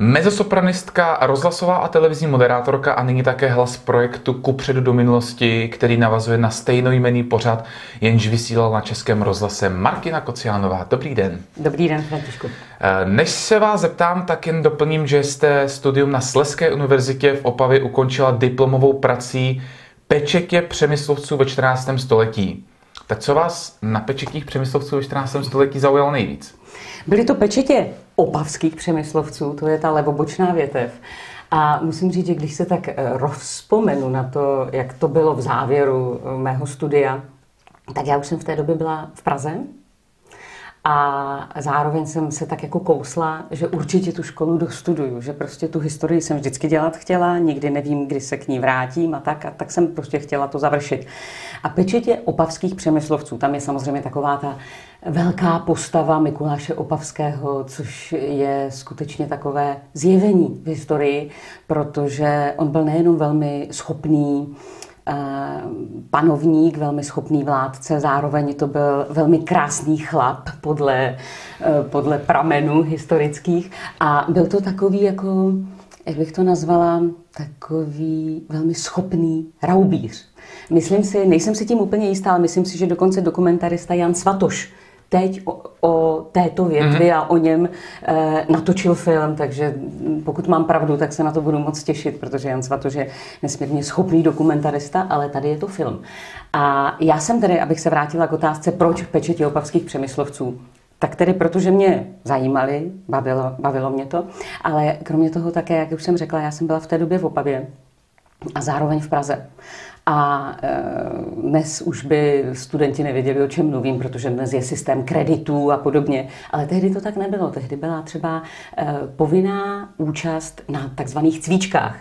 Mezosopranistka, rozhlasová a televizní moderátorka a nyní také hlas projektu Kupředu do minulosti, který navazuje na stejnojmený pořad, jenž vysílal na Českém rozhlase Martina Kociánová. Dobrý den. Dobrý den, Františku. Eh, než se vás zeptám, tak jen doplním, že jste studium na Sleské univerzitě v Opavě ukončila diplomovou prací Pečetě přemyslovců ve 14. století. Tak co vás na pečetích přemyslovců ve 14. století zaujalo nejvíc? Byly to pečetě opavských přemyslovců, to je ta levobočná větev. A musím říct, že když se tak eh, rozpomenu na to, jak to bylo v závěru eh, mého studia, tak já už jsem v té době byla v Praze a zároveň jsem se tak jako kousla, že určitě tu školu dostuduju, že prostě tu historii jsem vždycky dělat chtěla, nikdy nevím, kdy se k ní vrátím a tak, a tak jsem prostě chtěla to završit. A pečetě opavských přemyslovců, tam je samozřejmě taková ta velká postava Mikuláše Opavského, což je skutečně takové zjevení v historii, protože on byl nejenom velmi schopný panovník, velmi schopný vládce, zároveň to byl velmi krásný chlap podle, eh, podle pramenů historických a byl to takový jako, jak bych to nazvala, takový velmi schopný raubíř. Myslím si, nejsem si tím úplně jistá, ale myslím si, že dokonce dokumentarista Jan Svatoš teď o, o této větvi mm-hmm. a o něm e, natočil film, takže pokud mám pravdu, tak se na to budu moc těšit, protože Jan Svatoš je nesmírně schopný dokumentarista, ale tady je to film. A já jsem tedy, abych se vrátila k otázce, proč pečetí opavských přemyslovců, tak tedy protože mě zajímali, bavilo, bavilo mě to, ale kromě toho také, jak už jsem řekla, já jsem byla v té době v Opavě a zároveň v Praze. A e, dnes už by studenti nevěděli, o čem mluvím, protože dnes je systém kreditů a podobně. Ale tehdy to tak nebylo. Tehdy byla třeba e, povinná účast na takzvaných cvičkách.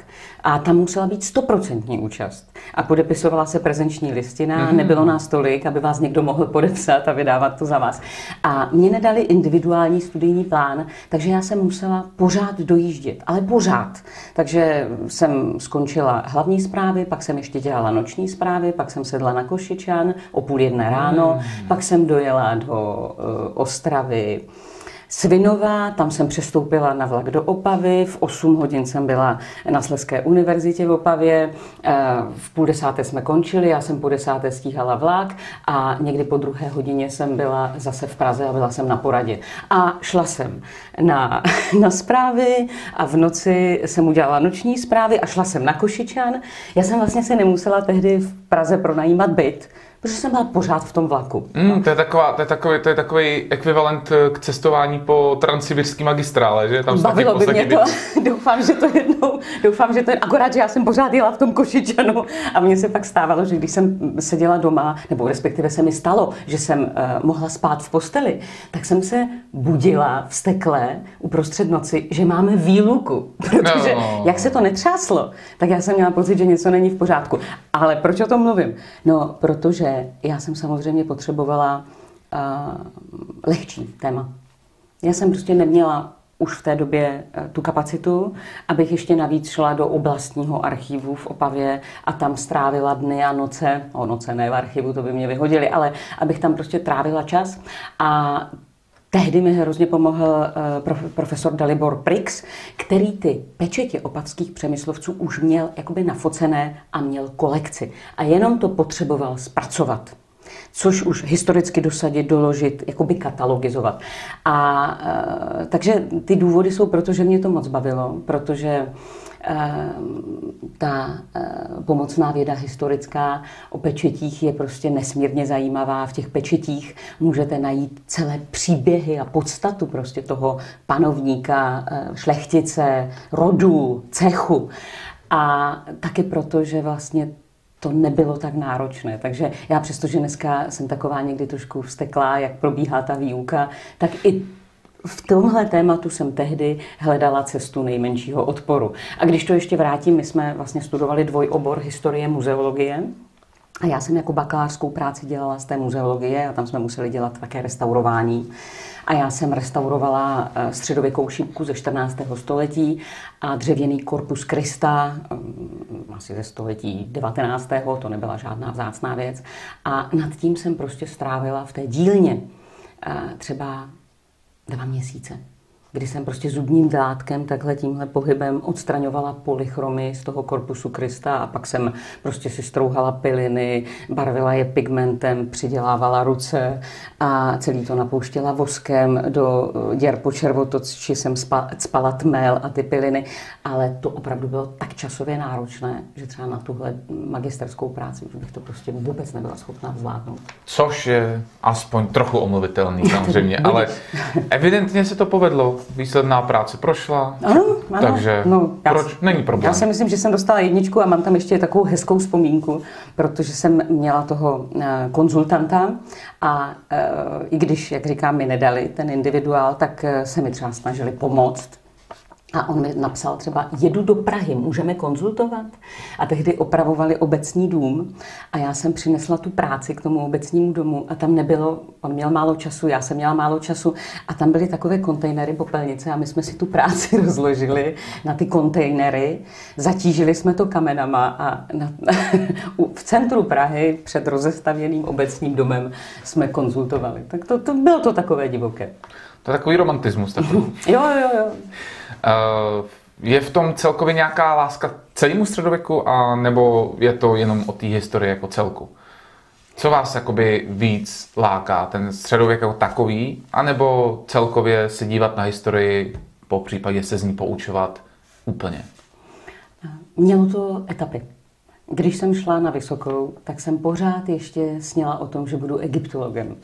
A tam musela být stoprocentní účast. A podepisovala se prezenční listina, mm-hmm. nebylo nás tolik, aby vás někdo mohl podepsat a vydávat to za vás. A mě nedali individuální studijní plán, takže já jsem musela pořád dojíždět, ale pořád. Takže jsem skončila hlavní zprávy, pak jsem ještě dělala noční zprávy, pak jsem sedla na Košičan o půl jedné ráno, mm. pak jsem dojela do uh, Ostravy, Svinová, tam jsem přestoupila na vlak do Opavy, v 8 hodin jsem byla na Sleské univerzitě v Opavě, eh, v půl desáté jsme končili, já jsem po desáté stíhala vlak a někdy po druhé hodině jsem byla zase v Praze a byla jsem na poradě. A šla jsem na, na zprávy a v noci jsem udělala noční zprávy a šla jsem na Košičan. Já jsem vlastně se nemusela tehdy v Praze pronajímat byt, protože jsem byla pořád v tom vlaku. Mm, to, je taková, to, je takový, to je takový ekvivalent eh, k cestování po transsibirský magistrále, že? Tam Bavilo by mě to. doufám, že to jednou, doufám, že to je, akorát, že já jsem pořád jela v tom Košičanu a mně se pak stávalo, že když jsem seděla doma, nebo respektive se mi stalo, že jsem uh, mohla spát v posteli, tak jsem se budila v stekle uprostřed noci, že máme výluku, protože no. jak se to netřáslo, tak já jsem měla pocit, že něco není v pořádku. Ale proč o tom mluvím? No, protože já jsem samozřejmě potřebovala uh, lehčí téma. Já jsem prostě neměla už v té době uh, tu kapacitu, abych ještě navíc šla do oblastního archivu v Opavě a tam strávila dny a noce, o noce ne v archivu, to by mě vyhodili, ale abych tam prostě trávila čas a Tehdy mi hrozně pomohl uh, profesor Dalibor Prix, který ty pečetě opavských přemyslovců už měl jakoby nafocené a měl kolekci. A jenom to potřeboval zpracovat což už historicky dosadit, doložit, jakoby katalogizovat. A uh, takže ty důvody jsou proto, že mě to moc bavilo, protože Eh, ta eh, pomocná věda historická o pečetích je prostě nesmírně zajímavá. V těch pečetích můžete najít celé příběhy a podstatu prostě toho panovníka, eh, šlechtice, rodu, cechu. A taky proto, že vlastně to nebylo tak náročné. Takže já přestože dneska jsem taková někdy trošku vsteklá, jak probíhá ta výuka, tak i v tomhle tématu jsem tehdy hledala cestu nejmenšího odporu. A když to ještě vrátím, my jsme vlastně studovali dvojobor historie muzeologie, a já jsem jako bakalářskou práci dělala z té muzeologie a tam jsme museli dělat také restaurování. A já jsem restaurovala eh, středověkou šipku ze 14. století a dřevěný korpus Krista mm, asi ze století 19. to nebyla žádná vzácná věc. A nad tím jsem prostě strávila v té dílně eh, třeba dva měsíce. Kdy jsem prostě zubním dlátkem takhle tímhle pohybem odstraňovala polychromy z toho korpusu Krista a pak jsem prostě si strouhala piliny, barvila je pigmentem, přidělávala ruce a celý to napouštěla voskem do děr po červotoči jsem spala tmel a ty piliny, ale to opravdu bylo tak časově náročné, že třeba na tuhle magisterskou práci už bych to prostě vůbec nebyla schopná zvládnout. Což je aspoň trochu omluvitelný samozřejmě, ale evidentně se to povedlo výsledná práce prošla. Ano, ano. Takže no, proč? Já, Není problém. Já si myslím, že jsem dostala jedničku a mám tam ještě takovou hezkou vzpomínku, protože jsem měla toho eh, konzultanta a eh, i když, jak říkám, mi nedali ten individuál, tak eh, se mi třeba snažili pomoct a on mi napsal třeba, jedu do Prahy, můžeme konzultovat? A tehdy opravovali obecní dům a já jsem přinesla tu práci k tomu obecnímu domu a tam nebylo, on měl málo času, já jsem měla málo času a tam byly takové kontejnery popelnice a my jsme si tu práci rozložili na ty kontejnery, zatížili jsme to kamenama a na, v centru Prahy před rozestavěným obecním domem jsme konzultovali. Tak to, to bylo to takové divoké. To je takový romantismus. Takový. jo, jo, jo. Uh, je v tom celkově nějaká láska celému středověku, a nebo je to jenom o té historii jako celku? Co vás jakoby víc láká, ten středověk jako takový, anebo celkově se dívat na historii, po případě se z ní poučovat úplně? Mělo to etapy. Když jsem šla na vysokou, tak jsem pořád ještě sněla o tom, že budu egyptologem.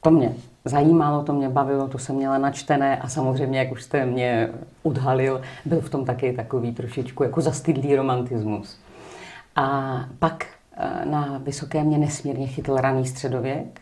To mě zajímalo, to mě bavilo, to jsem měla načtené a samozřejmě, jak už jste mě odhalil, byl v tom taky takový trošičku jako zastydlý romantismus. A pak eh, na Vysoké mě nesmírně chytl raný středověk,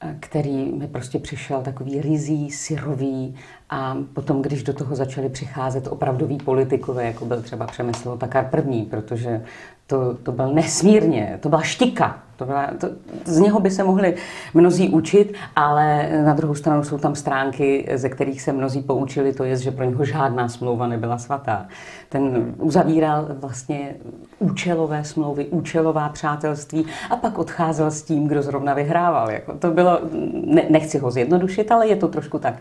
eh, který mi prostě přišel takový rizí, syrový a potom, když do toho začali přicházet opravdoví politikové, jako byl třeba Přemysl Otakar první, protože to, to byl nesmírně, to byla štika. To byla, to, z něho by se mohli mnozí učit, ale na druhou stranu jsou tam stránky, ze kterých se mnozí poučili, to je, že pro něho žádná smlouva nebyla svatá. Ten uzavíral vlastně účelové smlouvy, účelová přátelství a pak odcházel s tím, kdo zrovna vyhrával. Jako to bylo, ne, nechci ho zjednodušit, ale je to trošku tak.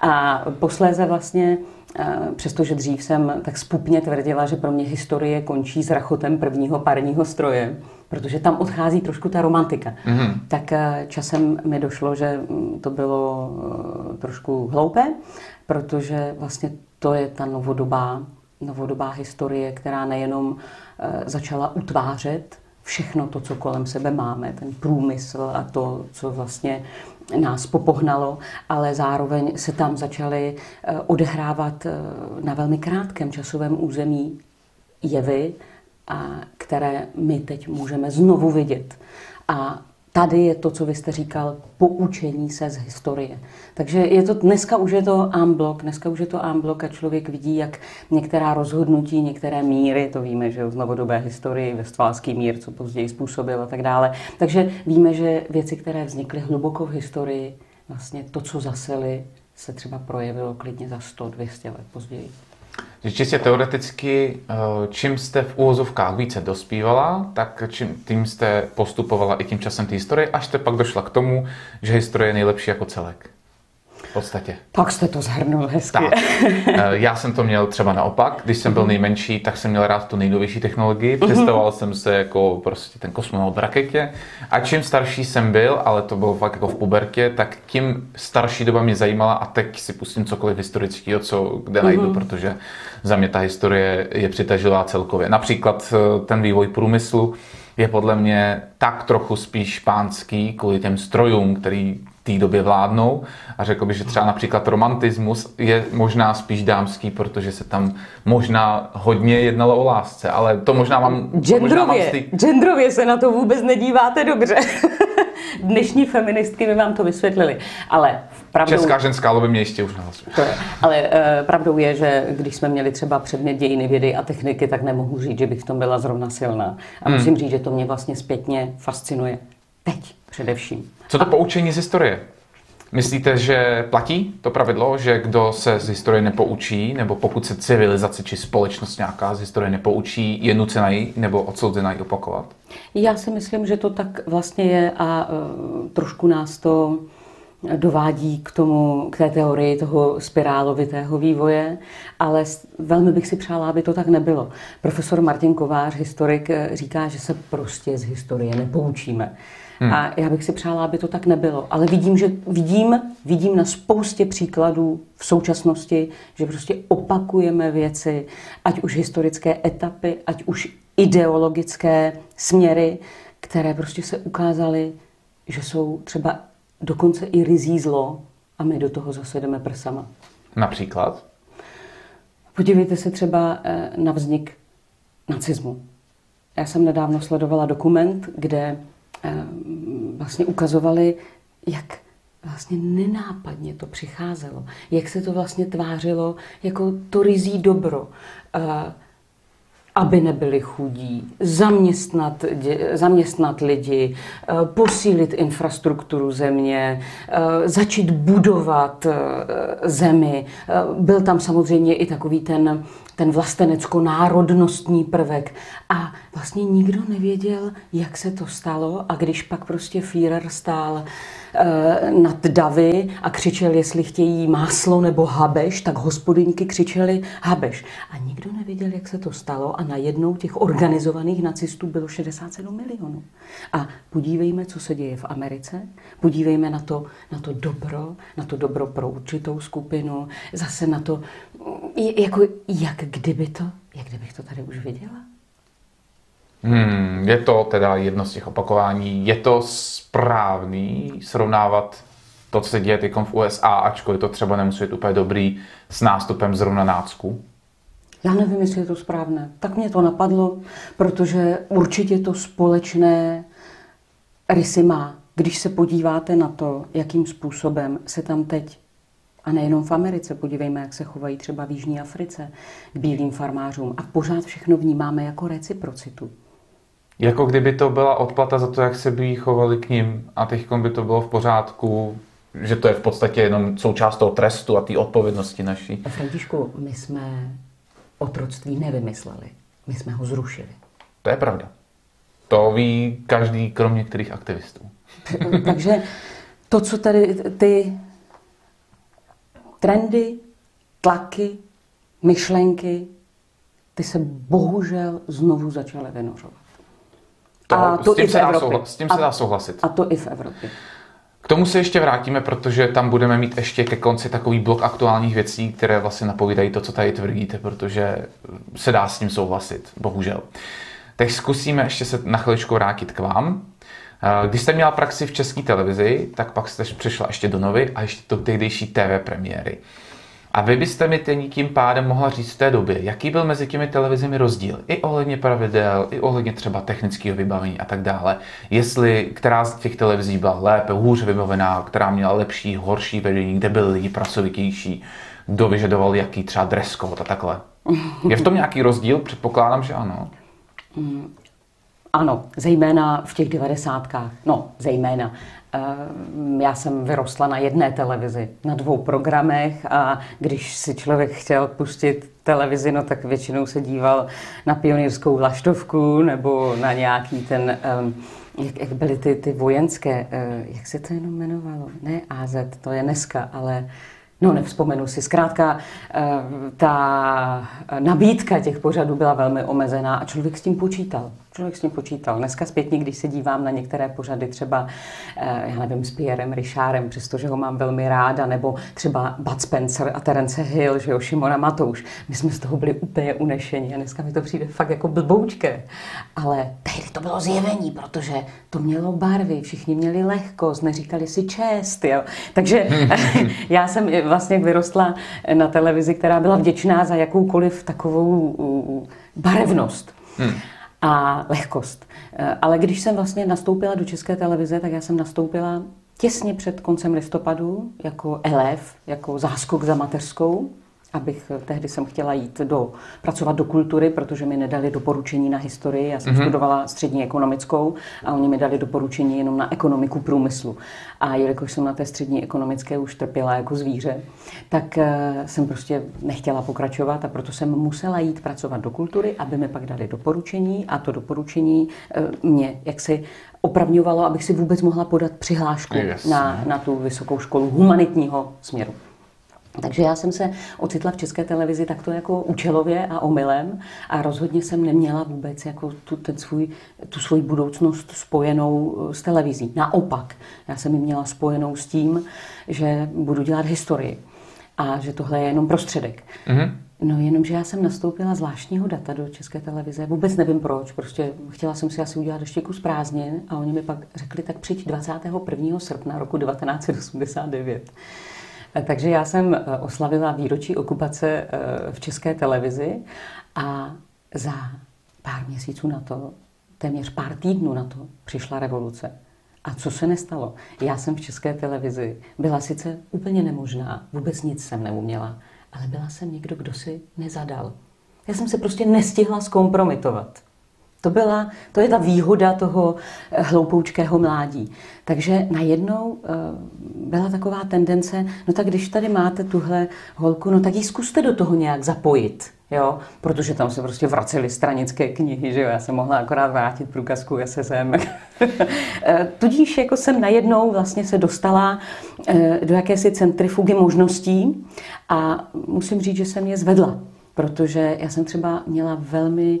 A posléze vlastně přestože dřív jsem tak spupně tvrdila, že pro mě historie končí s rachotem prvního parního stroje, protože tam odchází trošku ta romantika. Mm-hmm. Tak eh, časem mi došlo, že mm, to bylo eh, trošku hloupé, protože vlastně to je ta novodobá, novodobá historie, která nejenom eh, začala utvářet všechno to, co kolem sebe máme, ten průmysl a to, co vlastně nás popohnalo, ale zároveň se tam začaly eh, odehrávat eh, na velmi krátkém časovém území jevy, a které my teď můžeme znovu vidět. A tady je to, co vy jste říkal, poučení se z historie. Takže je to, dneska už je to amblok, dneska už je to amblok a člověk vidí, jak některá rozhodnutí, některé míry, to víme, že v novodobé historii, Vestfálský mír, co později způsobil a tak dále. Takže víme, že věci, které vznikly hluboko v historii, vlastně to, co zaseli, se třeba projevilo klidně za 100-200 let později. Že čistě teoreticky, eh, čím jste v úvozovkách více dospívala, tak čím, tím jste postupovala i tím časem té historie, až jste pak došla k tomu, že historie je nejlepší jako celek. V podstatě. Tak jste to zhrnul hezky. Tak. Eh, já jsem to měl třeba naopak. Když jsem byl mhm. nejmenší, tak jsem měl rád tu nejnovější technologii. Mhm. Představoval jsem se jako prostě ten kosmonaut v raketě. A čím starší jsem byl, ale to bylo fakt jako v pubertě, tak tím starší doba mě zajímala a teď si pustím cokoliv historického, co kde najdu, mm-hmm. protože za mě ta historie je přitažilá celkově. Například eh, ten vývoj průmyslu je podle mě tak trochu spíš špánský kvůli těm strojům, který té době vládnou a řekl bych, že třeba například romantismus je možná spíš dámský, protože se tam možná hodně jednalo o lásce, ale to možná mám... Mám stý... genderově se na to vůbec nedíváte dobře. Dnešní feministky by vám to vysvětlili, ale pravdou... Česká ženská lobby mě ještě už nahlasuje. Ale uh, pravdou je, že když jsme měli třeba předmět dějiny vědy a techniky, tak nemohu říct, že bych v tom byla zrovna silná. A hmm. musím říct, že to mě vlastně zpětně fascinuje. Teď především. Co to a... poučení z historie? Myslíte, že platí to pravidlo, že kdo se z historie nepoučí, nebo pokud se civilizace či společnost nějaká z historie nepoučí, je nucena ji nebo odsouzená ji opakovat? Já si myslím, že to tak vlastně je a uh, trošku nás to dovádí k tomu, k té teorii toho spirálovitého vývoje, ale velmi bych si přála, aby to tak nebylo. Profesor Martin Kovář, historik, říká, že se prostě z historie nepoučíme. Hmm. A já bych si přála, aby to tak nebylo. Ale vidím, že vidím, vidím na spoustě příkladů v současnosti, že prostě opakujeme věci, ať už historické etapy, ať už ideologické směry, které prostě se ukázaly, že jsou třeba dokonce i rizí zlo a my do toho zase jdeme prsama. Například? Podívejte se třeba eh, na vznik nacismu. Já jsem nedávno sledovala dokument, kde vlastně ukazovali, jak vlastně nenápadně to přicházelo, jak se to vlastně tvářilo jako to rizí dobro. Eh, aby nebyli chudí, zaměstnat, zaměstnat lidi, eh, posílit infrastrukturu země, eh, začít budovat eh, zemi. Byl tam samozřejmě i takový ten, ten vlastenecko-národnostní prvek. A vlastně nikdo nevěděl, jak se to stalo a když pak prostě Führer stál Eh, nad davy a křičel, jestli chtějí máslo nebo habeš, tak hospodyňky křičeli habeš. A nikdo nevěděl, jak se to stalo a najednou těch organizovaných nacistů bylo 67 milionů. A podívejme, co se děje v Americe, podívejme na to, na to dobro, na to dobro pro určitou skupinu, zase na to, jako, jak kdyby to, jak kdybych to tady už viděla. Hmm, je to teda jedno z těch opakování. Je to správný srovnávat to, co se děje teď v USA, ačkoliv to třeba nemusí být úplně dobrý s nástupem zrovna nácku? Já nevím, jestli je to správné. Tak mě to napadlo, protože určitě to společné rysy má. Když se podíváte na to, jakým způsobem se tam teď, a nejenom v Americe, podívejme, jak se chovají třeba v Jižní Africe k bílým farmářům a pořád všechno vnímáme jako reciprocitu. Jako kdyby to byla odplata za to, jak se by chovali k ním a teď by to bylo v pořádku, že to je v podstatě jenom součást toho trestu a té odpovědnosti naší. Františku, my jsme otroctví nevymysleli, my jsme ho zrušili. To je pravda. To ví každý, kromě některých aktivistů. Takže to, co tady ty trendy, tlaky, myšlenky, ty se bohužel znovu začaly vynořovat. To, a to s, tím i v se Evropě. Dá souhlasit, s tím se dá souhlasit. A to i v Evropě. K tomu se ještě vrátíme, protože tam budeme mít ještě ke konci takový blok aktuálních věcí, které vlastně napovídají to, co tady tvrdíte, protože se dá s tím souhlasit, bohužel. Teď zkusíme ještě se na chviličku vrátit k vám. Když jste měla praxi v české televizi, tak pak jste přišla ještě do Novy a ještě do tehdejší TV premiéry. A vy byste mi teď tím pádem mohla říct v té době, jaký byl mezi těmi televizemi rozdíl, i ohledně pravidel, i ohledně třeba technického vybavení a tak dále. Jestli která z těch televizí byla lépe, hůř vybavená, která měla lepší, horší vedení, kde byli lidi pracovitější, kdo vyžadoval jaký třeba dress code a takhle. Je v tom nějaký rozdíl? Předpokládám, že ano. Ano, zejména v těch devadesátkách. No, zejména. Ehm, já jsem vyrostla na jedné televizi, na dvou programech a když si člověk chtěl pustit televizi, no tak většinou se díval na pionýrskou vlaštovku nebo na nějaký ten, ehm, jak, jak byly ty, ty vojenské, eh, jak se to jenom jmenovalo? Ne AZ, to je dneska, ale No, nevzpomenu si. Zkrátka, eh, ta nabídka těch pořadů byla velmi omezená a člověk s tím počítal. Člověk s tím počítal. Dneska zpětně, když se dívám na některé pořady, třeba, eh, já nevím, s Pierrem Richardem, přestože ho mám velmi ráda, nebo třeba Bud Spencer a Terence Hill, že jo, Šimona Matouš. My jsme z toho byli úplně unešení a dneska mi to přijde fakt jako blboučké. Ale tehdy to bylo zjevení, protože to mělo barvy, všichni měli lehkost, neříkali si čest, jo. Takže já jsem vlastně vyrostla na televizi, která byla vděčná za jakoukoliv takovou barevnost. Hmm a lehkost. Eh, ale když jsem vlastně nastoupila do České televize, tak já jsem nastoupila těsně před koncem listopadu jako elef, jako záskok za mateřskou. Abych tehdy jsem chtěla jít do, pracovat do kultury, protože mi nedali doporučení na historii. Já jsem mm-hmm. studovala střední ekonomickou a oni mi dali doporučení jenom na ekonomiku průmyslu. A jelikož jsem na té střední ekonomické už trpěla jako zvíře, tak uh, jsem prostě nechtěla pokračovat a proto jsem musela jít pracovat do kultury, aby mi pak dali doporučení a to doporučení uh, mě jaksi opravňovalo, abych si vůbec mohla podat přihlášku yes. na, na tu vysokou školu humanitního směru. Takže já jsem se ocitla v české televizi takto jako účelově a omylem a rozhodně jsem neměla vůbec jako tu, ten svůj, tu svoji budoucnost spojenou eh, s televizí. Naopak, já jsem ji měla spojenou s tím, že budu dělat historii a že tohle je jenom prostředek. Mm-hmm. No jenomže já jsem nastoupila zvláštního data do České televize, vůbec nevím proč, prostě chtěla jsem si asi udělat ještě kus prázdnin a oni mi pak řekli, tak přijď 21. srpna roku 1989. Takže já jsem eh, oslavila výročí okupace eh, v české televizi a za pár měsíců na to, téměř pár týdnů na to, přišla revoluce. A co se nestalo? Já jsem v české televizi byla sice úplně nemožná, vůbec nic jsem neuměla, ale byla jsem někdo, kdo si nezadal. Já jsem se prostě nestihla zkompromitovat. To, byla, to je ta výhoda toho eh, hloupoučkého mládí. Takže najednou eh, byla taková tendence, no tak když tady máte tuhle holku, no tak ji zkuste do toho nějak zapojit. Jo, protože tam se prostě vracely stranické knihy, že jo, já jsem mohla akorát vrátit průkazku SSM. Eh, tudíž jako jsem najednou vlastně se dostala do jakési centrifugy možností a musím říct, že jsem je zvedla, protože já jsem třeba měla velmi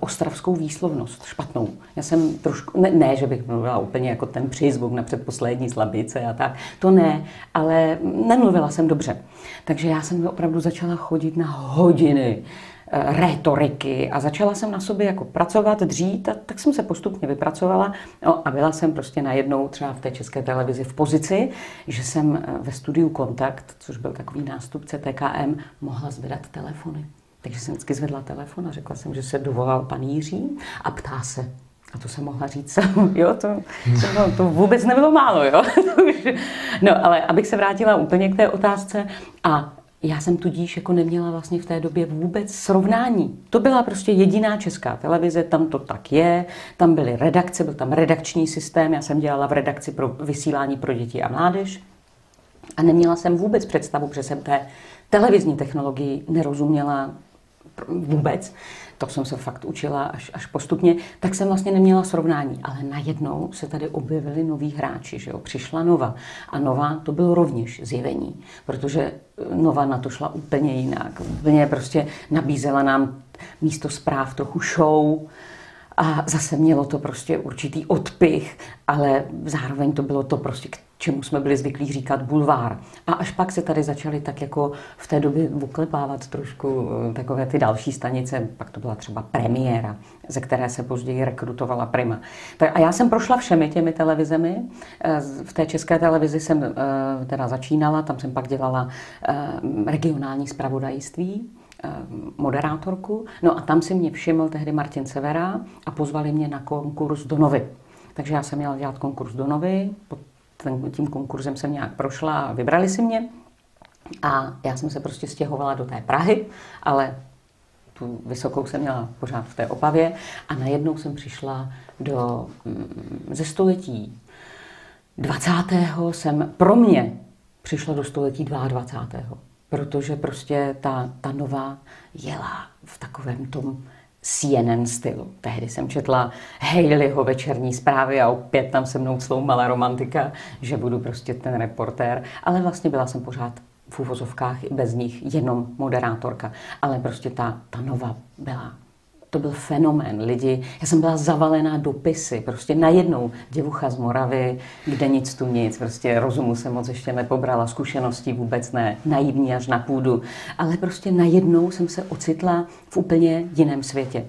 ostravskou výslovnost, špatnou. Já jsem trošku, ne, ne že bych mluvila úplně jako ten přízvuk na předposlední slabice a tak, to ne, ale nemluvila jsem dobře. Takže já jsem opravdu začala chodit na hodiny eh, rétoriky a začala jsem na sobě jako pracovat, dřít a tak jsem se postupně vypracovala no, a byla jsem prostě najednou třeba v té české televizi v pozici, že jsem eh, ve studiu Kontakt, což byl takový nástupce TKM, mohla zvedat telefony. Takže jsem vždycky zvedla telefon a řekla jsem, že se dovolal pan Jiří a ptá se. A to jsem mohla říct, jo, to, to, to vůbec nebylo málo, jo. no, ale abych se vrátila úplně k té otázce a já jsem tudíž jako neměla vlastně v té době vůbec srovnání. To byla prostě jediná česká televize, tam to tak je, tam byly redakce, byl tam redakční systém, já jsem dělala v redakci pro vysílání pro děti a mládež a neměla jsem vůbec představu, že jsem té televizní technologii nerozuměla vůbec, to jsem se fakt učila až, až postupně, tak jsem vlastně neměla srovnání. Ale najednou se tady objevili noví hráči, že jo? přišla Nova. A Nova to bylo rovněž zjevení, protože Nova na to šla úplně jinak. Úplně prostě nabízela nám místo zpráv trochu show, a zase mělo to prostě určitý odpich, ale zároveň to bylo to prostě, čemu jsme byli zvyklí říkat bulvár. A až pak se tady začaly tak jako v té době uklepávat trošku eh, takové ty další stanice, pak to byla třeba premiéra, ze které se později rekrutovala Prima. A já jsem prošla všemi těmi televizemi. Eh, v té české televizi jsem eh, teda začínala, tam jsem pak dělala regionální zpravodajství moderátorku. No a tam si mě všiml tehdy Martin Severa a pozvali mě na konkurs do Novy. Takže já jsem měla dělat konkurs do Novy, ten, tím konkurzem jsem nějak prošla a vybrali si mě. A já jsem se prostě stěhovala do té Prahy, ale tu vysokou jsem měla pořád v té Opavě a najednou jsem přišla do, mm, ze století 20. jsem pro mě přišla do století 22. Protože prostě ta, ta nová jela v takovém tom CNN stylu. Tehdy jsem četla Haleyho večerní zprávy a opět tam se mnou sloumala romantika, že budu prostě ten reportér, ale vlastně byla jsem pořád v úvozovkách bez nich jenom moderátorka, ale prostě ta, ta nova byla to byl fenomén. Lidi, já jsem byla zavalená dopisy, prostě najednou děvucha z Moravy, kde nic tu nic, prostě rozumu se moc ještě nepobrala, zkušeností vůbec ne, naivní až na půdu, ale prostě najednou jsem se ocitla v úplně jiném světě.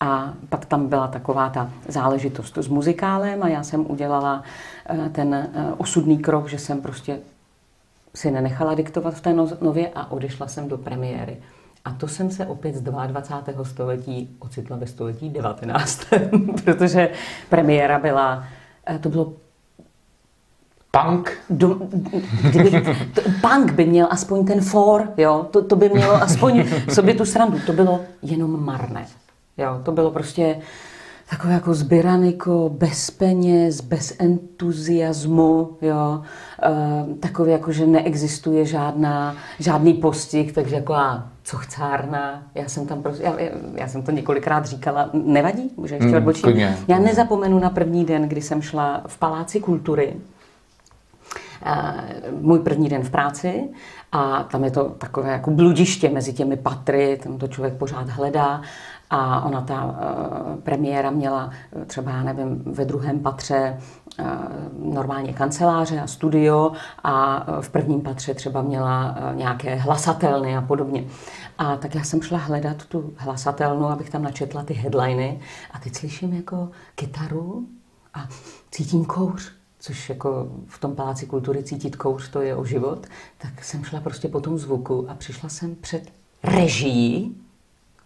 A pak tam byla taková ta záležitost s muzikálem a já jsem udělala eh, ten eh, osudný krok, že jsem prostě si nenechala diktovat v té no-, nově a odešla jsem do premiéry. A to jsem se opět z 22. století ocitla ve století 19. protože premiéra byla, eh, to bylo Punk? Do, kdyby, to, punk by měl aspoň ten for, jo, to, to by mělo aspoň sobě tu srandu. To bylo jenom marné. Jo, to bylo prostě takové jako zbyraniko, bez peněz, bez entuziasmu, jo, e, takové jako, že neexistuje žádná, žádný postih, takže jako a co chcárna, já jsem tam prostě, já, já jsem to několikrát říkala, nevadí, může ještě mm, odbočit. Já nezapomenu na první den, kdy jsem šla v Paláci kultury, můj první den v práci. A tam je to takové jako bludiště mezi těmi patry, tam to člověk pořád hledá a ona ta uh, premiéra měla eh, třeba, nevím, ve druhém patře uh, normálně kanceláře a studio a v prvním patře třeba měla nějaké hlasatelny a podobně. A tak já jsem šla hledat tu hlasatelnu, abych tam načetla ty headliny a teď slyším jako kytaru a cítím kouř což jako v tom paláci kultury cítit kouř, to je o život, tak jsem šla prostě po tom zvuku a přišla jsem před režií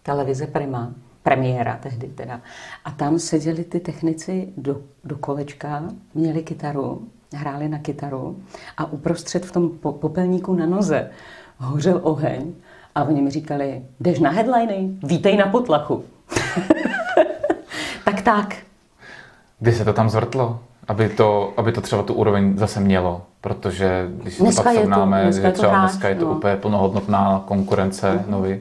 televize Prima, premiéra tehdy teda. A tam seděli ty technici do, do kolečka, měli kytaru, hráli na kytaru a uprostřed v tom popelníku na noze hořel oheň a oni mi říkali, jdeš na headliny, vítej na potlachu. tak tak. Kdy se to tam zvrtlo? Aby to, aby to třeba tu úroveň zase mělo, protože když si dneska to pak srovnáme, že třeba dneska je to no. úplně plnohodnotná konkurence mm-hmm. nový,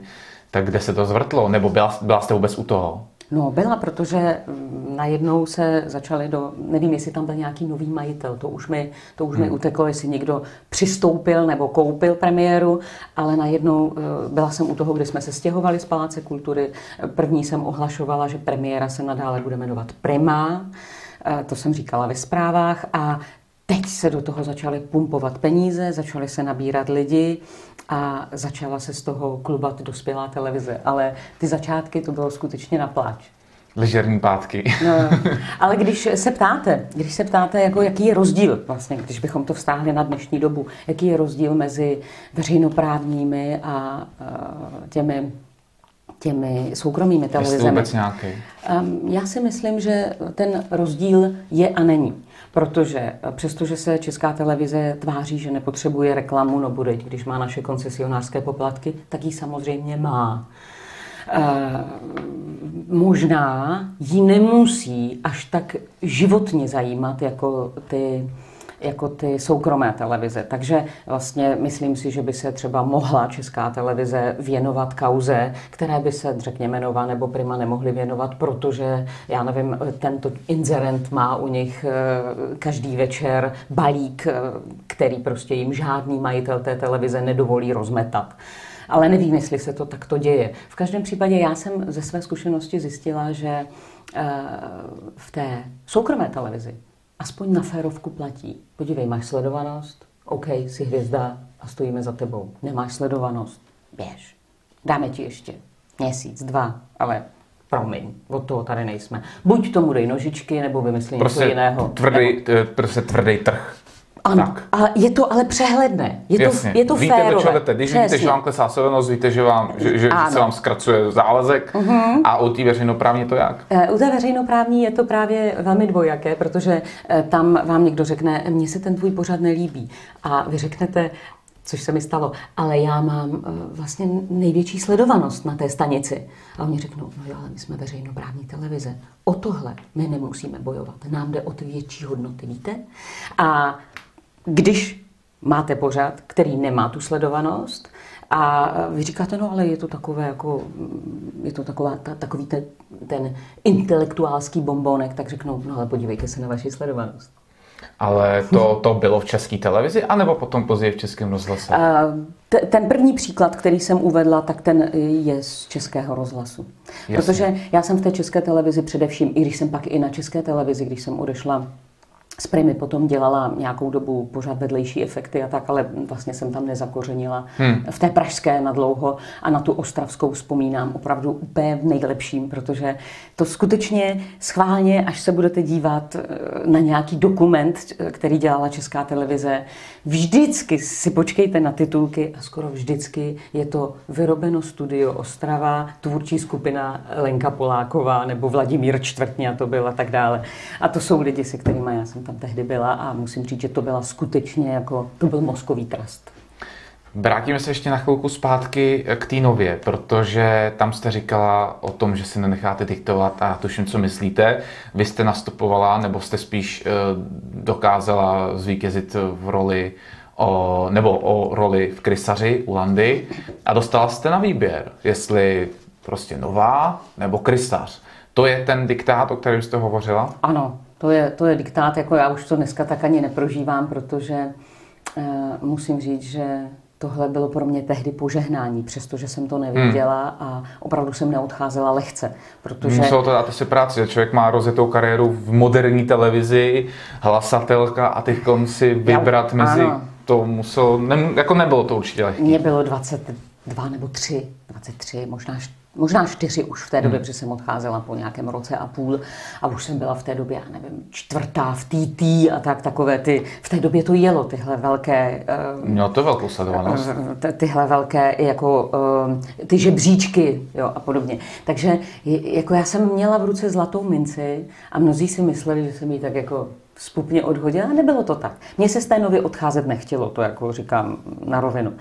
tak kde se to zvrtlo? Nebo byla, byla jste vůbec u toho? No byla, protože mm, najednou se začaly do, nevím, jestli tam byl nějaký nový majitel, to už mi, to už hmm. mi uteklo, jestli někdo přistoupil nebo koupil premiéru, ale najednou eh, byla jsem u toho, kde jsme se stěhovali z Paláce kultury. První jsem ohlašovala, že premiéra se nadále bude jmenovat Prima, eh, to jsem říkala ve zprávách a Teď se do toho začaly pumpovat peníze, začaly se nabírat lidi a začala se z toho klubat dospělá televize. Ale ty začátky to bylo skutečně na pláč. Ležerní pátky. No, ale když se ptáte, když se ptáte, jako jaký je rozdíl, vlastně, když bychom to vztáhli na dnešní dobu, jaký je rozdíl mezi veřejnoprávními a těmi těmi soukromými televizemi. vůbec nějaký? Um, já si myslím, že ten rozdíl je a není. Protože eh, přestože se Česká televize tváří, že nepotřebuje reklamu, no bude, když má naše koncesionářské poplatky, tak ji samozřejmě má. E, možná ji nemusí až tak životně zajímat jako ty jako ty soukromé televize. Takže vlastně myslím si, že by se třeba mohla česká televize věnovat kauze, které by se, řekněme, Nova nebo Prima nemohly věnovat, protože, já nevím, tento inzerent má u nich eh, každý večer balík, eh, který prostě jim žádný majitel té televize nedovolí rozmetat ale nevím, jestli se to takto děje. V každém případě já jsem ze své zkušenosti zjistila, že eh, v té soukromé televizi aspoň na férovku platí. Podívej, máš sledovanost? OK, jsi hvězda a stojíme za tebou. Nemáš sledovanost? Běž. Dáme ti ještě měsíc, dva, ale promiň, od toho tady nejsme. Buď tomu dej nožičky, nebo vymyslí prostě něco jiného. Tvrdý, nebo... prostě tvrdý trh. Ano, tak. a je to ale přehledné. Je Jasně. to, je to víte, férové. čeho jdete. Když Přesně. víte, že vám klesá sledovanost, víte, že, vám, že, že se vám zkracuje zálezek. Uh-huh. A u té veřejnoprávní to jak? Uh, u té veřejnoprávní je to právě velmi dvojaké, protože uh, tam vám někdo řekne, mně se ten tvůj pořad nelíbí. A vy řeknete, což se mi stalo, ale já mám uh, vlastně největší sledovanost na té stanici. A oni řeknou, no jo, ale my jsme veřejnoprávní televize. O tohle my nemusíme bojovat. Nám jde o ty větší hodnoty, víte? A když máte pořad, který nemá tu sledovanost, a vy říkáte, no ale je to takové jako, je to taková, ta, takový ten, ten intelektuálský bombonek, tak řeknou, no ale podívejte se na vaši sledovanost. Ale to, to bylo v české televizi, anebo potom později v českém rozhlase? Ten první příklad, který jsem uvedla, tak ten je z českého rozhlasu. Jasně. Protože já jsem v té české televizi především, i když jsem pak i na české televizi, když jsem odešla s Primy potom dělala nějakou dobu pořád vedlejší efekty a tak, ale vlastně jsem tam nezakořenila hmm. v té pražské na dlouho a na tu ostravskou vzpomínám opravdu úplně v nejlepším, protože to skutečně schválně, až se budete dívat eh, na nějaký dokument, který dělala Česká televize, vždycky si počkejte na titulky a skoro vždycky je to vyrobeno studio Ostrava, tvůrčí skupina Lenka Poláková nebo Vladimír Čtvrtně a to byl a tak dále. A to jsou lidi, se kterými já jsem tam tehdy byla a musím říct, že to byla skutečně jako, to byl mozkový trust. Vrátíme se ještě na chvilku zpátky k té nově, protože tam jste říkala o tom, že si nenecháte diktovat a tuším, co myslíte. Vy jste nastupovala, nebo jste spíš eh, dokázala zvítězit v roli o, nebo o roli v krysaři u Landy a dostala jste na výběr, jestli prostě nová nebo krysař. To je ten diktát, o kterém jste hovořila? Ano, to je, to je diktát, jako já už to dneska tak ani neprožívám, protože uh, musím říct, že tohle bylo pro mě tehdy požehnání, přestože jsem to nevěděla hmm. a opravdu jsem neodcházela lehce. Protože... Muselo to dát asi práci, člověk má rozjetou kariéru v moderní televizi, hlasatelka a teď si vybrat Já, mezi... Ano. To muselo, ne, jako nebylo to určitě lehké. Mně bylo 22 nebo 3, 23, možná možná čtyři už v té době, hmm. protože jsem odcházela po nějakém roce a půl a už jsem byla v té době, já nevím, čtvrtá v TT a tak takové ty, v té době to jelo, tyhle velké... Uh, Mělo to velkou sledovanost. Uh, tyhle velké, jako uh, ty žebříčky, jo, a podobně. Takže jako já jsem měla v ruce zlatou minci a mnozí si mysleli, že jsem jí tak jako spupně odhodila nebylo to tak. Mně se z té nově odcházet nechtělo, to jako říkám na rovinu.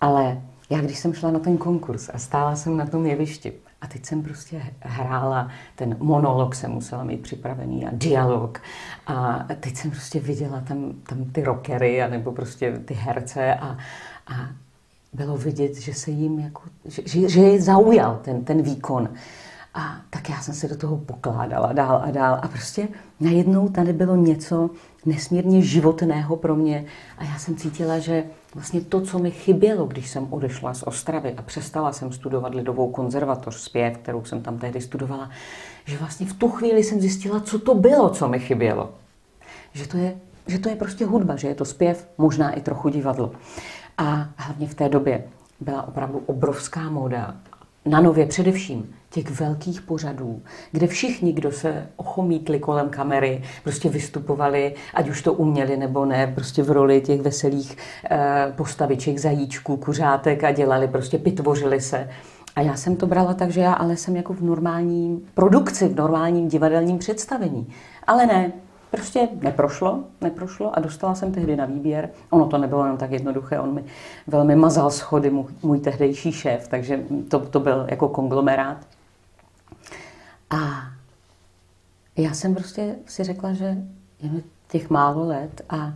Ale já když jsem šla na ten konkurs a stála jsem na tom jevišti a teď jsem prostě hrála, ten monolog jsem musela mít připravený a dialog a teď jsem prostě viděla tam, tam ty rockery a nebo prostě ty herce a, a bylo vidět, že se jim jako, že, že, že je zaujal ten, ten výkon. A tak já jsem se do toho pokládala dál a dál a prostě najednou tady bylo něco nesmírně životného pro mě a já jsem cítila, že vlastně to, co mi chybělo, když jsem odešla z Ostravy a přestala jsem studovat Lidovou konzervatoř zpěv, kterou jsem tam tehdy studovala, že vlastně v tu chvíli jsem zjistila, co to bylo, co mi chybělo. Že to je, že to je prostě hudba, že je to zpěv, možná i trochu divadlo. A hlavně v té době byla opravdu obrovská móda na nově především těch velkých pořadů, kde všichni, kdo se ochomítli kolem kamery, prostě vystupovali, ať už to uměli nebo ne, prostě v roli těch veselých eh, postaviček, zajíčků, kuřátek a dělali, prostě pitvořili se. A já jsem to brala tak, že já ale jsem jako v normální produkci, v normálním divadelním představení. Ale ne, Prostě neprošlo, neprošlo a dostala jsem tehdy na výběr. Ono to nebylo jenom tak jednoduché, on mi velmi mazal schody, můj, můj tehdejší šéf, takže to, to byl jako konglomerát. A já jsem prostě si řekla, že je mi těch málo let a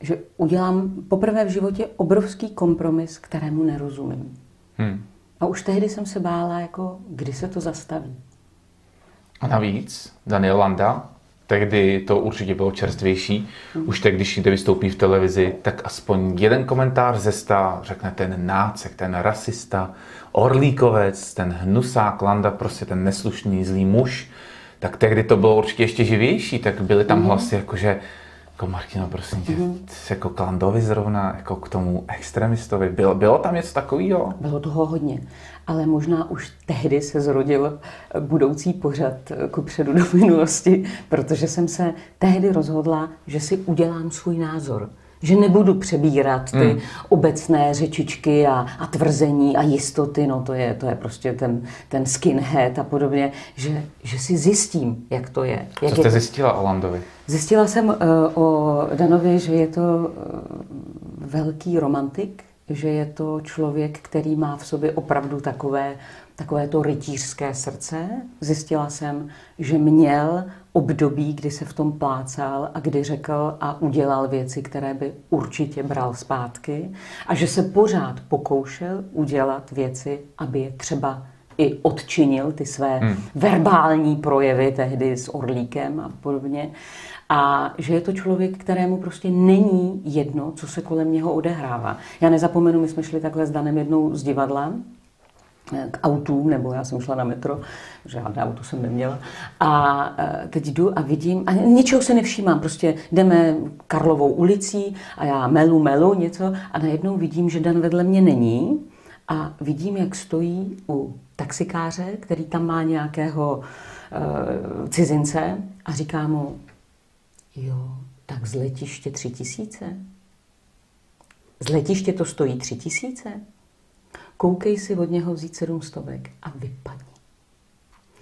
že udělám poprvé v životě obrovský kompromis, kterému nerozumím. Hmm. A už tehdy jsem se bála, jako, kdy se to zastaví. A navíc Daniel Landa tehdy to určitě bylo čerstvější. Mm. Už teď, když někde vystoupí v televizi, tak aspoň jeden komentář ze sta řekne ten nácek, ten rasista, orlíkovec, ten hnusák, landa, prostě ten neslušný, zlý muž. Tak tehdy to bylo určitě ještě živější, tak byly tam mm. hlasy jako, že jako Martino, prosím tě, mm-hmm. jako k Landovi zrovna, jako k tomu extremistovi. Bylo, bylo tam něco takového? Bylo toho hodně ale možná už tehdy se zrodil budoucí pořad ku předu do minulosti, protože jsem se tehdy rozhodla, že si udělám svůj názor. Že nebudu přebírat ty hmm. obecné řečičky a, a tvrzení a jistoty, no to je, to je prostě ten, ten skinhead a podobně, že, že si zjistím, jak to je. Jak Co jste je zjistila o Landovi? Zjistila jsem uh, o Danovi, že je to uh, velký romantik, že je to člověk, který má v sobě opravdu takové, takové to rytířské srdce. Zjistila jsem, že měl období, kdy se v tom plácal a kdy řekl a udělal věci, které by určitě bral zpátky a že se pořád pokoušel udělat věci, aby je třeba i odčinil ty své hmm. verbální projevy tehdy s Orlíkem a podobně. A že je to člověk, kterému prostě není jedno, co se kolem něho odehrává. Já nezapomenu, my jsme šli takhle s Danem jednou z divadla, eh, k autům, nebo já jsem šla na metro, žádné auto jsem neměla. A eh, teď jdu a vidím, a ničeho se nevšímám, prostě jdeme Karlovou ulicí a já melu, melu něco a najednou vidím, že Dan vedle mě není a vidím, jak stojí u taxikáře, který tam má nějakého uh, cizince a říká mu, Jo, tak z letiště tři tisíce? Z letiště to stojí tři tisíce? Koukej si od něho vzít sedm stovek a vypadni.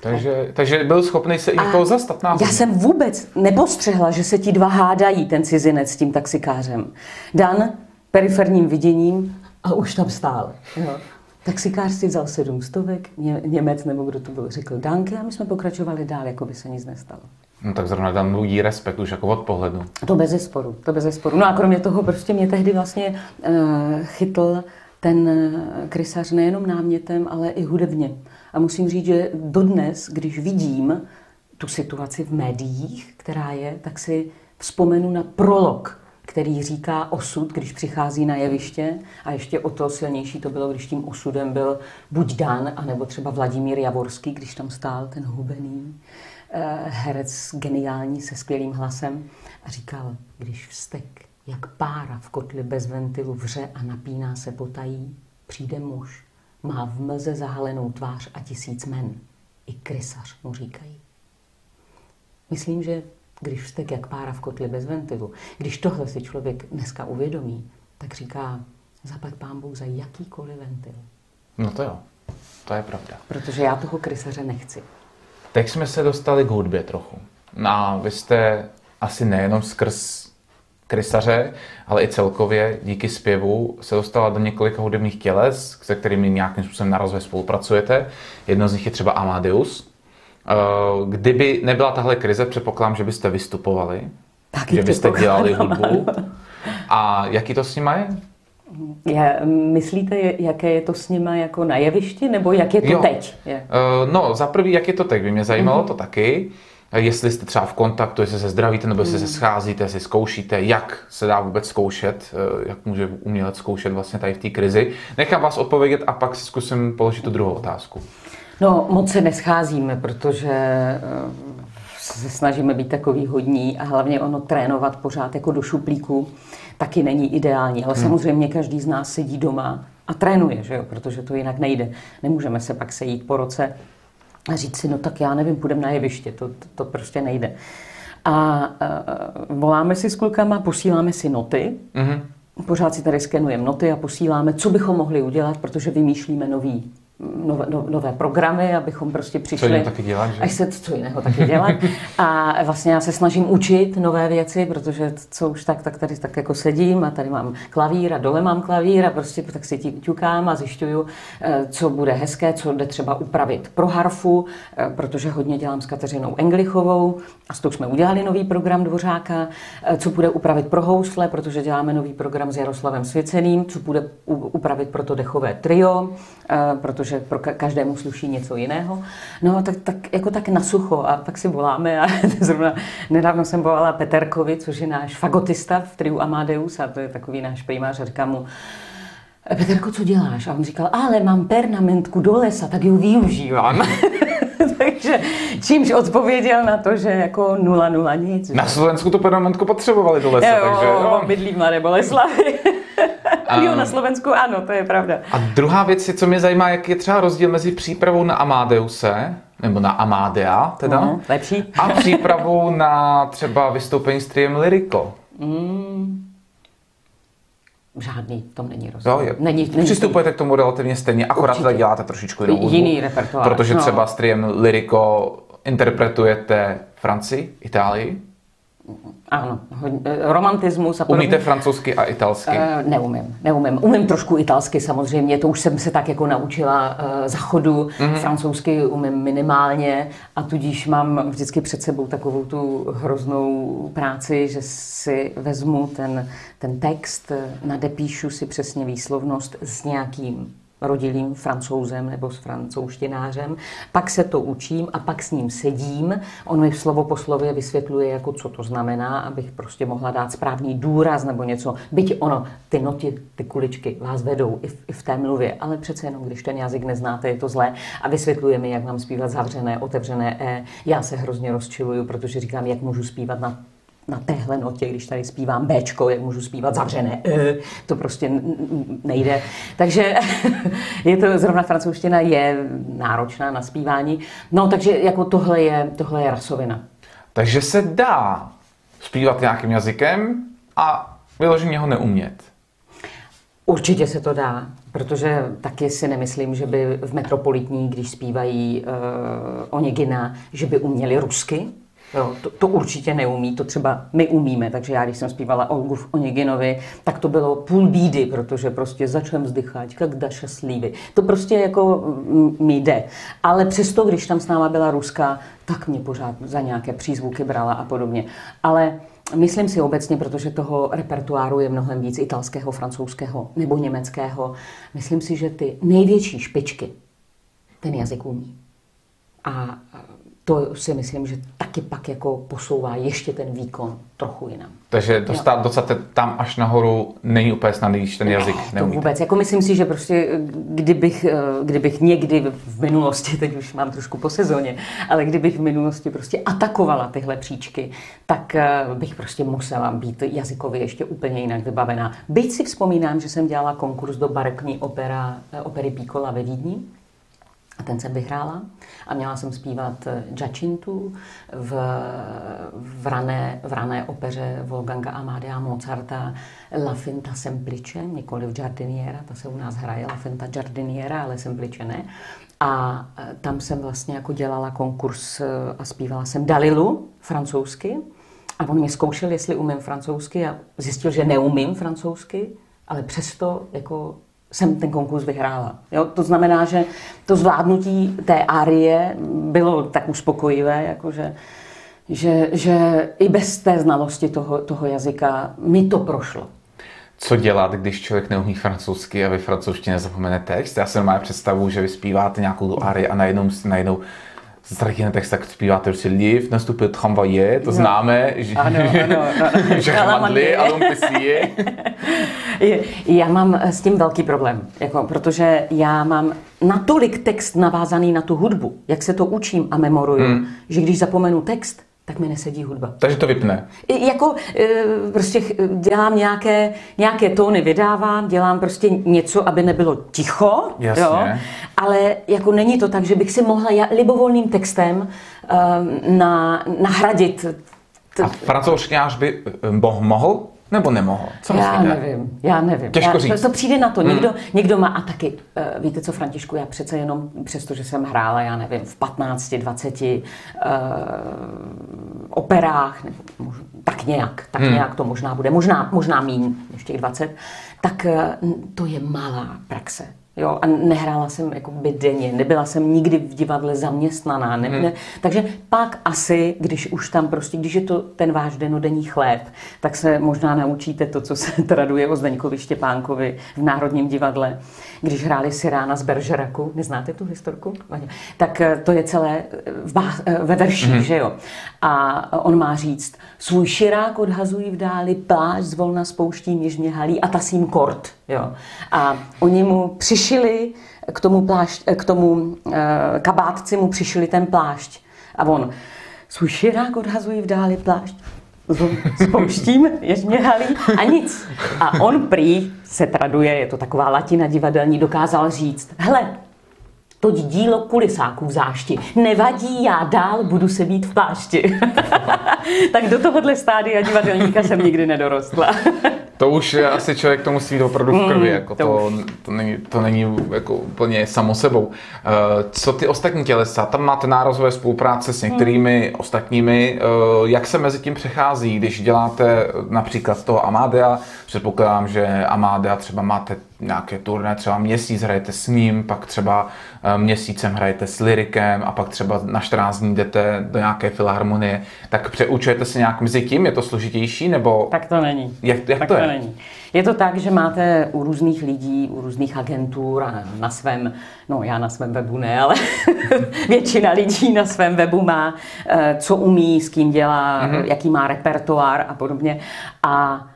Takže, takže byl schopný se i toho zastat náhodně. Já jsem vůbec nepostřehla, že se ti dva hádají, ten cizinec s tím taxikářem. Dan periferním viděním a už tam stál. Jo. Taxikář si vzal sedm stovek, Ně, Němec nebo kdo to byl, řekl danke a my jsme pokračovali dál, jako by se nic nestalo. No tak zrovna tam mluví respekt už jako od pohledu. To bez zesporu, to bez zesporu. No a kromě toho prostě mě tehdy vlastně uh, chytl ten eh, krysař nejenom námětem, ale i hudebně. A musím říct, že dodnes, když vidím tu situaci v médiích, která je, tak si vzpomenu na prolog, který říká osud, když přichází na jeviště. A ještě o to silnější to bylo, když tím osudem byl buď Dan, anebo třeba Vladimír Javorský, když tam stál ten hubený eh, herec geniální se skvělým hlasem a říkal, když vztek jak pára v kotli bez ventilu vře a napíná se potají, přijde muž, má v mlze zahalenou tvář a tisíc men. I krysař mu říkají. Myslím, že když vztek jak pára v kotli bez ventilu, když tohle si člověk dneska uvědomí, tak říká, zapad pán Bůh za jakýkoliv ventil. No to jo, to je pravda. Protože já toho krysaře nechci. Teď jsme se dostali k hudbě trochu. No a vy jste asi nejenom skrz krysaře, ale i celkově díky zpěvu se dostala do několika hudebních těles, se kterými nějakým způsobem na rozvoj spolupracujete. Jedno z nich je třeba Amadeus. Eh, kdyby nebyla tahle krize, předpokládám, že byste vystupovali, Taky že byste dělali hudbu. A jaký to s nima je? Je, myslíte, jaké je to s nima jako na jevišti, nebo jak je to jo. teď? Je. Uh, no, za prvý, jak je to teď, by mě zajímalo mm-hmm. to taky jestli jste třeba v kontaktu, jestli se zdravíte nebo jestli se hmm. scházíte, jestli zkoušíte, jak se dá vůbec zkoušet, eh, jak může umělec zkoušet vlastně tady v té krizi. Nechám vás odpovědět a pak si zkusím položit tu druhou otázku. No, moc se nescházíme, protože eh, se snažíme být takový hodní a hlavně ono trénovat pořád jako do šuplíku taky není ideální. Ale hmm. samozřejmě každý z nás sedí doma a trénuje, že jo? protože to jinak nejde. Nemůžeme se pak sejít po roce a říct si, no tak já nevím, půjdeme na jeviště, to, to, to prostě nejde. A uh, voláme si s klukama, posíláme si noty, mm-hmm. pořád si tady skenujeme noty a posíláme, co bychom mohli udělat, protože vymýšlíme nový nové, no, nové programy, abychom prostě přišli... Co jiného taky dělat, že? Až se co jiného taky dělat. A vlastně já se snažím učit nové věci, protože co už tak, tak tady tak jako sedím a tady mám klavír a dole mám klavír a prostě tak si ťukám a zjišťuju, eh, co bude hezké, co jde třeba upravit pro harfu, eh, protože hodně dělám s Kateřinou Englichovou a s tou jsme udělali nový program Dvořáka, eh, co bude upravit pro housle, protože děláme nový program s Jaroslavem Svěceným, co bude upravit pro to dechové trio, protože pro každému sluší něco jiného. No tak, tak jako tak na sucho a pak si voláme a zrovna nedávno jsem volala Peterkovi, což je náš fagotista v triu Amadeus a to je takový náš primář a říkám mu, Peterko, co děláš? A on říkal, ale mám pernamentku do lesa, tak ji využívám. Takže čímž odpověděl na to, že jako nula nula nic. Na Slovensku to pernamentku potřebovali do lesa, jo, takže jo. bydlí v Mladé Boleslavi. A, jo, na Slovensku ano, to je pravda. A druhá věc je, co mě zajímá, jak je třeba rozdíl mezi přípravou na Amadeuse, nebo na Amadea teda, mm, lepší. a přípravou na třeba vystoupení s triem Lyrico. Mm. Žádný, tom není rozdíl. Jo, je. Není, není Přistupujete k tomu relativně stejně, akorát Určitě. děláte trošičku jinou hudbu. Jiný repertoár. Protože no. třeba s triem Lyrico interpretujete Francii, Itálii, ano, eh, romantismus. A podobně. Umíte francouzsky a italsky? Uh, neumím, neumím. Umím trošku italsky samozřejmě, to už jsem se tak jako naučila uh, za chodu. Mm-hmm. Francouzsky umím minimálně a tudíž mám vždycky před sebou takovou tu hroznou práci, že si vezmu ten, ten text, nadepíšu si přesně výslovnost s nějakým rodilým francouzem nebo s francouzštinářem, pak se to učím a pak s ním sedím. On mi slovo po slově vysvětluje, jako co to znamená, abych prostě mohla dát správný důraz nebo něco. Byť ono, ty noty, ty kuličky vás vedou i v, i v té mluvě, ale přece jenom, když ten jazyk neznáte, je to zlé a vysvětluje mi, jak mám zpívat zavřené, otevřené E. Já se hrozně rozčiluju, protože říkám, jak můžu zpívat na na téhle notě, když tady zpívám Bčko, jak můžu zpívat zavřené e, to prostě nejde. Takže je to, zrovna francouzština je náročná na zpívání. No, takže jako tohle je, tohle je rasovina. Takže se dá zpívat nějakým jazykem a vyloženě ho neumět. Určitě se to dá. Protože taky si nemyslím, že by v Metropolitní, když zpívají uh, Onegina, že by uměli rusky. Jo, to, to určitě neumí, to třeba my umíme, takže já, když jsem zpívala Olgu v Oneginovi, tak to bylo půl bídy, protože prostě začnem vzdychat, jak Daša slívy. To prostě jako mi jde. Ale přesto, když tam s náma byla Ruska, tak mě pořád za nějaké přízvuky brala a podobně. Ale Myslím si obecně, protože toho repertoáru je mnohem víc italského, francouzského nebo německého, myslím si, že ty největší špičky ten jazyk umí. A to si myslím, že taky pak jako posouvá ještě ten výkon trochu jinam. Takže dostat, dostat tam až nahoru není úplně snadný, když ten jazyk ne, to vůbec. Jako myslím si, že prostě kdybych, eh, kdybych někdy v minulosti, teď už mám trošku po sezóně, ale kdybych v minulosti prostě atakovala tyhle příčky, tak eh, bych prostě musela být jazykově ještě úplně jinak vybavená. Byť si vzpomínám, že jsem dělala konkurs do barekní opera, eh, opery Píkola ve Vídni, a ten jsem vyhrála a měla jsem zpívat Giacintu v, v, rané, v rané opeře Wolfganga Amadea Mozarta La Finta Semplice, nikoli v Giardiniera, ta se u nás hraje La Finta Giardiniera, ale Semplice ne. A e, tam jsem vlastně jako dělala konkurs e, a zpívala jsem Dalilu francouzsky. A on mě zkoušel, jestli umím francouzsky a zjistil, že neumím francouzsky, ale přesto jako jsem ten konkurs vyhrála. Jo? To znamená, že to zvládnutí té árie bylo tak uspokojivé, jakože, že, že i bez té znalosti toho, toho jazyka mi to prošlo. Co dělat, když člověk neumí francouzsky a ve francouzštině zapomene text? Já si normálně představu, že vy zpíváte nějakou tu árii a najednou, najednou Ztratěný text, tak zpíváte prostě liv, nastupil tramvaje, to no. známe, že, ano, ano, ano. že hmadli a Já mám s tím velký problém, jako, protože já mám natolik text navázaný na tu hudbu, jak se to učím a memoruju, hmm. že když zapomenu text, tak mi nesedí hudba. Takže to vypne. Jako e, prostě dělám nějaké, nějaké tóny, vydávám, dělám prostě něco, aby nebylo ticho, Jasně. jo, ale jako není to tak, že bych si mohla libovolným textem um, na, nahradit. T- a francouzšťář by mohl nebo nemohl? Co já myslíte? nevím, já nevím. Těžko já, říct. To, to přijde na to. Hmm. Někdo, někdo má, a taky, uh, víte co, Františku, já přece jenom, přesto, že jsem hrála, já nevím, v 15, 20 uh, operách, nebo mož, tak nějak, tak hmm. nějak to možná bude, možná, možná míň, než těch 20, tak uh, to je malá praxe. Jo, a nehrála jsem jako by denně, nebyla jsem nikdy v divadle zaměstnaná. Ne, hmm. ne, takže pak asi, když už tam prostě, když je to ten váš denodenní chléb, tak se možná naučíte to, co se traduje o Zdeňkovi Štěpánkovi v Národním divadle, když hráli Sirána z Beržeraku, neznáte tu historku? Tak eh, to je celé eh, v eh, ve verších, hmm. že jo. A on má říct, svůj širák odhazují v dáli, pláž zvolna spouští něžně halí a tasím kort. Jo. A oni mu přišili k tomu, plášť, k tomu e, kabátci mu přišili ten plášť. A on, svůj širák odhazují v dáli plášť, spouštím, ježně halí a nic. A on prý se traduje, je to taková latina divadelní, dokázal říct, hele, to dílo kulisáků v zášti. Nevadí, já dál budu se být v plášti. tak do tohohle stádia divadelníka jsem nikdy nedorostla. to už asi člověk to musí mít opravdu v krvi. Mm, jako to, to, to, není, to není jako úplně samo sebou. Uh, co ty ostatní tělesa? Tam máte nárazové spolupráce s některými mm. ostatními. Uh, jak se mezi tím přechází, když děláte například toho Amadea? Předpokládám, že Amadea třeba máte nějaké turné, třeba měsíc hrajete s ním, pak třeba eh, měsícem hrajete s lirikem a pak třeba na 14 dní jdete do nějaké filharmonie, tak přeučujete se nějak mezi tím? Je to složitější? Nebo... Tak to není. Jak, jak tak to, to je? není. Je to tak, že máte u různých lidí, u různých agentur a na svém, no já na svém webu ne, ale většina lidí na svém webu má, eh, co umí, s kým dělá, mm-hmm. jaký má repertoár a podobně. A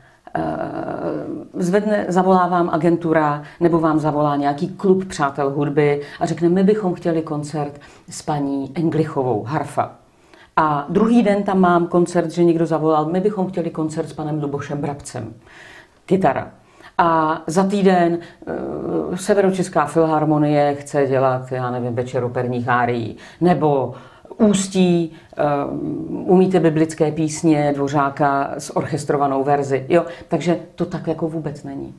zvedne, zavolá vám agentura nebo vám zavolá nějaký klub přátel hudby a řekne, my bychom chtěli koncert s paní Englichovou, harfa. A druhý den tam mám koncert, že někdo zavolal, my bychom chtěli koncert s panem Lubošem Brabcem, kytara. A za týden uh, Severočeská filharmonie chce dělat, já nevím, večer operních árií, nebo Ústí, uh, umíte biblické písně Dvořáka s orchestrovanou verzi. Jo, takže to tak jako vůbec není.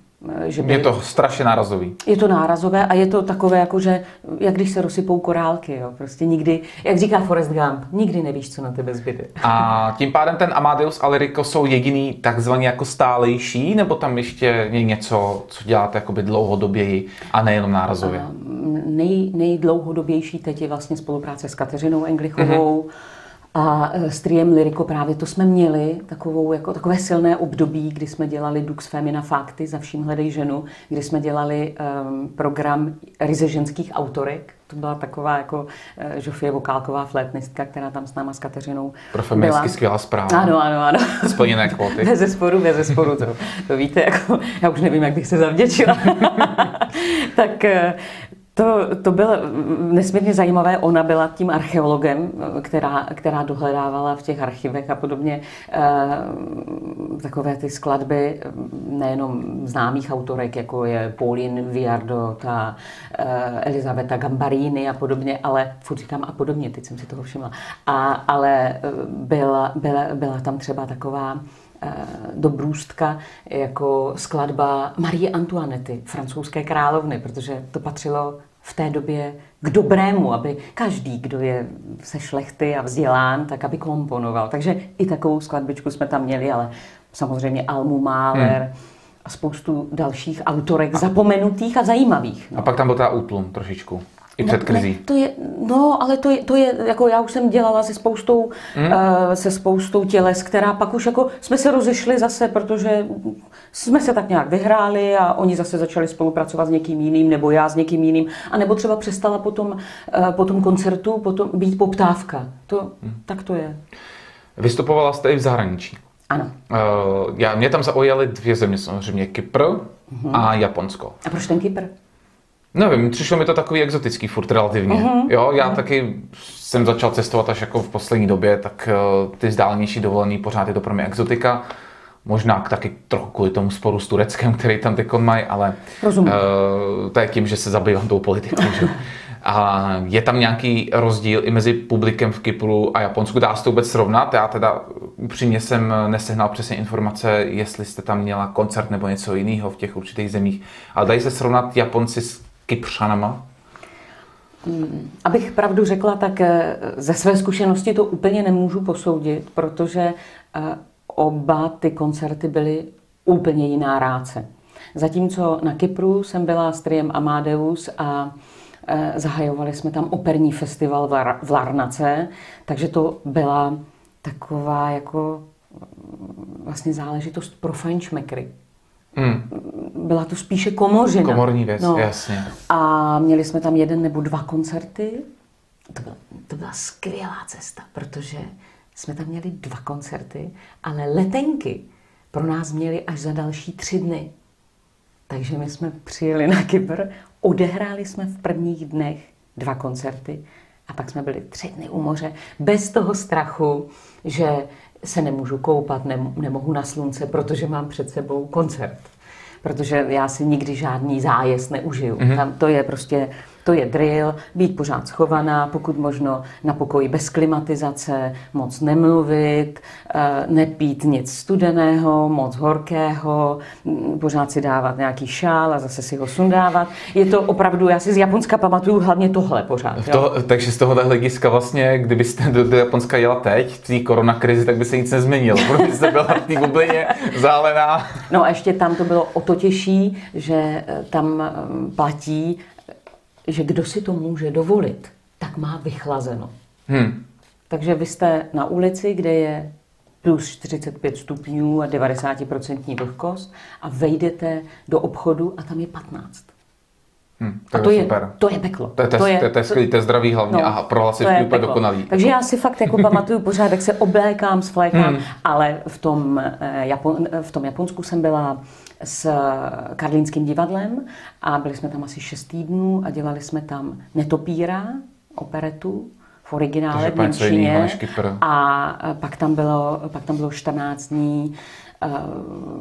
Eh, že Je to strašně nárazový. je to nárazové a je to takové, jako že, jak když se rozsypou korálky, jo. Prostě nikdy, jak říká Forrest Gump, nikdy nevíš, co na tebe zbyde. A tím pádem ten Amadeus a Lirico jsou jediný takzvaně jako stálejší, nebo tam ještě je něco, co děláte jakoby dlouhodoběji a nejenom nárazově? Nej, nejdlouhodobější teď je vlastně spolupráce s Kateřinou Englichovou, mm-hmm. A e, s Triem Lyriko právě to jsme měli, takovou, jako, takové silné období, kdy jsme dělali Dux Femina Fakty, za vším hledej ženu, kdy jsme dělali um, program ryze ženských autorek. To byla taková jako uh, Žofie Vokálková flétnistka, která tam s náma s Kateřinou Pro feministky skvělá zpráva. Ano, ano, ano. Splněné kvóty. Bez zesporu, bez zesporu, to, to víte, jako, já už nevím, jak bych se zavděčila. tak e, to, to bylo nesmírně zajímavé. Ona byla tím archeologem, která, která dohledávala v těch archivech a podobně e, takové ty skladby nejenom známých autorek, jako je Pauline Viardot a e, Elizabeta Gambarini a podobně, ale furt říkám a podobně, teď jsem si toho všimla. A, ale byla, byla, byla tam třeba taková dobrůstka jako skladba Marie Antoinety, francouzské královny, protože to patřilo v té době k dobrému, aby každý, kdo je se šlechty a vzdělán, tak aby komponoval. Takže i takovou skladbičku jsme tam měli, ale samozřejmě Almu Mahler hmm. a spoustu dalších autorek a... zapomenutých a zajímavých. No. A pak tam byl ta útlum trošičku. I před krizí. Ne, to je, no, ale to je, to je, jako já už jsem dělala se spoustou, hmm. uh, se spoustou těles, která pak už jako jsme se rozešli zase, protože jsme se tak nějak vyhráli a oni zase začali spolupracovat s někým jiným, nebo já s někým jiným, a nebo třeba přestala potom, uh, po tom koncertu potom být poptávka. To, hmm. Tak to je. Vystupovala jste i v zahraničí. Ano. Uh, já, mě tam zaujaly dvě země, samozřejmě Kypr uh-huh. a Japonsko. A proč ten Kypr? Nevím, přišlo mi to takový exotický furt relativně. Uh-huh. Jo, já uh-huh. taky jsem začal cestovat až jako v poslední době, tak uh, ty zdálnější dovolený pořád je to pro mě exotika. Možná taky trochu kvůli tomu sporu s Tureckem, který tam teď mají, ale uh, to je tím, že se zabývám tou politikou. že? A je tam nějaký rozdíl i mezi publikem v Kypru a Japonsku? Dá se to vůbec srovnat? Já teda upřímně jsem nesehnal přesně informace, jestli jste tam měla koncert nebo něco jiného v těch určitých zemích. Ale dají se srovnat Japonci s Kypřanama? Abych pravdu řekla, tak eh, ze své zkušenosti to úplně nemůžu posoudit, protože eh, oba ty koncerty byly úplně jiná ráce. Zatímco na Kypru jsem byla s Triem Amadeus a eh, zahajovali jsme tam operní festival v Larnace, takže to byla taková jako vlastně záležitost pro fajnšmekry. Hmm. Byla to spíše komořina. Komorní věc, no. jasně. A měli jsme tam jeden nebo dva koncerty. To byla, to byla skvělá cesta, protože jsme tam měli dva koncerty, ale letenky pro nás měli až za další tři dny. Takže my jsme přijeli na Kypr, odehráli jsme v prvních dnech dva koncerty a pak jsme byli tři dny u moře bez toho strachu, že se nemůžu koupat, nemohu na slunce, protože mám před sebou koncert. Protože já si nikdy žádný zájezd neužiju. Mm-hmm. Tam to je prostě to je drill, být pořád schovaná, pokud možno na pokoji bez klimatizace, moc nemluvit, eh, nepít nic studeného, moc horkého, mm, pořád si dávat nějaký šál a zase si ho sundávat. Je to opravdu, já si z Japonska pamatuju hlavně tohle pořád. To, takže z tohohle hlediska vlastně, kdybyste do, do Japonska jela teď, v té koronakrizi, tak by se nic nezměnilo, protože jste byla v té bublině zálená. No a ještě tam to bylo o to těžší, že eh, tam mm, platí že kdo si to může dovolit, tak má vychlazeno. Hmm. Takže vy jste na ulici, kde je plus 45 stupňů a 90% vlhkost a vejdete do obchodu a tam je 15. Hmm, to a to je, super. to je peklo. To je, to, to je, to je, to je skvělý, to je zdravý hlavně no, a prohlasičky úplně dokonalý. Takže já si fakt jako pamatuju pořád, jak se oblékám, svlékám, hmm. ale v tom, eh, Japon, v tom Japonsku jsem byla s Karlínským divadlem a byli jsme tam asi 6 týdnů a dělali jsme tam Netopíra, operetu, v originále v Němčině. A pak tam, bylo, pak tam bylo 14 dní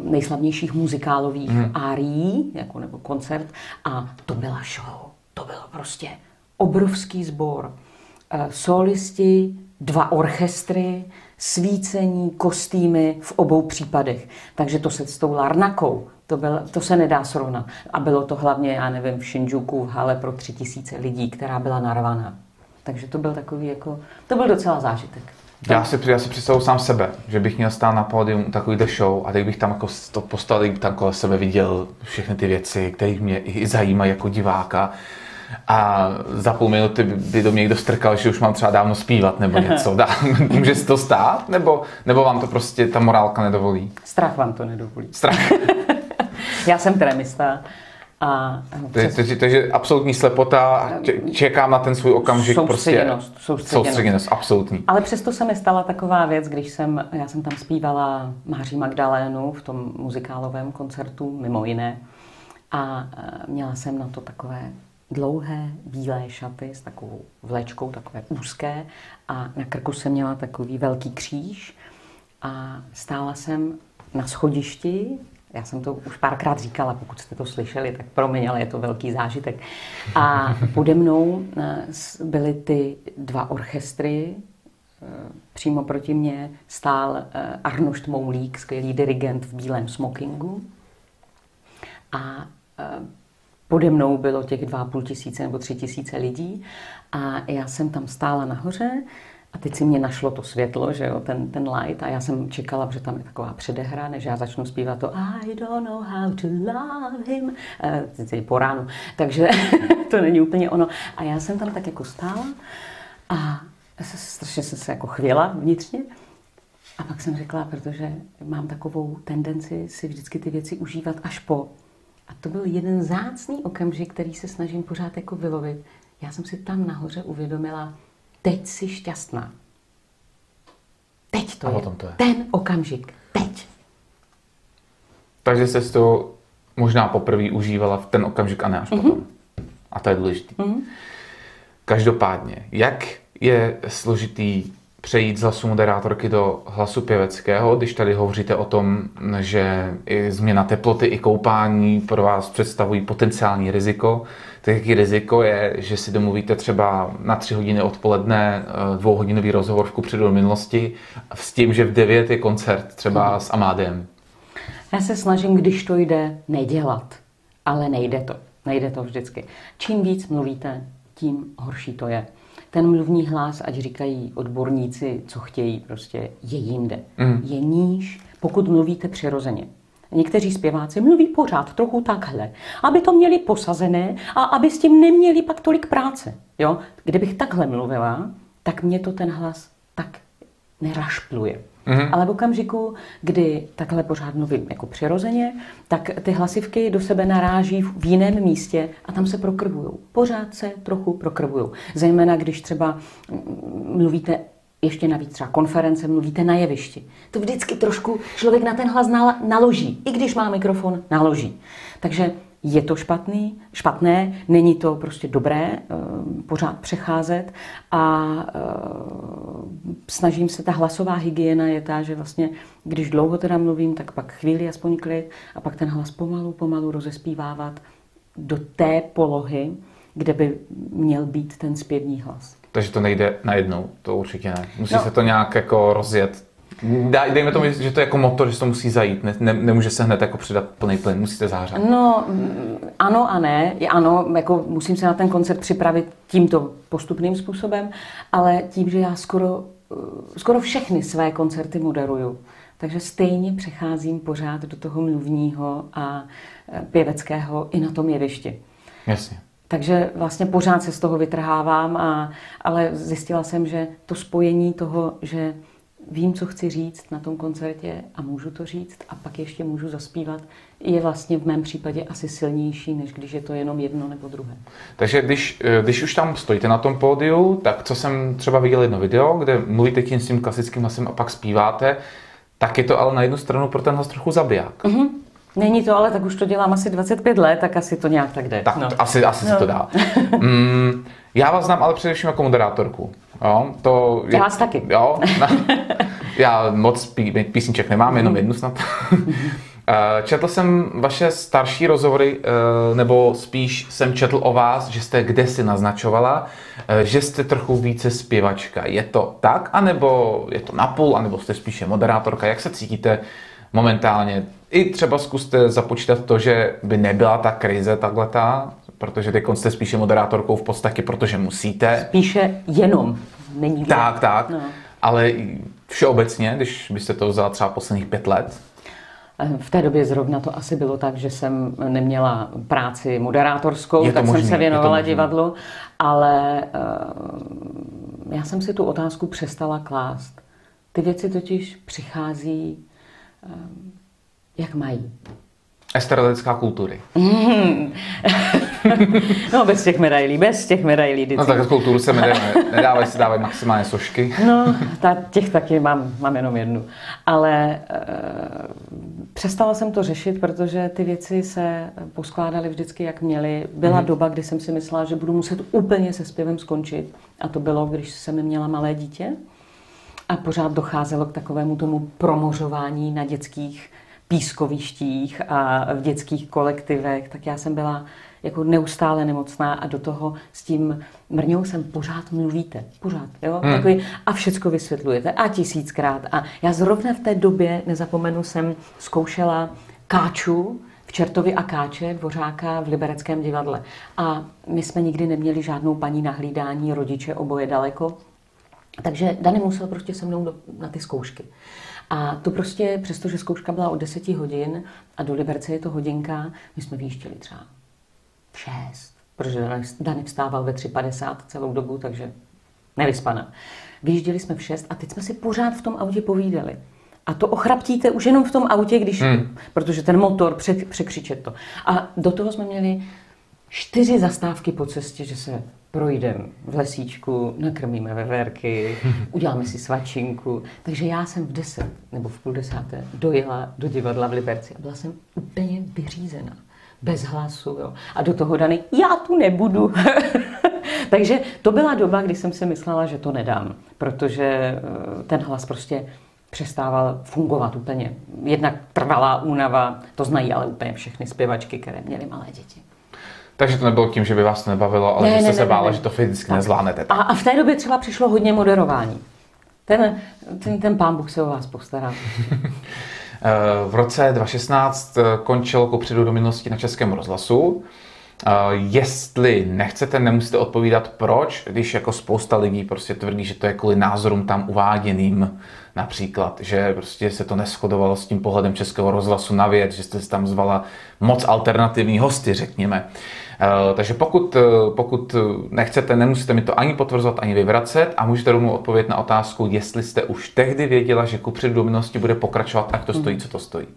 nejslavnějších muzikálových hmm. árií, jako nebo koncert. A to byla show. To bylo prostě obrovský sbor. Uh, solisti, dva orchestry, svícení, kostýmy v obou případech. Takže to se s tou Larnakou, To, byl, to se nedá srovnat. A bylo to hlavně, já nevím, v Shinjuku v hale pro tři tisíce lidí, která byla narvaná. Takže to byl takový jako, to byl docela zážitek. Já si, já si představu sám sebe, že bych měl stát na pódium takový show a teď bych tam jako to postavil, tam kolem sebe viděl všechny ty věci, které mě i zajímají jako diváka. A za půl minuty by do mě někdo strkal, že už mám třeba dávno zpívat nebo něco. Dá, může se to stát? Nebo, nebo vám to prostě ta morálka nedovolí? Strach vám to nedovolí. Strach. Já jsem tremista. A, přes... takže, takže absolutní slepota a čekám na ten svůj okamžik. Soustředěnost. Prostě, soustředěnost. soustředěnost, absolutní. Ale přesto se mi stala taková věc, když jsem, já jsem tam zpívala Máří Magdalénu v tom muzikálovém koncertu, mimo jiné. A měla jsem na to takové dlouhé bílé šaty s takovou vlečkou, takové úzké a na krku jsem měla takový velký kříž a stála jsem na schodišti já jsem to už párkrát říkala, pokud jste to slyšeli, tak pro mě, ale je to velký zážitek. A pode mnou eh, byly ty dva orchestry, eh, přímo proti mně stál eh, Arnošt Moulík, skvělý dirigent v bílém smokingu. A pode mnou bylo těch dva půl tisíce nebo tři tisíce lidí a já jsem tam stála nahoře a teď si mě našlo to světlo, že jo, ten, ten light a já jsem čekala, že tam je taková předehra, než já začnu zpívat to I don't know how to love him, e, po ránu, takže to není úplně ono. A já jsem tam tak jako stála a strašně jsem se jako chvěla vnitřně. A pak jsem řekla, protože mám takovou tendenci si vždycky ty věci užívat až po. A to byl jeden zácný okamžik, který se snažím pořád jako vylovit. Já jsem si tam nahoře uvědomila, teď jsi šťastná. Teď to, je. to je. Ten okamžik. Teď. Takže jsi to možná poprvé užívala v ten okamžik a ne až mm-hmm. potom. A to je důležité. Mm-hmm. Každopádně, jak je složitý přejít z hlasu moderátorky do hlasu pěveckého, když tady hovoříte o tom, že i změna teploty i koupání pro vás představují potenciální riziko, tak jaký riziko je, že si domluvíte třeba na tři hodiny odpoledne eh, dvouhodinový rozhovor v kupředu do minulosti s tím, že v devět je koncert třeba hmm. s Amádem? Já se snažím, když to jde, nedělat. Ale nejde to. Nejde to vždycky. Čím víc mluvíte, tím horší to je ten mluvní hlas, ať říkají odborníci, co chtějí, prostě je jinde. Mm. Je níž, pokud mluvíte přirozeně. Někteří zpěváci mluví pořád trochu takhle, aby to měli posazené a aby s tím neměli pak tolik práce. Jo? Kdybych takhle mluvila, tak mě to ten hlas tak nerašpluje. Mm-hmm. Ale v okamžiku, kdy takhle pořád mluvím jako přirozeně, tak ty hlasivky do sebe naráží v jiném místě a tam se prokrvují. Pořád se trochu prokrvují. Zejména když třeba mluvíte ještě navíc třeba konference, mluvíte na jevišti. To vždycky trošku člověk na ten hlas naloží. I když má mikrofon, naloží. Takže je to špatný, špatné, není to prostě dobré eh, pořád přecházet a eh, snažím se, ta hlasová hygiena je ta, že vlastně, když dlouho teda mluvím, tak pak chvíli aspoň klid a pak ten hlas pomalu, pomalu rozespívávat do té polohy, kde by měl být ten zpěvní hlas. Takže to nejde najednou, to určitě ne. Musí no. se to nějak jako rozjet Dejme tomu, že to je jako motor, že to musí zajít. Ne, ne, nemůže se hned jako přidat plný plyn, musíte zářat. No, ano a ne. Ano, jako musím se na ten koncert připravit tímto postupným způsobem, ale tím, že já skoro, skoro všechny své koncerty moderuju, takže stejně přecházím pořád do toho mluvního a e, pěveckého i na tom jevišti. Jasně. Takže vlastně pořád se z toho vytrhávám, a, ale zjistila jsem, že to spojení toho, že vím, co chci říct na tom koncertě a můžu to říct a pak ještě můžu zaspívat, je vlastně v mém případě asi silnější, než když je to jenom jedno nebo druhé. Takže když, eh, když už tam stojíte na tom pódiu, tak co jsem třeba viděl jedno video, kde mluvíte tím s tím klasickým hlasem a pak zpíváte, tak je to ale na jednu stranu pro ten hlas trochu zabiják. Mm-hmm. Není to, ale tak už to dělám asi 25 let, tak asi to nějak tak jde. Tak no. asi, asi no. se to dá. mm, já vás znám ale především jako moderátorku. Jo, to je, já vás taky. Jo, na, já moc pí, písniček nemám, jenom jednu snad. Eh, četl jsem vaše starší rozhovory, eh, nebo spíš jsem četl o vás, že jste kde si naznačovala, eh, že jste trochu více zpěvačka. Je to tak, anebo je to napůl, anebo jste spíše moderátorka? Jak se cítíte momentálně I třeba zkuste započítat to, že by nebyla ta krize takhletá, protože teď jste spíše moderátorkou v podstatě, protože musíte. Spíše jenom. Není tak, tak. No. Ale všeobecně, když byste to vzala třeba posledních pět let, v té době zrovna to asi bylo tak, že jsem neměla práci moderátorskou, tak možný, jsem se věnovala divadlu, ale uh, já jsem si tu otázku přestala klást. Ty věci totiž přichází, uh, jak mají. Estrategická kultury. no, bez těch medailí, bez těch medailí. No tak z kulturu se medaile nedávají, se dávají maximálně sošky. no, ta, těch taky mám, mám jenom jednu. Ale e, přestala jsem to řešit, protože ty věci se poskládaly vždycky, jak měly. Byla mm. doba, kdy jsem si myslela, že budu muset úplně se zpěvem skončit. A to bylo, když jsem měla malé dítě. A pořád docházelo k takovému tomu promořování na dětských pískovištích a v dětských kolektivech, tak já jsem byla jako neustále nemocná a do toho s tím mrňou jsem pořád mluvíte, pořád, jo, hmm. Takový, a všecko vysvětlujete a tisíckrát a já zrovna v té době, nezapomenu, jsem zkoušela káču, v Čertovi a Káče, dvořáka v Libereckém divadle. A my jsme nikdy neměli žádnou paní na hlídání, rodiče oboje daleko. Takže Dany musel prostě se mnou do, na ty zkoušky. A to prostě, přestože zkouška byla o 10 hodin a do Liberce je to hodinka, my jsme výjížděli třeba v 6, protože Dany vstával ve 3.50 celou dobu, takže nevyspaná. Vyjížděli jsme v 6 a teď jsme si pořád v tom autě povídali. A to ochraptíte už jenom v tom autě, když, hmm. protože ten motor překřičet to. A do toho jsme měli čtyři zastávky po cestě, že se projdeme v lesíčku, nakrmíme veverky, uděláme si svačinku. Takže já jsem v deset nebo v půl desáté dojela do divadla v Liberci a byla jsem úplně vyřízená. Bez hlasu, jo. A do toho daný, já tu nebudu. Takže to byla doba, kdy jsem si myslela, že to nedám, protože eh, ten hlas prostě přestával fungovat úplně. Jednak trvalá únava, to znají ale úplně všechny zpěvačky, které měly malé děti. Takže to nebylo tím, že by vás to nebavilo, ale ne, že jste ne, se ne, bála, ne. že to fyzicky tak. nezvládnete. A, a v té době třeba přišlo hodně moderování. Ten, ten, ten pán Bůh se o vás postará. v roce 2016 eh, končil kupředu do minulosti na Českém rozhlasu. Jestli nechcete, nemusíte odpovídat proč, když jako spousta lidí prostě tvrdí, že to je kvůli názorům tam uváděným, například, že prostě se to neschodovalo s tím pohledem Českého rozhlasu na věc, že jste tam zvala moc alternativní hosty, řekněme. Eh, takže pokud, eh, pokud nechcete, nemusíte mi to ani potvrzovat, ani vyvracet a můžete rovnou odpovědět na otázku, jestli jste už tehdy věděla, že ku do bude pokračovat, tak to stojí, co to stojí.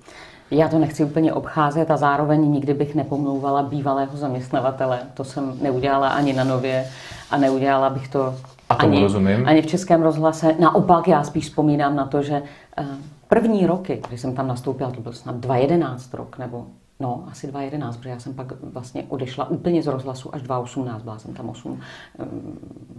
Já to nechci úplně obcházet a zároveň nikdy bych nepomlouvala bývalého zaměstnavatele. To jsem neudělala ani na nově a neudělala bych to a ani, rozumím. ani v Českém rozhlase. Naopak já spíš vzpomínám na to, že eh, první roky, kdy jsem tam nastoupila, to byl snad 2011 rok, nebo No, asi 2011, protože já jsem pak vlastně odešla úplně z rozhlasu až 2018, byla jsem tam 8,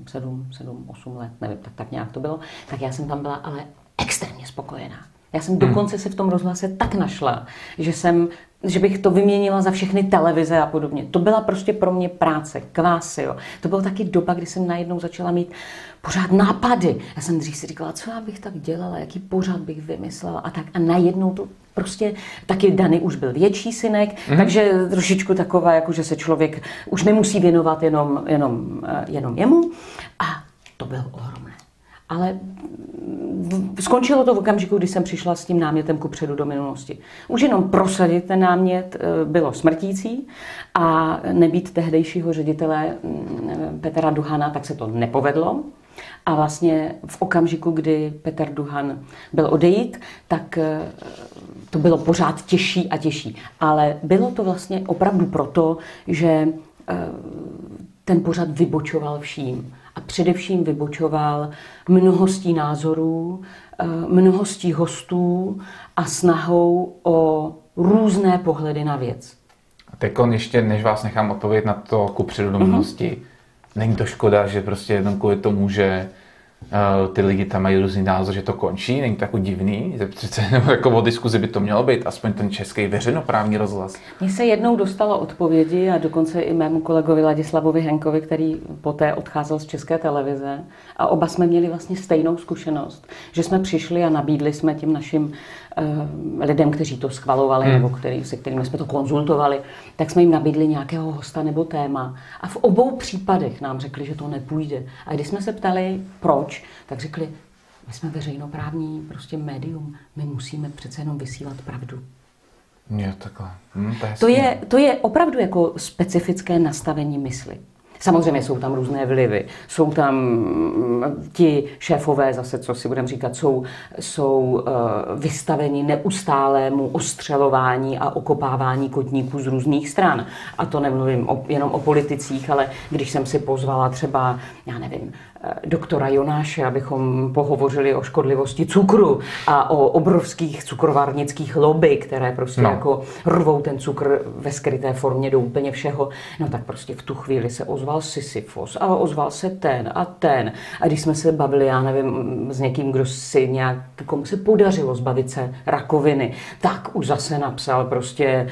7, 7, 8 let, nevím, tak, tak nějak to bylo. Tak já jsem tam byla ale extrémně spokojená. Já jsem hmm. dokonce se v tom rozhlase tak našla, že jsem že bych to vyměnila za všechny televize a podobně. To byla prostě pro mě práce, kvásy. Jo. To byla taky doba, kdy jsem najednou začala mít pořád nápady. Já jsem dřív si říkala, co já bych tak dělala, jaký pořád bych vymyslela a tak. A najednou to prostě, taky Dany už byl větší synek, mm. takže trošičku taková, jako že se člověk už nemusí věnovat jenom, jenom, eh, jenom jemu. A to bylo ohromné. Ale skončilo to v okamžiku, kdy jsem přišla s tím námětem ku předu do minulosti. Už jenom prosadit ten námět eh, bylo smrtící a nebýt tehdejšího ředitele mm, Petra Duhana, tak se to nepovedlo. A vlastně v okamžiku, kdy Petr Duhan byl odejít, tak eh, to bylo pořád těžší a těžší. Ale bylo to vlastně opravdu proto, že eh, ten pořad vybočoval vším a především vybočoval mnohostí názorů, eh, mnohostí hostů a snahou o různé pohledy na věc. A teď ještě, než vás nechám odpovědět na to ku předu do mm-hmm. Není to škoda, že prostě jenom kvůli tomu, že ty lidi tam mají různý názor, že to končí, není to jako divný, že přece nebo jako o diskuzi by to mělo být, aspoň ten český veřejnoprávní rozhlas. Mně se jednou dostalo odpovědi a dokonce i mému kolegovi Ladislavovi Henkovi, který poté odcházel z české televize a oba jsme měli vlastně stejnou zkušenost, že jsme přišli a nabídli jsme těm našim lidem, kteří to schvalovali hmm. nebo který, se kterými jsme to konzultovali, tak jsme jim nabídli nějakého hosta nebo téma a v obou případech nám řekli, že to nepůjde. A když jsme se ptali, proč, tak řekli, my jsme veřejnoprávní prostě médium, my musíme přece jenom vysílat pravdu. Jo, takhle. Hm, to, je to, je, to je opravdu jako specifické nastavení mysli. Samozřejmě jsou tam různé vlivy, jsou tam mm, ti šéfové zase, co si budeme říkat, jsou, jsou eh, vystaveni neustálému ostřelování a okopávání kotníků z různých stran. A to nemluvím o, jenom o politicích, ale když jsem si pozvala třeba, já nevím, doktora Jonáše, abychom pohovořili o škodlivosti cukru a o obrovských cukrovarnických lobby, které prostě no. jako rvou ten cukr ve skryté formě do úplně všeho. No tak prostě v tu chvíli se ozval Sisyfos a ozval se ten a ten. A když jsme se bavili, já nevím, s někým, kdo si nějak, komu se podařilo zbavit se rakoviny, tak už zase napsal prostě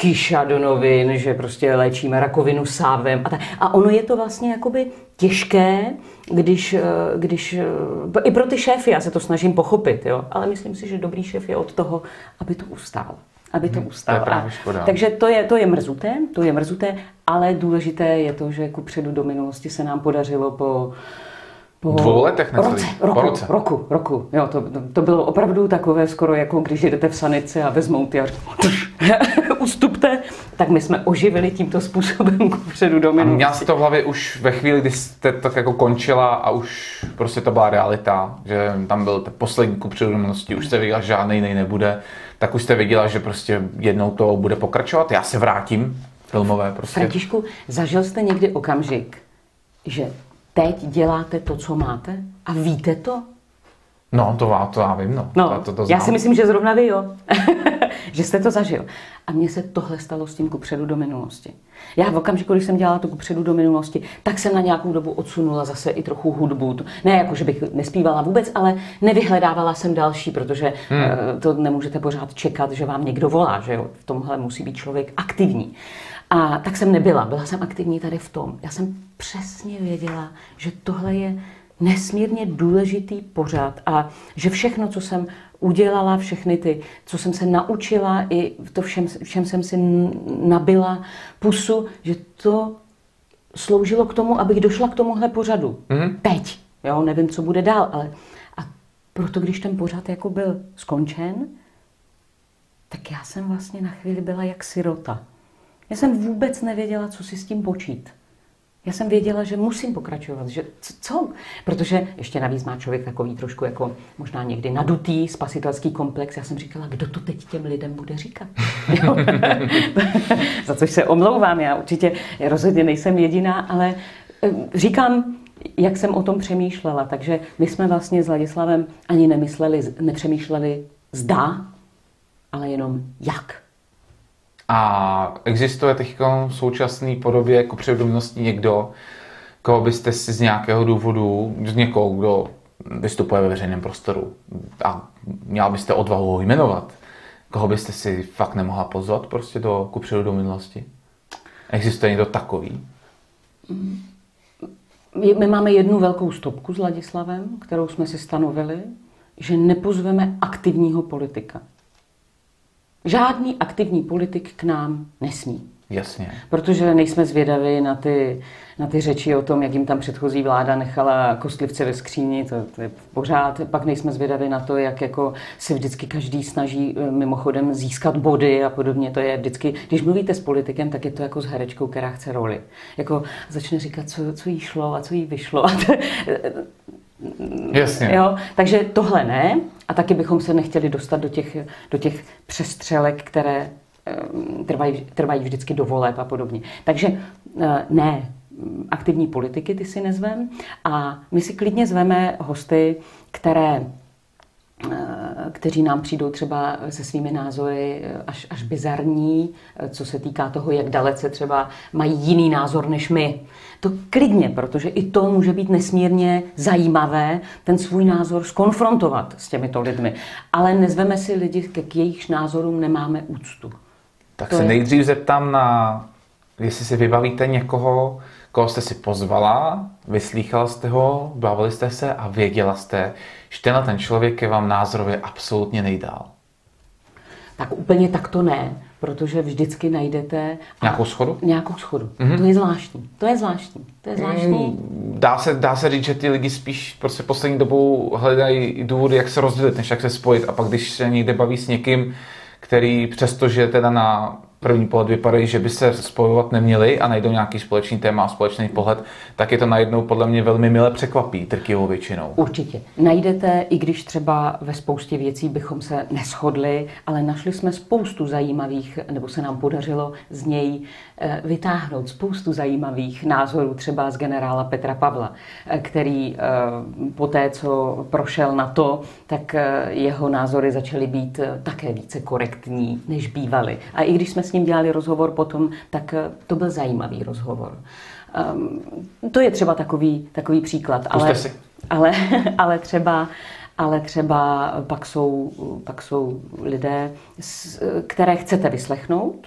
Kíša do novin, že prostě léčíme rakovinu sávem. A, tak. a ono je to vlastně jakoby těžké, když, eh, když eh, i pro ty šéfy, já se to snažím pochopit, jo? ale myslím si, že dobrý šéf je od toho, aby to ustál. Aby to hmm, ustál. To je právě škoda. Takže to je, to je mrzuté, to je mrzuté, ale důležité je to, že ku předu do minulosti se nám podařilo po po dvou letech roce, roku, po roce. roku, roku. Jo, to, to, bylo opravdu takové skoro jako když jdete v sanici a vezmou ty a ustupte, tak my jsme oživili tímto způsobem kupředu do minulosti. Měla jsi to v hlavě už ve chvíli, kdy jste tak jako končila a už prostě to byla realita, že tam byl ten poslední kupředu do minulosti, už jste věděla, že žádný jiný nebude, tak už jste věděla, že prostě jednou to bude pokračovat, já se vrátím filmové prostě. Františku, zažil jste někdy okamžik, že teď děláte to, co máte a víte to? No, to, to já vím, no. no to, to já si myslím, že zrovna vy, jo. že jste to zažil. A mně se tohle stalo s tím kupředu do minulosti. Já v okamžiku, když jsem dělala to kupředu do minulosti, tak jsem na nějakou dobu odsunula zase i trochu hudbu. Ne jako, že bych nespívala vůbec, ale nevyhledávala jsem další, protože hmm. Eh, to nemůžete pořád čekat, že vám někdo volá, že jo. V tomhle musí být člověk aktivní. A tak jsem nebyla, byla jsem aktivní tady v tom. Já jsem přesně věděla, že tohle je nesmírně důležitý pořád a že všechno, co jsem udělala, všechny ty, co jsem se naučila, i to všem, všem jsem si nabila pusu, že to sloužilo k tomu, abych došla k tomuhle pořadu. Mm-hmm. Teď. Jo, nevím, co bude dál, ale a proto, když ten pořad jako byl skončen, tak já jsem vlastně na chvíli byla jak sirota. Já jsem vůbec nevěděla, co si s tím počít. Já jsem věděla, že musím pokračovat, že co? Protože ještě navíc má člověk takový trošku jako možná někdy nadutý spasitelský komplex. Já jsem říkala, kdo to teď těm lidem bude říkat? Za což se omlouvám, já určitě rozhodně nejsem jediná, ale eh, říkám, jak jsem o tom přemýšlela. Takže my jsme vlastně s Ladislavem ani nemysleli, nepřemýšleli zdá, ale jenom jak. A existuje teď v současné podobě jako předomnosti někdo, koho byste si z nějakého důvodu, z někoho, kdo vystupuje ve veřejném prostoru a měla byste odvahu ho jmenovat, koho byste si fakt nemohla pozvat prostě do kupředu do minulosti? Existuje někdo takový? My máme jednu velkou stopku s Ladislavem, kterou jsme si stanovili, že nepozveme aktivního politika. Žádný aktivní politik k nám nesmí. Jasně. Protože nejsme zvědaví na ty, na ty řeči o tom, jak jim tam předchozí vláda nechala kostlivce ve skříni, to, to je pořád. Pak nejsme zvědaví na to, jak jako se vždycky každý snaží eh, mimochodem získat body a podobně. To je vždycky, když mluvíte s politikem, tak je to jako s herečkou, která chce roli. Jako začne říkat, co, co jí šlo a co jí vyšlo. Jasně. Jo? Takže tohle ne. A taky bychom se nechtěli dostat do těch, do těch přestřelek, které trvají, trvají vždycky do voleb a podobně. Takže eh, ne, aktivní politiky ty si nezvem a my si klidně zveme hosty, které kteří nám přijdou třeba se svými názory až, až bizarní, co se týká toho, jak dalece třeba mají jiný názor než my. To klidně, protože i to může být nesmírně zajímavé, ten svůj názor skonfrontovat s těmito lidmi. Ale nezveme si lidi, k jejich názorům nemáme úctu. Tak to se je... nejdřív zeptám na, jestli si vybavíte někoho, koho jste si pozvala, vyslýchala jste ho, bavili jste se a věděla jste, že tenhle ten člověk je vám názorově absolutně nejdál. Tak úplně tak to ne, protože vždycky najdete... Nějakou schodu? Nějakou schodu. Mm-hmm. To je zvláštní. To je zvláštní. To je zvláštní. Mm, dá, se, dá se říct, že ty lidi spíš prostě poslední dobou hledají důvody, jak se rozdělit, než jak se spojit. A pak, když se někde baví s někým, který přestože teda na první pohled vypadají, že by se spojovat neměli a najdou nějaký společný téma a společný pohled, tak je to najednou podle mě velmi milé překvapí trkivou většinou. Určitě. Najdete, i když třeba ve spoustě věcí bychom se neschodli, ale našli jsme spoustu zajímavých, nebo se nám podařilo z něj eh, vytáhnout spoustu zajímavých názorů, třeba z generála Petra Pavla, eh, který eh, po té, co prošel na to, tak jeho názory začaly být také více korektní, než bývaly. A i když jsme s ním dělali rozhovor potom, tak eh, to byl zajímavý rozhovor. Um, to je třeba takový, takový příklad. ale, si. ale, ale třeba ale třeba pak jsou, pak jsou lidé, které chcete vyslechnout,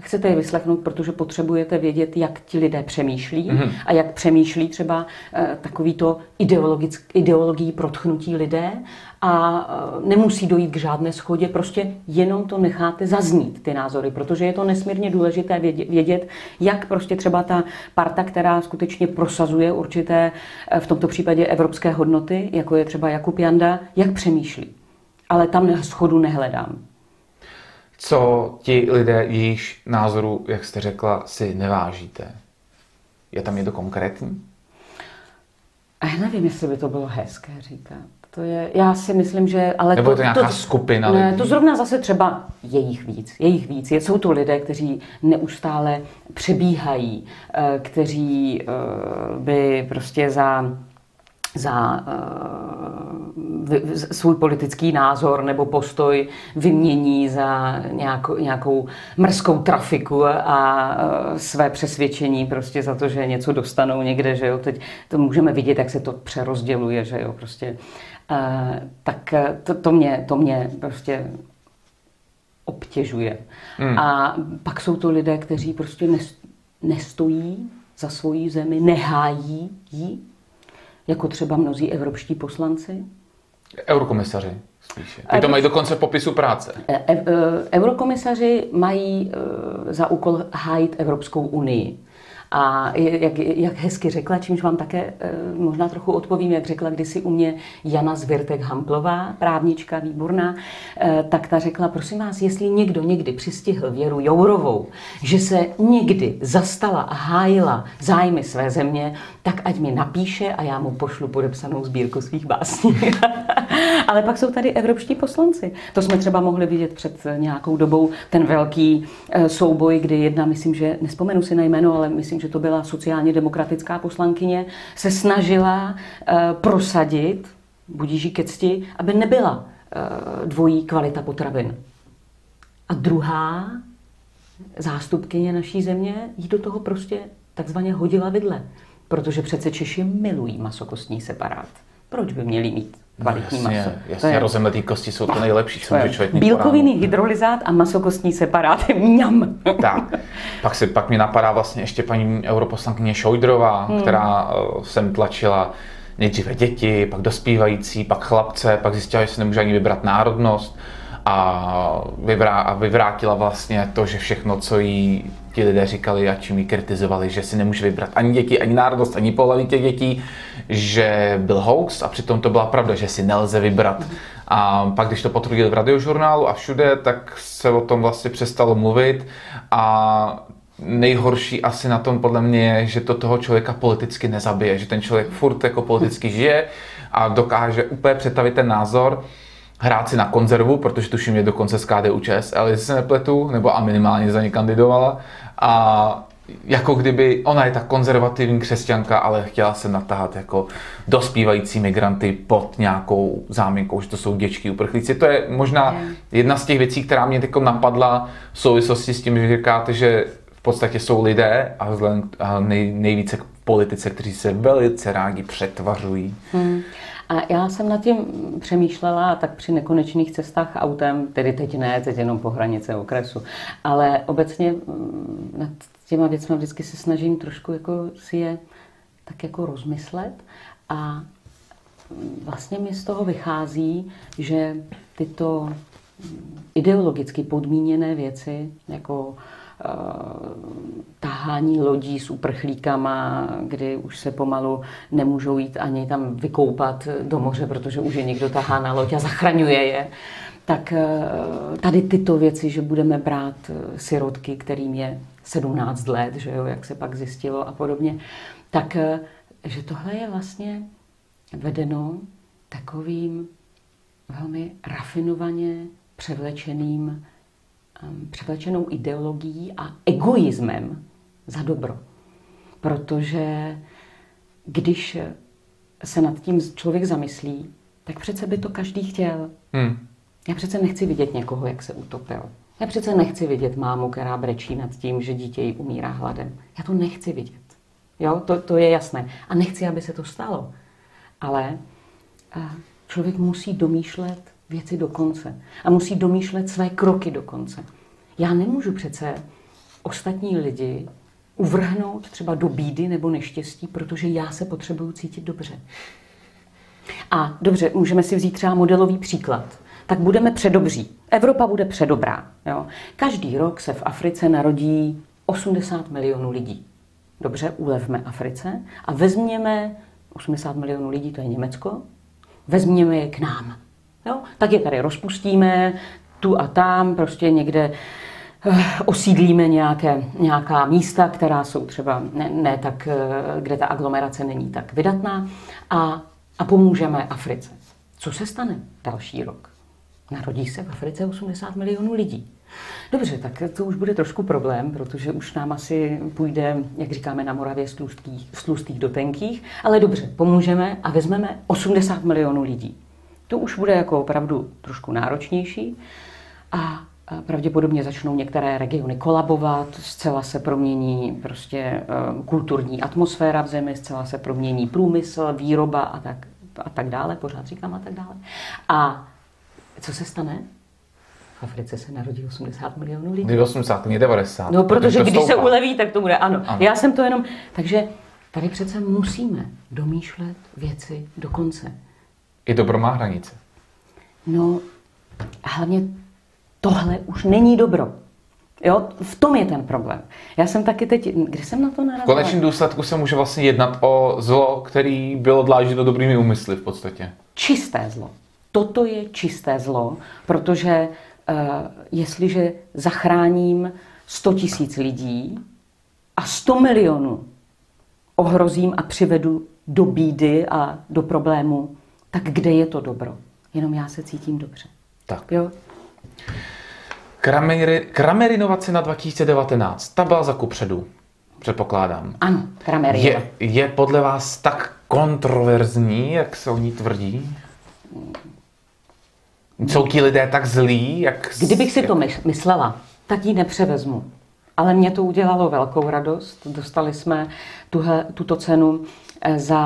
chcete je vyslechnout, protože potřebujete vědět, jak ti lidé přemýšlí mm-hmm. a jak přemýšlí třeba e, takovýto ideologií protchnutí lidé a e, nemusí dojít k žádné schodě, prostě jenom to necháte zaznít, ty názory, protože je to nesmírně důležité vědět, jak prostě třeba ta parta, která skutečně prosazuje určité, e, v tomto případě evropské hodnoty, jako je třeba Jakub Janda, jak přemýšlí. Ale tam schodu nehledám co ti lidé, jejichž názoru, jak jste řekla, si nevážíte? Je tam něco konkrétní? A já nevím, jestli by to bylo hezké říkat. To je, já si myslím, že... Ale Nebo to, je to nějaká to, skupina ne, lidí? To zrovna zase třeba jejich víc. Jejich víc. Jsou to lidé, kteří neustále přebíhají, eh, kteří eh, by prostě za za uh, svůj politický názor nebo postoj vymění za nějakou, nějakou mrzkou trafiku a uh, své přesvědčení prostě za to, že něco dostanou někde, že jo. Teď to můžeme vidět, jak se to přerozděluje, že jo, prostě. Uh, tak to, to, mě, to mě prostě obtěžuje. Hmm. A pak jsou to lidé, kteří prostě nestojí za svoji zemi, nehájí ji, jako třeba mnozí evropští poslanci? Eurokomisaři spíše. Ty to mají dokonce v popisu práce. Eurokomisaři mají za úkol hájit Evropskou unii. A jak, jak hezky řekla, čímž vám také eh, možná trochu odpovím, jak řekla kdysi u mě Jana Zvirtek Hamplová, právnička výborná, eh, tak ta řekla, prosím vás, jestli někdo někdy přistihl Věru Jourovou, že se někdy zastala a hájila zájmy své země, tak ať mi napíše a já mu pošlu podepsanou sbírku svých básní. Ale pak jsou tady evropští poslanci. To jsme třeba mohli vidět před nějakou dobou, ten velký eh, souboj, kdy jedna, myslím, že nespomenu si na jméno, ale myslím, že to byla sociálně demokratická poslankyně, se snažila uh, prosadit, budíží ke cti, aby nebyla uh, dvojí kvalita potravin. A druhá zástupkyně naší země jí do toho prostě takzvaně hodila vidle. Protože přece Češi milují masokostní separát. Proč by měli mít kvalitní no, jasně, maso. Jasně, je... rozemletý kosti jsou to nejlepší, co může člověk mít Bílkoviny, hydrolyzát a masokostní separát. Mňam. Tak. Pak, si, pak mi napadá vlastně ještě paní europoslankyně Šojdrová, hmm. která uh, sem tlačila nejdříve děti, pak dospívající, pak chlapce, pak zjistila, že si nemůže ani vybrat národnost a, vyvrá, a vyvrátila vlastně to, že všechno, co jí ti lidé říkali a čím ji kritizovali, že si nemůže vybrat ani děti, ani národnost, ani pohlaví těch dětí, že byl hoax a přitom to byla pravda, že si nelze vybrat. A pak, když to potvrdili v radiožurnálu a všude, tak se o tom vlastně přestalo mluvit a nejhorší asi na tom podle mě je, že to toho člověka politicky nezabije, že ten člověk furt jako politicky žije a dokáže úplně přetavit ten názor, hrát si na konzervu, protože tuším je dokonce z KDU ČSL, jestli se nepletu, nebo a minimálně za ně kandidovala. A jako kdyby ona je ta konzervativní křesťanka, ale chtěla se natáhat jako dospívající migranty pod nějakou záminkou, že to jsou děčky uprchlíci. To je možná jedna z těch věcí, která mě teď napadla v souvislosti s tím, že říkáte, že v podstatě jsou lidé a, vzhledem, nej, nejvíce k politice, kteří se velice rádi přetvařují. Hmm. A já jsem nad tím přemýšlela tak při nekonečných cestách autem, tedy teď ne, teď jenom po hranice okresu, ale obecně mm, nad těma věcmi vždycky se snažím trošku jako si je tak jako rozmyslet. A mm, vlastně mi z toho vychází, že tyto mm, ideologicky podmíněné věci, jako tahání lodí s uprchlíkama, kdy už se pomalu nemůžou jít ani tam vykoupat do moře, protože už je někdo tahá na loď a zachraňuje je. Tak eh, tady tyto věci, že budeme brát eh, sirotky, kterým je 17 let, že jo, jak se pak zjistilo a podobně, tak eh, že tohle je vlastně vedeno takovým velmi rafinovaně převlečeným převlečenou ideologií a egoismem za dobro. Protože když se nad tím člověk zamyslí, tak přece by to každý chtěl. Hmm. Já přece nechci vidět někoho, jak se utopil. Já přece nechci vidět mámu, která brečí nad tím, že dítě jí umírá hladem. Já to nechci vidět. Jo, to, to je jasné. A nechci, aby se to stalo. Ale člověk musí domýšlet věci do konce. A musí domýšlet své kroky do konce. Já nemůžu přece ostatní lidi uvrhnout třeba do bídy nebo neštěstí, protože já se potřebuju cítit dobře. A dobře, můžeme si vzít třeba modelový příklad. Tak budeme předobří. Evropa bude předobrá. Jo? Každý rok se v Africe narodí 80 milionů lidí. Dobře, ulevme Africe a vezměme 80 milionů lidí, to je Německo, vezměme je k nám. Jo? Tak je tady rozpustíme, tu a tam, prostě někde eh, osídlíme nějaké, nějaká místa, která jsou třeba ne, ne tak, eh, kde ta aglomerace není tak vydatná a, a pomůžeme Africe. Co se stane další rok? Narodí se v Africe 80 milionů lidí. Dobře, tak to už bude trošku problém, protože už nám asi půjde, jak říkáme na Moravě, z tlustých, tlustých do tenkých, ale dobře, pomůžeme a vezmeme 80 milionů lidí. To už bude jako opravdu trošku náročnější a pravděpodobně začnou některé regiony kolabovat, zcela se promění prostě eh, kulturní atmosféra v zemi, zcela se promění průmysl, výroba a tak, a tak dále, pořád říkám a tak dále. A co se stane? V Africe se narodí 80 milionů lidí. 80, ne 90. No, protože když se uleví, tak to bude, ano. ano. Já jsem to jenom, takže tady přece musíme domýšlet věci do konce. I dobro má hranice. No, hlavně tohle už není dobro. Jo, v tom je ten problém. Já jsem taky teď, kde jsem na to narazila? V konečném důsledku se může vlastně jednat o zlo, který bylo dlážděno dobrými úmysly v podstatě. Čisté zlo. Toto je čisté zlo, protože uh, jestliže zachráním 100 tisíc lidí a 100 milionů ohrozím a přivedu do bídy a do problému, tak kde je to dobro? Jenom já se cítím dobře. Tak. Jo? Krameri, Kramerinovace na 2019, ta byla za kupředu, předpokládám. Ano, Kramerina. Je, je podle vás tak kontroverzní, jak se o ní tvrdí? Jsou ti lidé tak zlí, jak... Kdybych si to myslela, tak ji nepřevezmu. Ale mě to udělalo velkou radost. Dostali jsme tuhle, tuto cenu za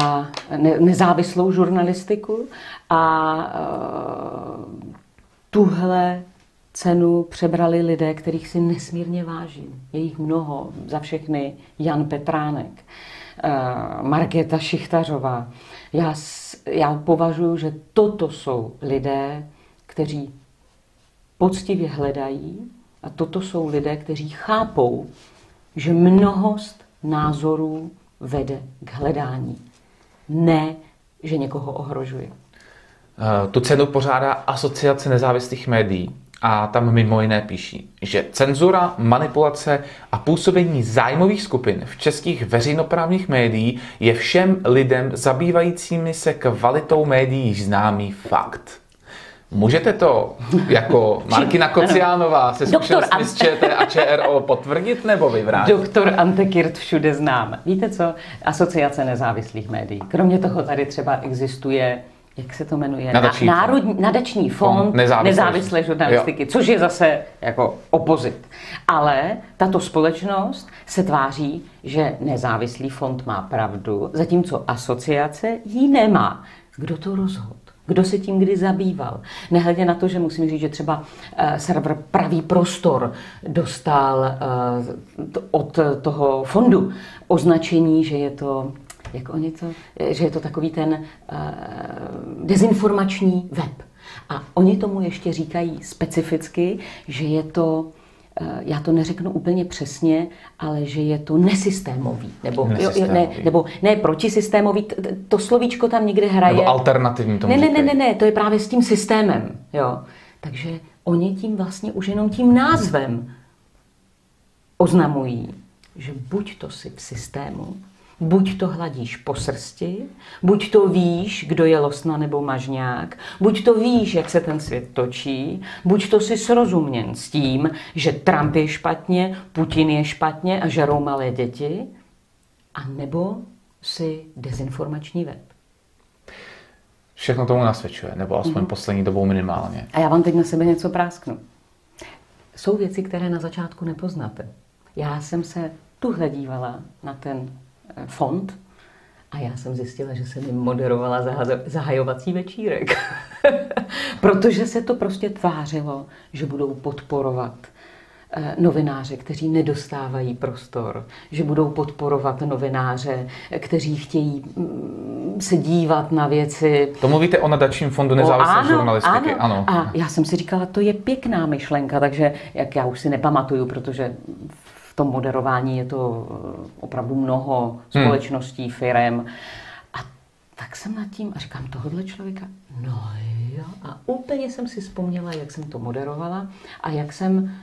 nezávislou žurnalistiku a uh, tuhle cenu přebrali lidé, kterých si nesmírně vážím. Je jich mnoho, za všechny Jan Petránek, uh, Markéta Šichtařová. Já, já považuji, že toto jsou lidé, kteří poctivě hledají a toto jsou lidé, kteří chápou, že mnohost názorů vede k hledání. Ne, že někoho ohrožuje. Eh, tu cenu pořádá Asociace nezávislých médií a tam mimo jiné píší, že cenzura, manipulace a působení zájmových skupin v českých veřejnoprávních médií je všem lidem zabývajícími se kvalitou médií známý fakt. Můžete to jako Markina Kociánová se zkušenostmi z ČT a ČRO potvrdit nebo vyvrátit? Doktor Antekirt všude znám. Víte co? Asociace nezávislých médií. Kromě toho tady třeba existuje jak se to jmenuje? Nadační Národní, fond. Nadační fond, fond nezávislé, nezávislé žurnalistiky, jo. což je zase jako opozit. Ale tato společnost se tváří, že nezávislý fond má pravdu, zatímco asociace ji nemá. Kdo to rozhodl? Kdo se tím kdy zabýval? Nehledě na to, že musím říct, že třeba uh, server Pravý prostor dostal uh, od toho fondu označení, že je to jak oni to, že je to takový ten uh, dezinformační web. A oni tomu ještě říkají specificky, že je to já to neřeknu úplně přesně, ale že je to nesystémový. Nebo, nesystémový. Jo, ne, nebo ne protisystémový, to slovíčko tam někde hraje. Nebo alternativní tomu ne, ne, ne, ne, ne, to je právě s tím systémem. Jo. Takže oni tím vlastně už jenom tím názvem oznamují, že buď to si v systému, Buď to hladíš po srsti, buď to víš, kdo je losna nebo mažňák, buď to víš, jak se ten svět točí, buď to si srozuměn s tím, že Trump je špatně, Putin je špatně a žerou malé děti, a nebo si dezinformační web. Všechno tomu nasvědčuje, nebo aspoň mm-hmm. poslední dobou minimálně. A já vám teď na sebe něco prásknu. Jsou věci, které na začátku nepoznáte. Já jsem se tuhle dívala na ten fond a já jsem zjistila, že jsem jim moderovala zahajovací večírek. Protože se to prostě tvářilo, že budou podporovat eh, novináře, kteří nedostávají prostor, že budou podporovat novináře, kteří chtějí mm, se dívat na věci. To mluvíte o nadačním fondu nezávislé ano, žurnalistiky. Ano. ano. A já jsem si říkala, to je pěkná myšlenka, takže jak já už si nepamatuju, protože tom moderování je to eh, opravdu mnoho hmm. společností, hmm. firem. A tak jsem nad tím a říkám, tohohle člověka, no jo. A úplně jsem si vzpomněla, jak jsem to moderovala a jak jsem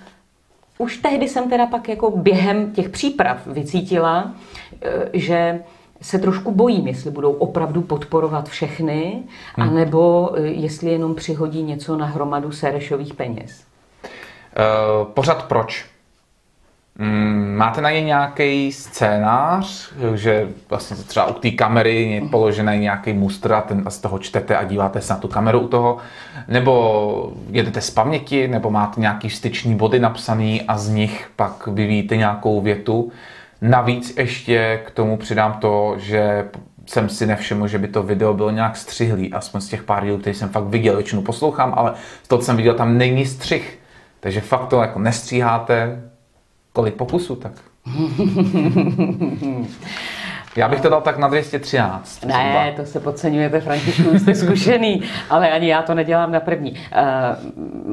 už tehdy jsem teda pak jako během těch příprav vycítila, eh, že se trošku bojím, jestli budou opravdu podporovat všechny, hmm. anebo eh, jestli jenom přihodí něco na hromadu serešových peněz. Uh, pořád proč? Mm, máte na ně nějaký scénář, že vlastně třeba u té kamery je položený nějaký mustr a, ten, z toho čtete a díváte se na tu kameru u toho, nebo jedete z paměti, nebo máte nějaký styční body napsaný a z nich pak vyvíjíte nějakou větu. Navíc ještě k tomu přidám to, že jsem si nevšiml, že by to video bylo nějak střihlý, aspoň z těch pár dílů, který jsem fakt viděl, většinu poslouchám, ale toho, co jsem viděl, tam není střih. Takže fakt to jako nestříháte, Kolik pokusů tak? Já bych to dal tak na 213. Ne, zhruba. to se podceňujete, Františku, jste zkušený, ale ani já to nedělám na první. Uh,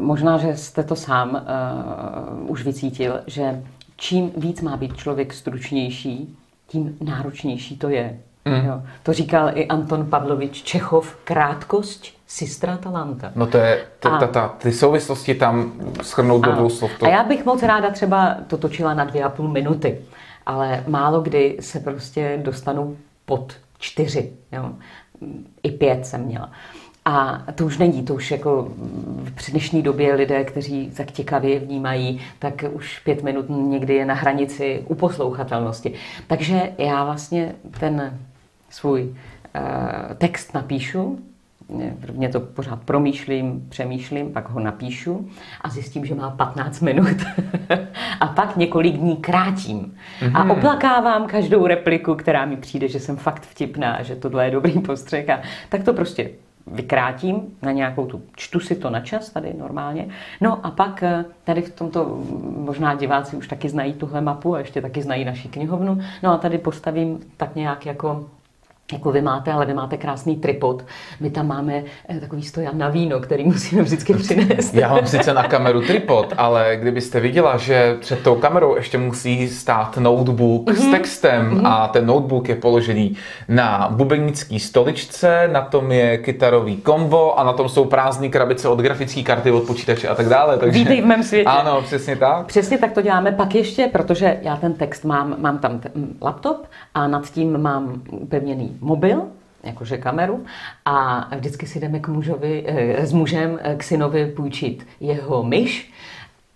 možná, že jste to sám uh, už vycítil, že čím víc má být člověk stručnější, tím náročnější to je. Mm. Jo. To říkal i Anton Pavlovič Čechov, krátkost Sistra Talanta. No to je, t- ta, ta, ty souvislosti tam schrnout do dvou slov. To... A já bych moc ráda třeba to točila na dvě a půl minuty, ale málo kdy se prostě dostanu pod čtyři. Jo. I pět jsem měla. A to už není, to už jako v dnešní době lidé, kteří tak těkavě vnímají, tak už pět minut někdy je na hranici uposlouchatelnosti. Takže já vlastně ten svůj uh, text napíšu, Prvně to pořád promýšlím, přemýšlím, pak ho napíšu a zjistím, že má 15 minut. a pak několik dní krátím. Mm-hmm. A mhm. oplakávám každou repliku, která mi přijde, že jsem fakt vtipná, že tohle je dobrý postřeh. A tak to prostě vykrátím na nějakou tu, čtu si to na čas tady normálně. No a pak eh, tady v tomto, možná diváci už taky znají tuhle mapu a ještě taky znají naši knihovnu. No a tady postavím tak nějak jako jako vy máte, ale vy máte krásný tripod. My tam máme eh, takový stojan na víno, který musíme vždycky přinést. Já mám sice na kameru tripod, ale kdybyste viděla, že před tou kamerou ještě musí stát notebook mm-hmm. s mhm. textem mm-hmm. a ten notebook je položený na bubenické stoličce, na tom je kytarový kombo a na tom jsou prázdné krabice od grafické karty, od počítače a tak dále. Takže... Vítej v mém světě. Ano, přesně tak. Přesně tak to děláme. Pak ještě, protože já ten text mám, mám tam t- laptop a nad tím mám upevněný mobil jakože kameru a vždycky si jdeme k mužovi, eh, s mužem k synovi půjčit jeho myš.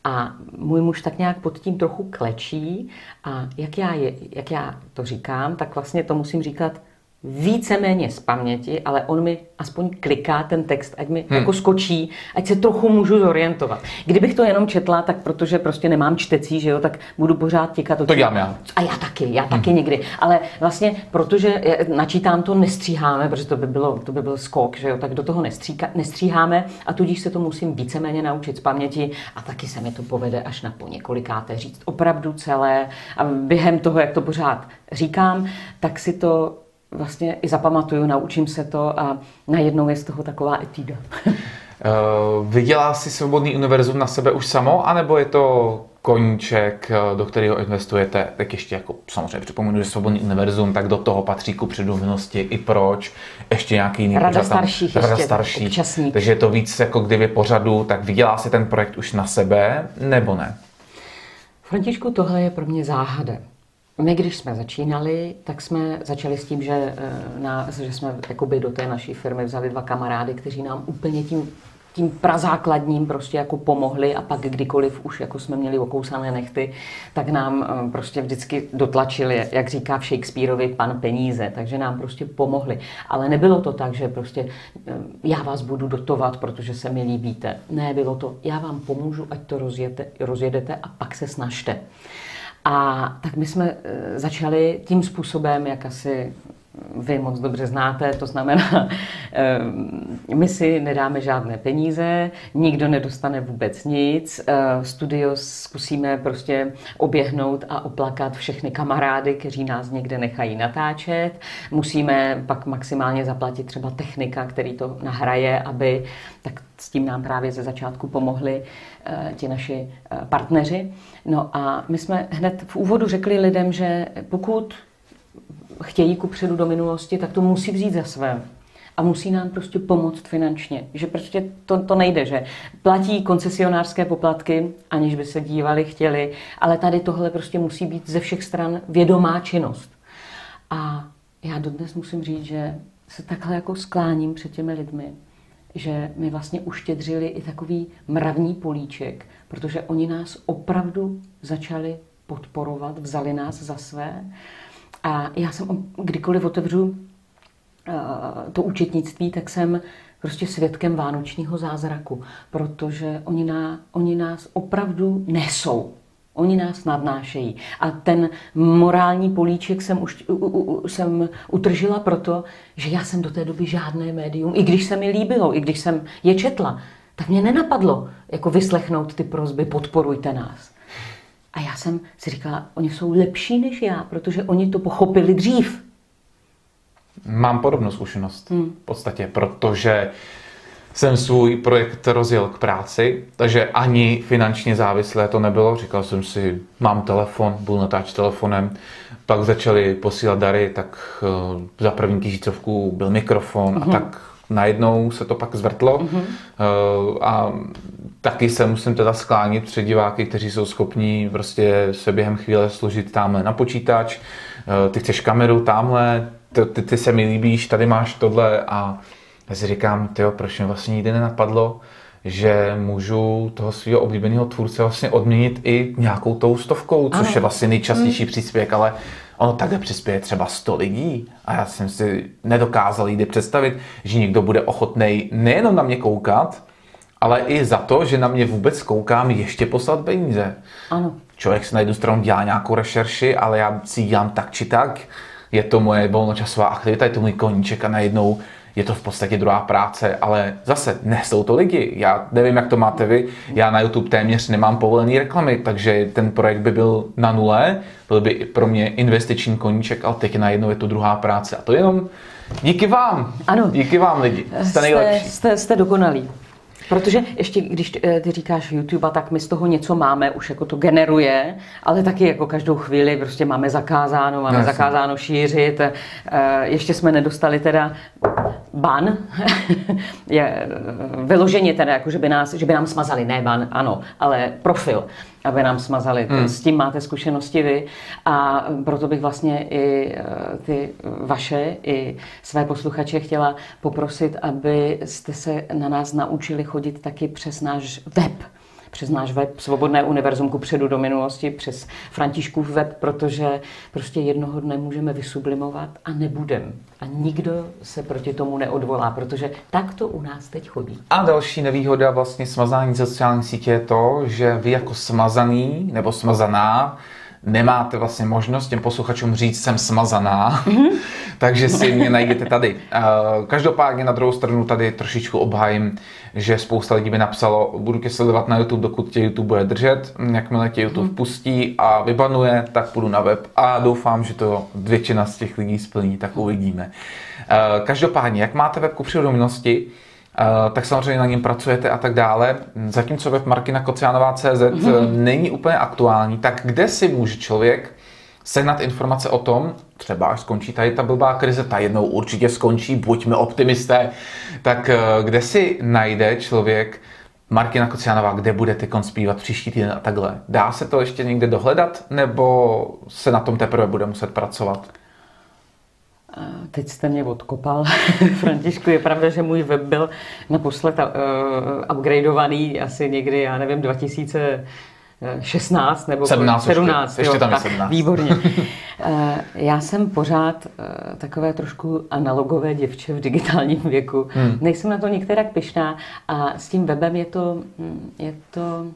A můj muž tak nějak pod tím trochu klečí. A jak já, je, jak já to říkám, tak vlastně to musím říkat víceméně z paměti, ale on mi aspoň kliká ten text, ať mi hmm. jako skočí, ať se trochu můžu zorientovat. Kdybych to jenom četla, tak protože prostě nemám čtecí, že jo, tak budu pořád těkat. To dělám já. A já taky, já taky hmm. někdy. Ale vlastně, protože načítám to, nestříháme, protože to by, bylo, to by byl skok, že jo, tak do toho nestříka, nestříháme a tudíž se to musím víceméně naučit z paměti a taky se mi to povede až na po několikáté říct opravdu celé a během toho, jak to pořád říkám, tak si to vlastně i zapamatuju, naučím se to a najednou je z toho taková etída. uh, vydělá si Svobodný univerzum na sebe už samo, anebo je to koníček, eh, do kterého investujete, tak ještě jako samozřejmě připomenu, že Svobodný univerzum, tak do toho patří ku předumilosti i proč, ještě nějaký jiný Rada pořad starších, Rada ještě, starších, občasník. takže je to víc jako kdyby pořadu, tak vydělá si ten projekt už na sebe, nebo ne? Františku, tohle je pro mě záhada. My, když jsme začínali, tak jsme začali s tím, že, eh, na, že jsme jakoby do té naší firmy vzali dva kamarády, kteří nám úplně tím, tím prazákladním prostě jako pomohli a pak kdykoliv už jako jsme měli okousané nechty, tak nám eh, prostě vždycky dotlačili, jak říká v Shakespeareovi, pan peníze, takže nám prostě pomohli. Ale nebylo to tak, že prostě eh, já vás budu dotovat, protože se mi líbíte. Ne, bylo to, já vám pomůžu, ať to rozjedete, rozjedete a pak se snažte. A tak my jsme eh, začali tím způsobem, jak asi vy moc dobře znáte, to znamená, eh, my si nedáme žádné peníze, nikdo nedostane vůbec nic, eh, studio zkusíme prostě oběhnout a oplakat všechny kamarády, kteří nás někde nechají natáčet, musíme pak maximálně zaplatit třeba technika, který to nahraje, aby, tak s tím nám právě ze začátku pomohli ti naši partneři. No a my jsme hned v úvodu řekli lidem, že pokud chtějí kupředu do minulosti, tak to musí vzít za své. A musí nám prostě pomoct finančně. Že prostě to, to nejde, že platí koncesionářské poplatky, aniž by se dívali, chtěli, ale tady tohle prostě musí být ze všech stran vědomá činnost. A já dodnes musím říct, že se takhle jako skláním před těmi lidmi, že mi vlastně uštědřili i takový mravní políček, protože oni nás opravdu začali podporovat, vzali nás za své. A já jsem, kdykoliv otevřu eh, to účetnictví, tak jsem prostě svědkem vánočního zázraku, protože oni, ná, oni nás opravdu nesou. Oni nás nadnášejí. A ten morální políček jsem, už, u, u, jsem utržila proto, že já jsem do té doby žádné médium, i když se mi líbilo, i když jsem je četla, tak mě nenapadlo jako vyslechnout ty prozby, podporujte nás. A já jsem si říkala, oni jsou lepší než já, protože oni to pochopili dřív. Mám podobnou zkušenost hmm. v podstatě, protože jsem svůj projekt rozjel k práci, takže ani finančně závislé to nebylo. Říkal jsem si, mám telefon, budu natáčet telefonem. Pak začali posílat dary, tak uh, za první tisícovku byl mikrofon mm-hmm. a tak najednou se to pak zvrtlo mm-hmm. a taky se musím teda sklánit před diváky, kteří jsou schopní prostě se během chvíle složit tamhle na počítač, eh, ty chceš kameru tamhle, ty, ty, ty se mi líbíš, tady máš tohle a já si říkám, tyjo, proč mi vlastně nikdy nenapadlo, že můžu toho svého oblíbeného tvůrce vlastně odměnit i nějakou tou stovkou, což ano. je vlastně nejčastější mm. příspěvek, ale ono takhle přispěje třeba 100 lidí a já jsem si nedokázal jít představit, že někdo bude ochotný nejenom na mě koukat, ale i za to, že na mě vůbec koukám, ještě poslat peníze. Ano. Člověk si na jednu stranu dělá nějakou rešerši, ale já si dělám tak či tak. Je to moje volnočasová aktivita, je to můj koníček a najednou je to v podstatě druhá práce, ale zase nesou to lidi. Já nevím, jak to máte vy. Já na YouTube téměř nemám povolený reklamy, takže ten projekt by byl na nule, byl by pro mě investiční koníček, ale teď najednou je to druhá práce. A to jenom díky vám. Ano. Díky vám lidi. Jste nejlepší. Jste, jste, jste dokonalí. Protože ještě, když eh, ty říkáš YouTube, tak my z toho něco máme, už jako to generuje, ale taky jako každou chvíli prostě máme zakázáno, máme Jasně. zakázáno šířit. Eh, ještě jsme nedostali teda ban, je vyloženě teda, jako že by, nás, že by nám smazali, ne ban, ano, ale profil, aby nám smazali. Hmm. S tím máte zkušenosti vy a proto bych vlastně i eh, ty vaše, i své posluchače chtěla poprosit, abyste se na nás naučili chodit taky přes náš web přes náš web Svobodné univerzum ku předu do minulosti, přes Františkův web, protože prostě jednoho dne můžeme vysublimovat a nebudem. A nikdo se proti tomu neodvolá, protože tak to u nás teď chodí. A další nevýhoda vlastně smazání sociální sítě je to, že vy jako smazaný nebo smazaná nemáte vlastně možnost těm posluchačům říct, jsem smazaná, mm-hmm. takže si mě najdete tady. Každopádně na druhou stranu tady trošičku obhájím, že spousta lidí by napsalo, budu tě sledovat na YouTube, dokud tě YouTube bude držet, jakmile tě YouTube mm-hmm. pustí a vybanuje, tak půjdu na web a doufám, že to většina z těch lidí splní, tak uvidíme. Každopádně, jak máte web ku přírodomilosti, Eh, tak samozřejmě na něm pracujete a tak dále. Zatímco web Markina Kocianová.cz mm-hmm. není úplně aktuální, tak kde si může člověk sehnat informace o tom, třeba až skončí tady ta blbá krize, ta jednou určitě skončí, buďme optimisté, tak eh, kde si najde člověk Markina Kocianová, kde budete konspívat příští týden a takhle. Dá se to ještě někde dohledat, nebo se na tom teprve bude muset pracovat? Teď jste mě odkopal, Františku. Je pravda, že můj web byl naposled uh, upgradeovaný asi někdy, já nevím, 2000 16 nebo 17, 17 ještě, ještě tam je 17. Výborně. Eh, já jsem pořád eh, takové trošku analogové děvče v digitálním věku. Hmm. Nejsem na to některak pyšná a s tím webem je to, hm, je to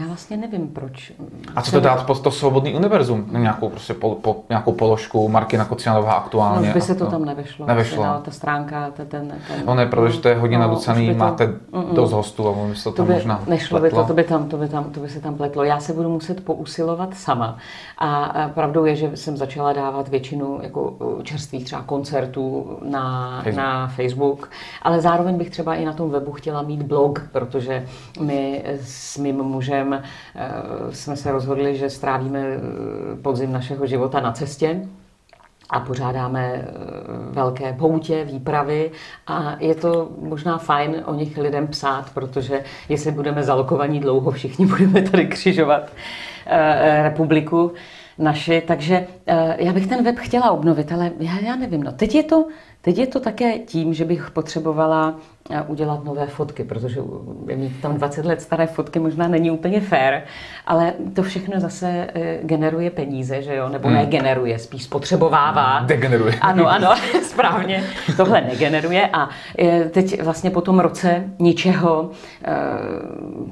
já vlastně nevím, proč. A co to dát pod to svobodný univerzum? Nějakou, prostě po, po, nějakou položku Markina Kocianová aktuálně? No, by se to tam nevešlo. Nevešlo. No, ta stránka, ten, ten, No ne, protože to je hodně no, naducený, to, máte mm, dost hostů a by se to, to tam by, možná Nešlo pletlo. by to, to by, tam, to, by tam, to by se tam pletlo. Já se budu muset pousilovat sama. A, a pravdou je, že jsem začala dávat většinu jako čerstvých třeba koncertů na Facebook. na Facebook, ale zároveň bych třeba i na tom webu chtěla mít blog, protože my s mým mužem Eh, jsme se rozhodli, že strávíme eh, podzim našeho života na cestě a pořádáme eh, velké poutě, výpravy a je to možná fajn o nich lidem psát, protože jestli budeme zalokovaní dlouho, všichni budeme tady křižovat republiku naši, takže já bych ten web chtěla obnovit, ale já, já nevím, no teď je to, teď je to také tím, že bych potřebovala udělat nové fotky, protože mít tam 20 let staré fotky možná není úplně fair, ale to všechno zase eh, generuje peníze, že jo? Nebo hmm. negeneruje, spíš spotřebovává. Degeneruje. Ano, ano, správně. Tohle negeneruje a eh, teď vlastně po tom roce ničeho eh,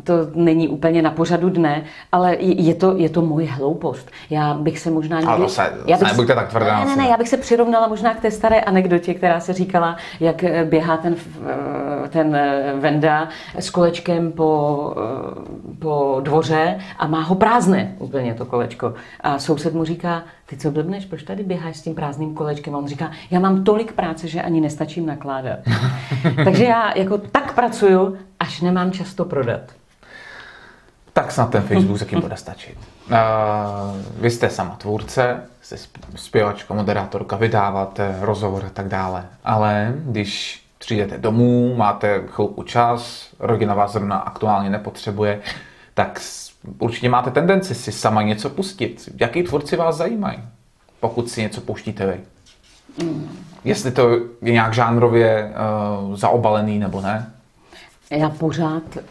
to není úplně na pořadu dne, ale je to, je to moje hloupost. Já bych se možná někdy... Ale se, já bych se, tak tvrdá. Ne, ne, ne, já bych se přirovnala možná k té staré anekdotě, která se říkala, jak běhá ten ten Venda s kolečkem po, po dvoře a má ho prázdné úplně to kolečko. A soused mu říká, ty co blbneš, proč tady běháš s tím prázdným kolečkem? A on říká, já mám tolik práce, že ani nestačím nakládat. Takže já jako tak pracuju, až nemám často prodat. Tak snad ten Facebook se bude stačit. Uh, vy jste sama tvůrce, jste zpěvačka, moderátorka, vydáváte rozhovor a tak dále. Ale když přijdete domů, máte chvilku čas, rodina vás zrovna aktuálně nepotřebuje, tak určitě máte tendenci si sama něco pustit. Jaký tvůrci vás zajímají, pokud si něco pouštíte vy? Mm. Jestli to je nějak žánrově uh, zaobalený nebo ne? Já pořád uh,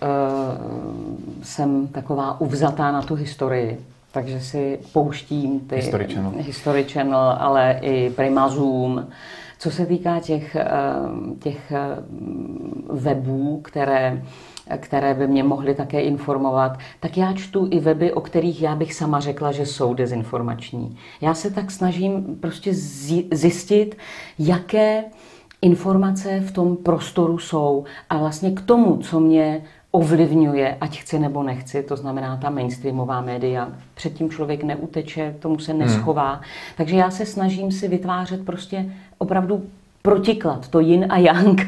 jsem taková uvzatá na tu historii, takže si pouštím ty History Channel, History Channel ale i Prima Zoom, co se týká těch, eh, těch eh, webů, které které by mě mohly také informovat, tak já čtu i weby, o kterých já bych sama řekla, že jsou dezinformační. Já se tak snažím prostě zjistit, jaké informace v tom prostoru jsou a vlastně k tomu, co mě ovlivňuje, ať chci nebo nechci, to znamená ta mainstreamová média. Předtím člověk neuteče, tomu se neschová. Hmm. Takže já se snažím si vytvářet prostě opravdu protiklad, to yin a yang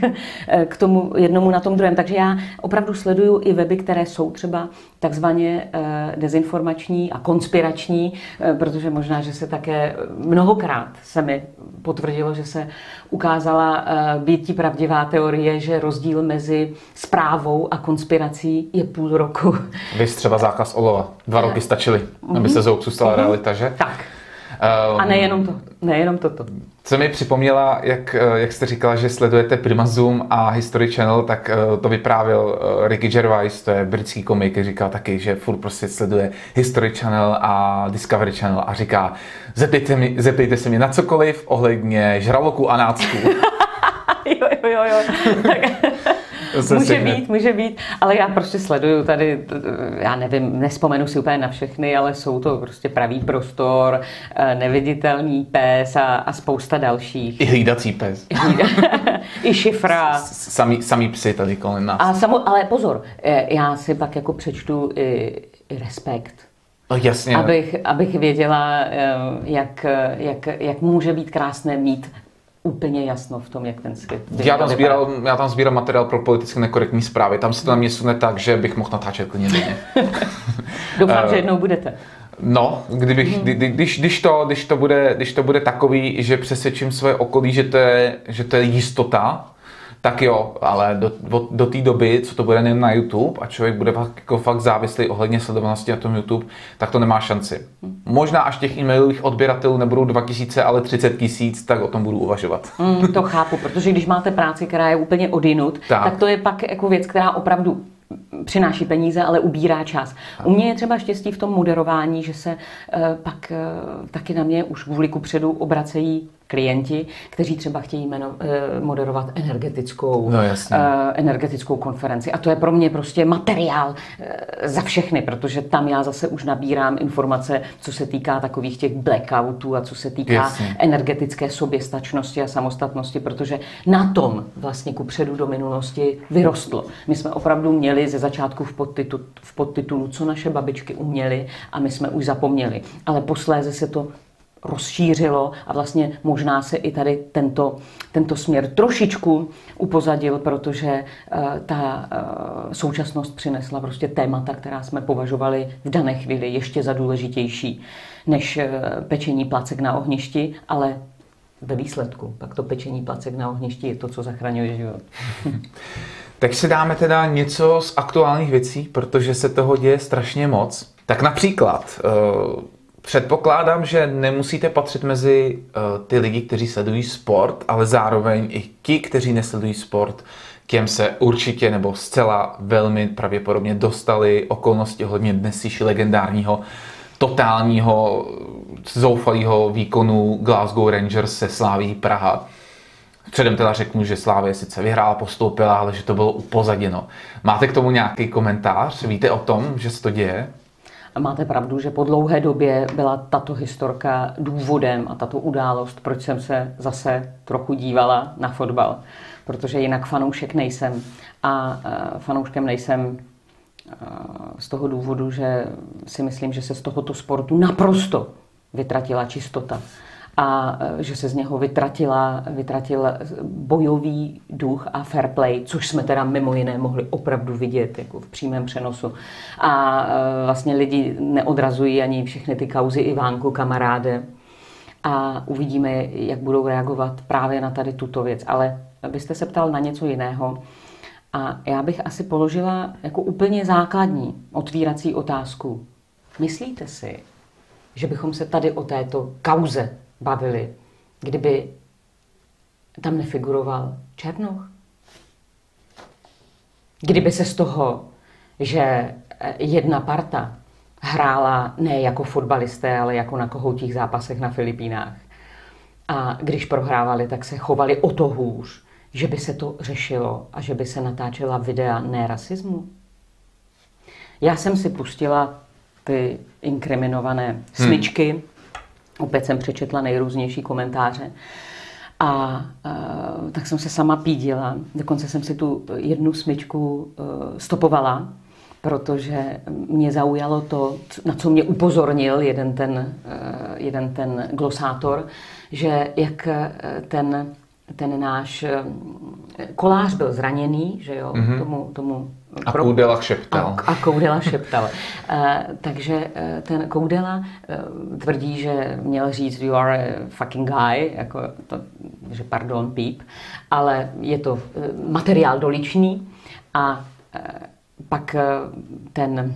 k tomu jednomu na tom druhém. Takže já opravdu sleduju i weby, které jsou třeba takzvaně eh, dezinformační a konspirační, eh, protože možná, že se také mnohokrát se mi potvrdilo, že se ukázala eh, být pravdivá teorie, že rozdíl mezi zprávou a konspirací je půl roku. Vy třeba zákaz olova. Dva roky stačily, aby se z stala mhm. realita, že? Tak. Um, a nejenom to, nejenom toto. Co mi připomněla, jak, eh, jak jste říkala, že sledujete Prima Zoom a History Channel, tak uh, to vyprávěl uh, Ricky Gervais, to je britský komik, říkal taky, že furt prostě sleduje History Channel a Discovery Channel a říká, zeptejte, mi, zeptejte se mě na cokoliv ohledně žraloku a nácku. jo, jo, jo. jo. tak, může být, může být, ale já prostě sleduju tady, já nevím, nespomenu si úplně na všechny, ale jsou to prostě pravý prostor, eh, neviditelný pes a, a spousta dalších. I hlídací pes. I šifra. Samý, samý psy tady kolem nás. A samo, ale pozor, eh, já si pak jako přečtu i, i respekt. No jasně. Abych, abych věděla, eh, jak, jak, jak může být krásné mít úplně jasno v tom, jak ten svět já tam, sbíral, já tam sbírám materiál pro politicky nekorektní zprávy. Tam se to na mě sune tak, že bych mohl natáčet klidně denně. Doufám, že jednou budete. No, kdybych, hmm. kdy, když, když, to, když, to bude, když to bude takový, že přesvědčím své okolí, že to je, že to je jistota, tak jo, ale do, do, do té doby, co to bude nejen na YouTube a člověk bude fakt, jako fakt závislý ohledně sledovanosti na tom YouTube, tak to nemá šanci. Možná až těch e-mailových odběratelů nebudou 2000, ale 30 tisíc, tak o tom budu uvažovat. Mm, to chápu, protože když máte práci, která je úplně odinut, tak. tak to je pak jako věc, která opravdu přináší peníze, ale ubírá čas. U mě je třeba štěstí v tom moderování, že se uh, pak uh, taky na mě už kvůli kupředu obracejí klienti, kteří třeba chtějí jmeno, eh, moderovat energetickou, no, energetickou konferenci. A to je pro mě prostě materiál za všechny, protože tam já zase už nabírám informace, co se týká takových těch blackoutů a co se týká jasně. energetické soběstačnosti a samostatnosti, protože na tom vlastně ku předu do minulosti vyrostlo. My jsme opravdu měli ze začátku v podtitulu, v podtitulu co naše babičky uměly a my jsme už zapomněli. Ale posléze se to rozšířilo a vlastně možná se i tady tento, tento směr trošičku upozadil, protože uh, ta uh, současnost přinesla prostě témata, která jsme považovali v dané chvíli ještě za důležitější než uh, pečení placek na ohništi, ale ve výsledku pak to pečení placek na ohništi je to, co zachraňuje život. Tak si dáme teda něco z aktuálních věcí, protože se toho děje strašně moc. Tak například, předpokládám, že nemusíte patřit mezi uh, ty lidi, kteří sledují sport, ale zároveň i ti, kteří nesledují sport, těm se určitě nebo zcela velmi pravděpodobně dostali okolnosti hodně dnes legendárního totálního zoufalého výkonu Glasgow Rangers se Sláví Praha Předem teda řeknu, že Slávě sice vyhrála, postoupila, ale že to bylo upozaděno. Máte k tomu nějaký komentář? Víte o tom, že se to děje? Máte pravdu, že po dlouhé době byla tato historka důvodem a tato událost, proč jsem se zase trochu dívala na fotbal. Protože jinak fanoušek nejsem. A e, fanouškem nejsem e, z toho důvodu, že si myslím, že se z tohoto sportu naprosto vytratila čistota a e, že se z něho vytratila, vytratil bojový duch a fair play, což jsme teda mimo jiné mohli opravdu vidět jako v přímém přenosu. A e, vlastně lidi neodrazují ani všechny ty kauzy Ivánku, kamaráde. A uvidíme, jak budou reagovat právě na tady tuto věc. Ale byste se ptal na něco jiného. A já bych asi položila jako úplně základní otvírací otázku. Myslíte si, že bychom se tady o této kauze bavili, kdyby tam nefiguroval Černoch? Kdyby se z toho, že jedna parta hrála ne jako fotbalisté, ale jako na kohoutích zápasech na Filipínách. A když prohrávali, tak se chovali o to hůř, že by se to řešilo a že by se natáčela videa ne rasismu. Já jsem si pustila ty inkriminované smyčky, hmm. Opět jsem přečetla nejrůznější komentáře. A uh, tak jsem se sama pídila. Dokonce jsem si tu jednu smyčku uh, stopovala, protože mě zaujalo to, na co mě upozornil jeden ten, uh, jeden ten glosátor, že jak ten ten náš kolář byl zraněný, že jo, mm-hmm. tomu, tomu a Koudela šeptal. A, a Koudela šeptal. uh, takže uh, ten Koudela uh, tvrdí, že měl říct you are a fucking guy, jako to, že pardon, píp, ale je to uh, materiál doličný a uh, pak uh, ten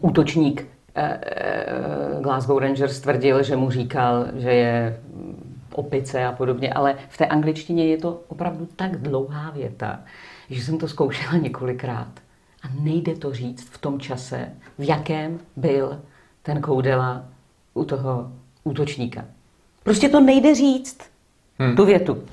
útočník uh, Glasgow Rangers tvrdil, že mu říkal, že je opice a podobně, ale v té angličtině je to opravdu tak dlouhá věta, že jsem to zkoušela několikrát a nejde to říct v tom čase, v jakém byl ten Koudela u toho útočníka. Prostě to nejde říct, hmm. tu větu.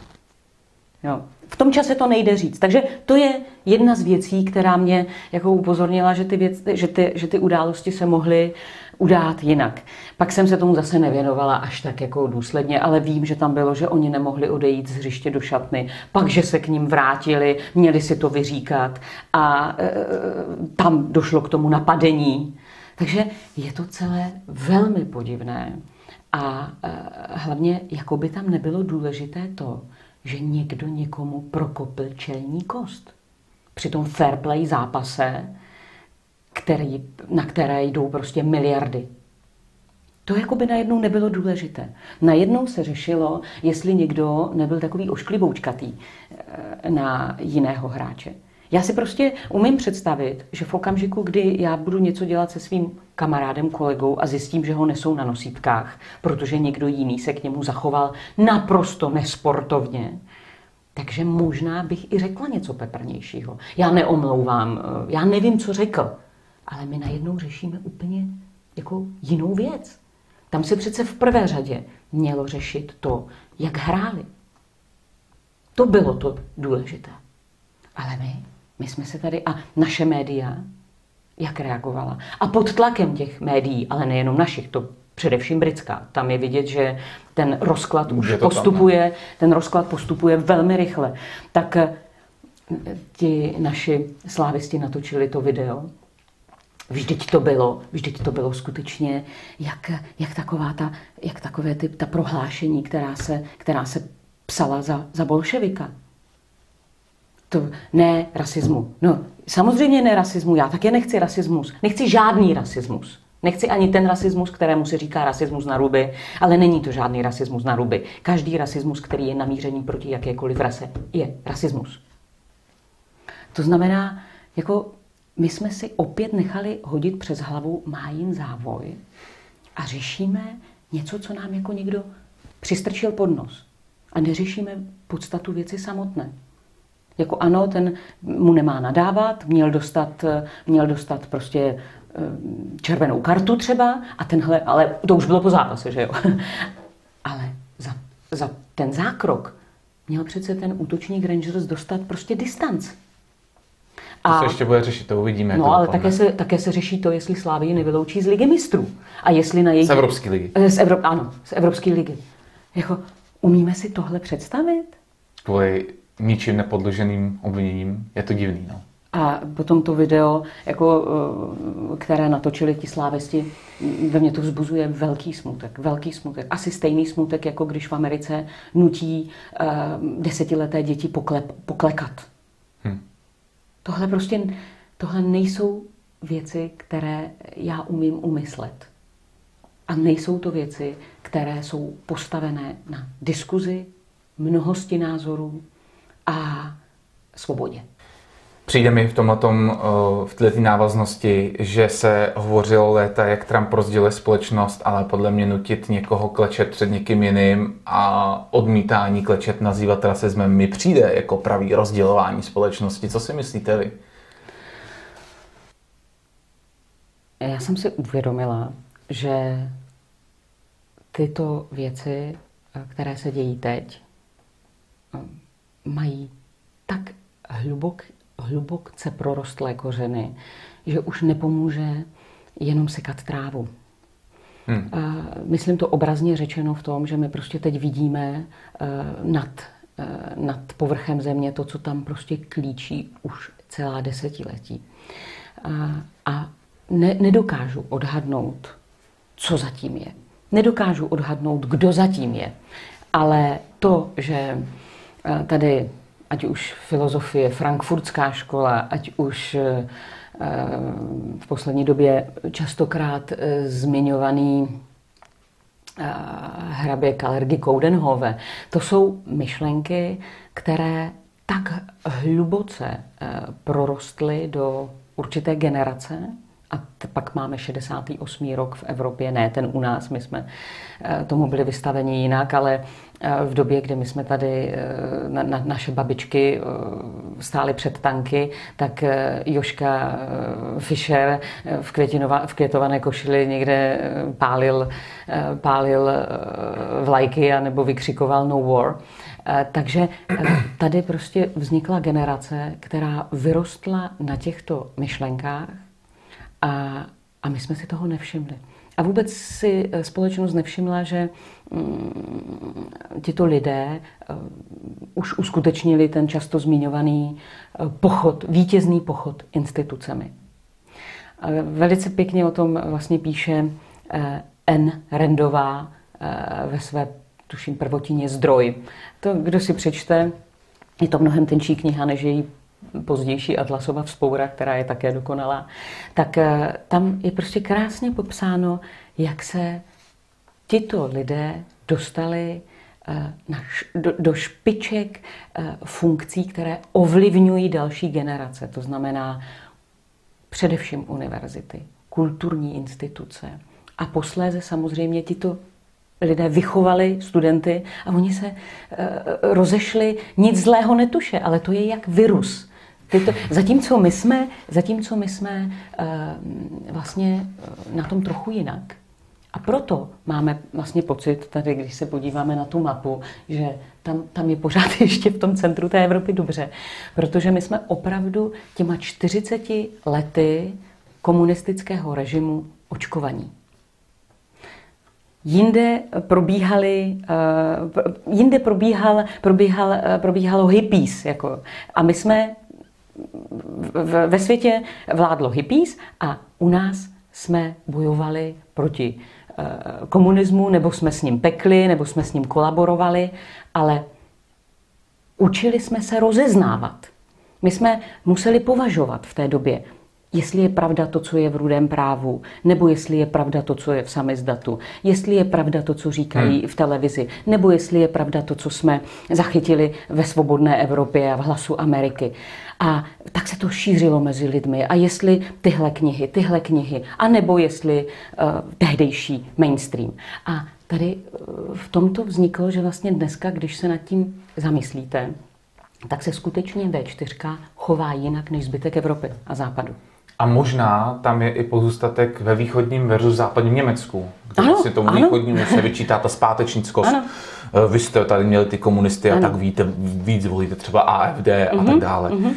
Jo. V tom čase to nejde říct. Takže to je jedna z věcí, která mě jako upozornila, že ty, věc, že ty, že ty události se mohly udát jinak. Pak jsem se tomu zase nevěnovala až tak jako důsledně, ale vím, že tam bylo, že oni nemohli odejít z hřiště do šatny, pak, že se k ním vrátili, měli si to vyříkat a e, tam došlo k tomu napadení. Takže je to celé velmi podivné a e, hlavně, jako by tam nebylo důležité to, že někdo někomu prokopil čelní kost. Při tom fair play zápase který, na které jdou prostě miliardy. To jako by najednou nebylo důležité. Najednou se řešilo, jestli někdo nebyl takový ošklivoučkatý eh, na jiného hráče. Já si prostě umím představit, že v okamžiku, kdy já budu něco dělat se svým kamarádem, kolegou a zjistím, že ho nesou na nosítkách, protože někdo jiný se k němu zachoval naprosto nesportovně, takže možná bych i řekla něco peprnějšího. Já neomlouvám, eh, já nevím, co řekl ale my najednou řešíme úplně jako jinou věc. Tam se přece v prvé řadě mělo řešit to, jak hráli. To bylo to důležité. Ale my, my jsme se tady, a naše média, jak reagovala. A pod tlakem těch médií, ale nejenom našich, to především britská. Tam je vidět, že ten rozklad už postupuje, tam, ten rozklad postupuje velmi rychle. Tak eh, ti naši slávisti natočili to video Vždyť to bylo, vždyť to bylo skutečně jak, jak, taková ta, jak takové ty, ta prohlášení, která se, která se psala za, za bolševika. To ne rasismu. No, samozřejmě ne rasismu. Já také nechci rasismus. Nechci žádný rasismus. Nechci ani ten rasismus, kterému se říká rasismus na ruby, ale není to žádný rasismus na ruby. Každý rasismus, který je namířený proti jakékoliv rase, je rasismus. To znamená, jako my jsme si opět nechali hodit přes hlavu májin závoj a řešíme něco, co nám jako někdo přistrčil pod nos. A neřešíme podstatu věci samotné. Jako ano, ten mu nemá nadávat, měl dostat, měl dostat prostě eh, červenou kartu třeba a tenhle, ale to už bylo po zápase, že jo. Ale za, za ten zákrok měl přece ten útočník Rangers dostat prostě distanc. A, to se ještě bude řešit, to uvidíme. No, ale také se, také se řeší to, jestli Slávii nevyloučí z ligy mistrů. A jestli na její... Z Evropské ligy. Eh, z Evro... Ano, z Evropské ligy. Jako, umíme si tohle představit? Kvůli ničím nepodloženým obviněním. Je to divný, no. A potom to video, jako, eh, které natočili ti slávisti, ve mně to vzbuzuje velký smutek. Velký smutek. Asi stejný smutek, jako když v Americe nutí uh, desetileté děti poklep, poklekat. Tohle prostě, tohle nejsou věci, které já umím umyslet. A nejsou to věci, které jsou postavené na diskuzi, mnohosti názorů a svobodě. Přijde mi v tomhletom, eh, v této návaznosti, že se hovořilo léta, jak Trump rozděluje společnost, ale podle mě nutit někoho klečet před někým jiným a odmítání klečet nazývat rasismem mi přijde jako pravý rozdělování společnosti. Co si myslíte vy? Já jsem si uvědomila, že tyto věci, které se dějí teď, mají tak hlubok, hlubokce prorostlé kořeny, že už nepomůže jenom sekat trávu. Hmm. Myslím to obrazně řečeno v tom, že my prostě teď vidíme eh, nad, eh, nad povrchem země to, co tam prostě klíčí už celá desetiletí. A, a ne, nedokážu odhadnout, co zatím je. Nedokážu odhadnout, kdo zatím je. Ale to, že tady ať už filozofie, frankfurtská škola, ať už eh, v poslední době častokrát eh, zmiňovaný eh, hrabě Kalergy Koudenhove. To jsou myšlenky, které tak hluboce prorostly do určité generace, a pak máme 68. rok v Evropě, ne ten u nás, my jsme tomu byli vystaveni jinak, ale v době, kdy my jsme tady, eh, na, na, naše babičky eh, stály před tanky, tak eh, Joška Fischer v, v květované košili někde pálil, pálil vlajky a nebo vykřikoval no war. Takže tady prostě vznikla generace, která vyrostla na těchto myšlenkách a, a my jsme si toho nevšimli. A vůbec si eh, společnost nevšimla, že mm, tito lidé eh, už uskutečnili ten často zmiňovaný eh, pochod, vítězný pochod institucemi. Velice pěkně o tom vlastně píše N. Rendová ve své, tuším, prvotině Zdroj. To, kdo si přečte, je to mnohem tenčí kniha, než její pozdější Atlasova vzpoura, která je také dokonalá, tak eh, tam je prostě krásně popsáno, jak se tito lidé dostali eh, na, do, do špiček eh, funkcí, které ovlivňují další generace. To znamená především univerzity, kulturní instituce. A posléze samozřejmě tito lidé vychovali studenty a oni se rozešli, nic zlého netuše, ale to je jak virus. Tyto, zatímco my jsme, zatímco my jsme uh, vlastně eh, na tom trochu jinak. A proto máme vlastně pocit, tady když se podíváme na tu mapu, že tam, tam je pořád ještě v tom centru té Evropy dobře. Protože my jsme opravdu těma 40 lety komunistického režimu očkovaní. Jinde probíhaly, uh, jinde probíhal, probíhal, uh, probíhalo hippies. Jako, a my jsme ve světě vládlo hippies a u nás jsme bojovali proti eh, komunismu, nebo jsme s ním pekli, nebo jsme s ním kolaborovali, ale učili jsme se rozeznávat. My jsme museli považovat v té době, jestli je pravda to, co je v rudém právu, nebo jestli je pravda to, co je v samizdatu, jestli je pravda to, co říkají hmm. v televizi, nebo jestli je pravda to, co jsme zachytili ve svobodné Evropě a v hlasu Ameriky. A tak se to šířilo mezi lidmi. A jestli tyhle knihy, tyhle knihy, a nebo jestli uh, tehdejší mainstream. A tady uh, v tomto vzniklo, že vlastně dneska, když se nad tím zamyslíte, tak se skutečně V4 chová jinak než zbytek Evropy a západu. A možná tam je i pozůstatek ve východním versus západním Německu, kde ano, si tomu ano. východnímu se vyčítá ta zpátečnickost. Ano. Eh, vy jste tady měli ty komunisty ano. a tak víte, víc volíte třeba AFD mm-hmm, a tak mhm, dále. Mm-hmm.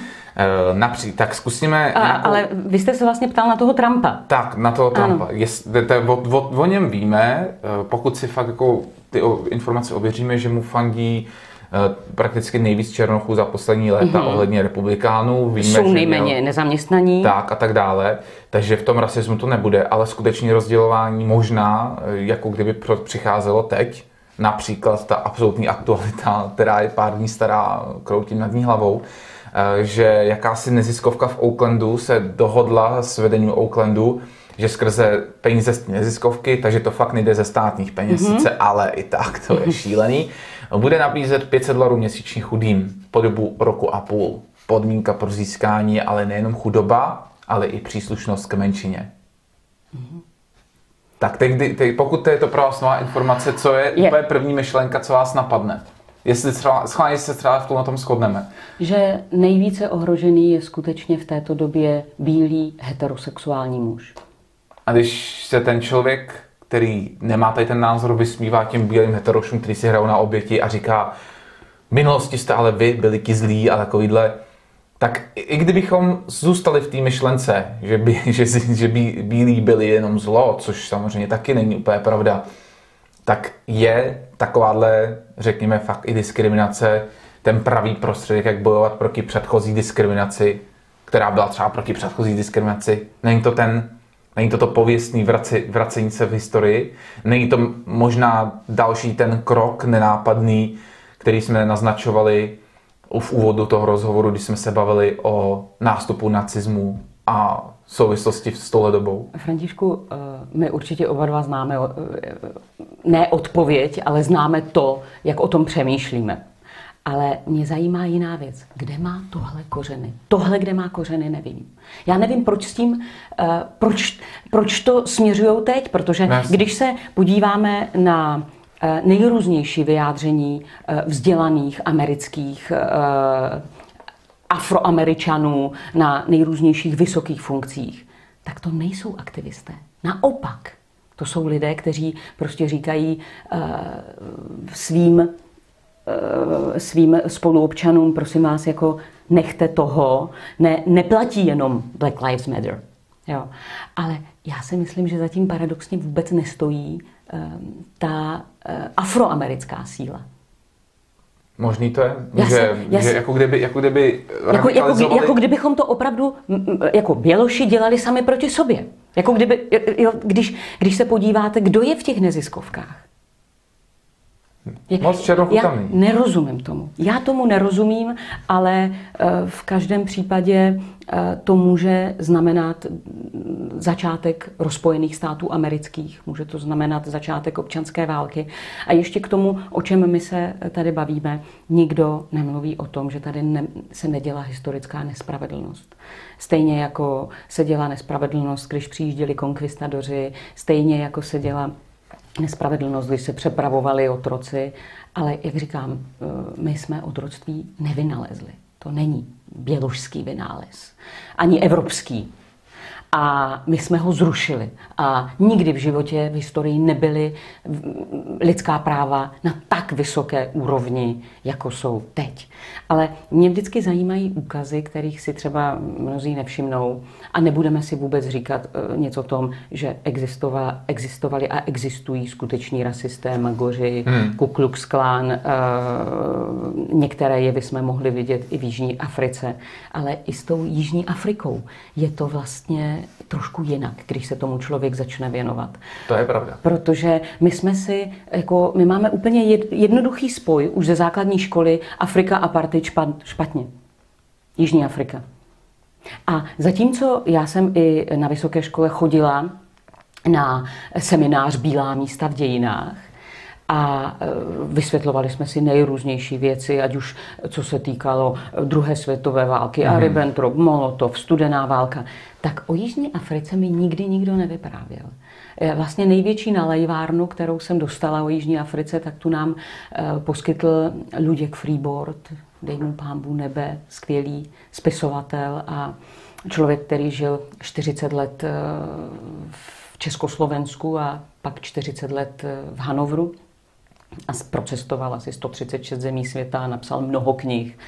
Napří, tak zkusíme... A, nějakou... Ale vy jste se vlastně ptal na toho Trumpa. Tak, na toho Trumpa. Jest, o, o, o něm víme, eh, pokud si fakt jako ty informace ověříme, že mu fandí Eh, prakticky nejvíc černochů za poslední léta mm-hmm. ohledně republikánů. Víme, Jsou nejméně měl, nezaměstnaní. Tak a tak dále. Takže v tom rasismu to nebude, ale skutečně rozdělování možná, eh, jako kdyby přicházelo teď, například ta absolutní aktualita, která je pár dní stará, kroutím nad ní hlavou, eh, že jakási neziskovka v Oaklandu se dohodla s vedením Oaklandu, že skrze peníze z neziskovky, takže to fakt nejde ze státních peněz, mm-hmm. sice, ale i tak to je šílený, bude nabízet 500 dolarů měsíčně chudým po dobu roku a půl. Podmínka pro získání ale nejenom chudoba, ale i příslušnost k menšině. Mm-hmm. Tak teď, teď, pokud to je to pro vás nová informace, co je, je. úplně první myšlenka, co vás napadne? Jestli třeba, schválně se třeba v tom na tom shodneme. Že nejvíce ohrožený je skutečně v této době bílý heterosexuální muž. A když se ten člověk který nemá tady ten názor, vysmívá těm bílým heterošům, který si hrajou na oběti a říká, v minulosti jste ale vy byli ti zlí a takovýhle, tak i kdybychom zůstali v té myšlence, že, by, že, že by bílí byli jenom zlo, což samozřejmě taky není úplně pravda, tak je takováhle, řekněme, fakt i diskriminace ten pravý prostředek, jak bojovat proti předchozí diskriminaci, která byla třeba proti předchozí diskriminaci. Není to ten Není to to pověstný vraci, vracení se v historii. Není to možná další ten krok nenápadný, který jsme naznačovali v úvodu toho rozhovoru, když jsme se bavili o nástupu nacismu a souvislosti s touhle dobou? Františku, eh, my určitě oba dva známe eh, ne odpověď, ale známe to, jak o tom přemýšlíme. Ale mě zajímá jiná věc. Kde má tohle kořeny? Tohle, kde má kořeny, nevím. Já nevím, proč s tím, uh, proč, proč to směřují teď, protože Nes. když se podíváme na uh, nejrůznější vyjádření uh, vzdělaných amerických afroameričanů na nejrůznějších vysokých funkcích, tak to nejsou aktivisté. Naopak, to jsou lidé, kteří prostě říkají uh, svým svým spoluobčanům, prosím vás, jako nechte toho, ne, neplatí jenom Black Lives Matter. Jo. Ale já si myslím, že zatím paradoxně vůbec nestojí um, ta uh, afroamerická síla. Možný to je? Já že, jsem, já že jako kdyby, jako kdyby jako, jako, jako kdybychom to opravdu jako Běloši dělali sami proti sobě. Jako kdyby, jo, když, když se podíváte, kdo je v těch neziskovkách. Moc Já nerozumím tomu. Já tomu nerozumím, ale eh, v každém případě eh, to může znamenat začátek rozpojených států amerických, může to znamenat začátek občanské války. A ještě k tomu, o čem my se tady bavíme, nikdo nemluví o tom, že tady ne, se nedělá historická nespravedlnost. Stejně jako se dělá nespravedlnost, když přijížděli konkvistadoři, stejně jako se dělá nespravedlnost, když se přepravovali otroci, ale jak říkám, eh, my jsme otroctví nevynalezli. To není běložský vynález, ani evropský. A my jsme ho zrušili. A nikdy v životě v historii nebyly lidská práva na tak vysoké úrovni, jako jsou teď. Ale mě vždycky zajímají úkazy, kterých si třeba mnozí nevšimnou a nebudeme si vůbec říkat eh, něco o tom, že existovali a existují skuteční rasisté, magoři, hmm. Ku Klux Klan, eh, některé jevy jsme mohli vidět i v Jižní Africe, ale i s tou Jižní Afrikou je to vlastně trošku jinak, když se tomu člověk začne věnovat. To je pravda. Protože my jsme si, jako, my máme úplně jednoduchý spoj už ze základní školy Afrika apartheid špatně. Jižní Afrika. A zatímco já jsem i na vysoké škole chodila na seminář Bílá místa v dějinách, a e, vysvětlovali jsme si nejrůznější věci, ať už co se týkalo druhé světové války, mm. a Ribbentrop, Molotov, studená válka, tak o Jižní Africe mi nikdy nikdo nevyprávěl. E, vlastně největší nalejvárnu, kterou jsem dostala o Jižní Africe, tak tu nám e, poskytl Luděk Freeboard, dej mu pámbu nebe, skvělý spisovatel a člověk, který žil 40 let v Československu a pak 40 let v Hanovru a procestoval asi 136 zemí světa a napsal mnoho knih.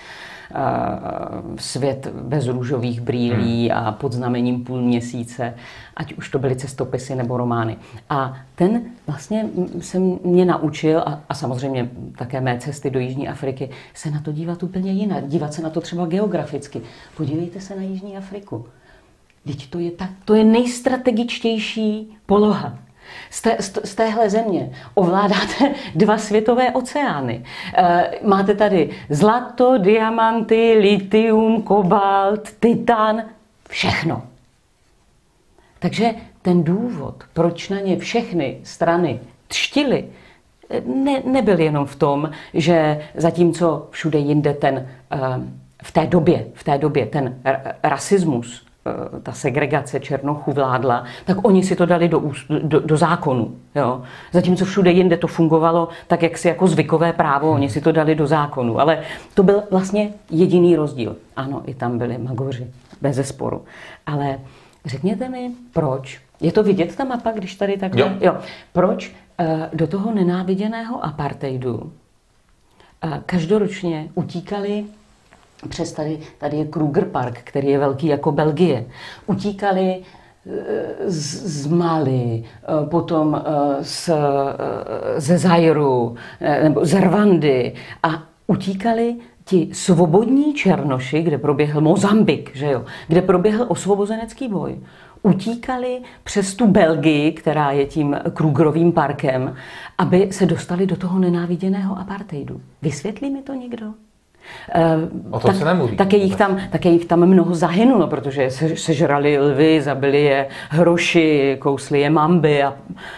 Svět bez růžových brýlí hmm. a pod znamením půl měsíce, ať už to byly cestopisy nebo romány. A ten vlastně se mě naučil, a, a samozřejmě také mé cesty do Jižní Afriky, se na to dívat úplně jinak. Dívat se na to třeba geograficky. Podívejte se na Jižní Afriku. Teď to je, tak, to je nejstrategičtější poloha z, té, z téhle země ovládáte dva světové oceány. E, máte tady zlato, diamanty, litium, kobalt, titan, všechno. Takže ten důvod, proč na ně všechny strany třtily, ne, nebyl jenom v tom, že zatímco všude jinde ten eh, v té době, v té době ten rasismus Eh, ta segregace Černochů vládla, tak oni si to dali do, do, do zákonu. Jo. Zatímco všude jinde to fungovalo tak, jak si jako zvykové právo, oni si to dali do zákonu. Ale to byl vlastně jediný rozdíl. Ano, i tam byli magoři, bez zesporu. Ale řekněte mi, proč? Je to vidět ta mapa, když tady tak... Jo. jo. Proč eh, do toho nenáviděného apartheidu eh, každoročně utíkali přes tady, tady je Kruger Park, který je velký jako Belgie. Utíkali eh, z, z Mali, eh, potom eh, z, ze Zajru nebo z Rwandy a utíkali ti svobodní černoši, kde proběhl Mozambik, že jo, kde proběhl osvobozenecký boj, utíkali přes tu Belgii, která je tím Krugerovým parkem, aby se dostali do toho nenáviděného apartheidu. Vysvětlí mi to někdo? O tom tak, se nemluví. Také jich, tam, také jich tam mnoho zahynulo, protože se, sežrali lvy, zabili je hroši, kousli je mamby a,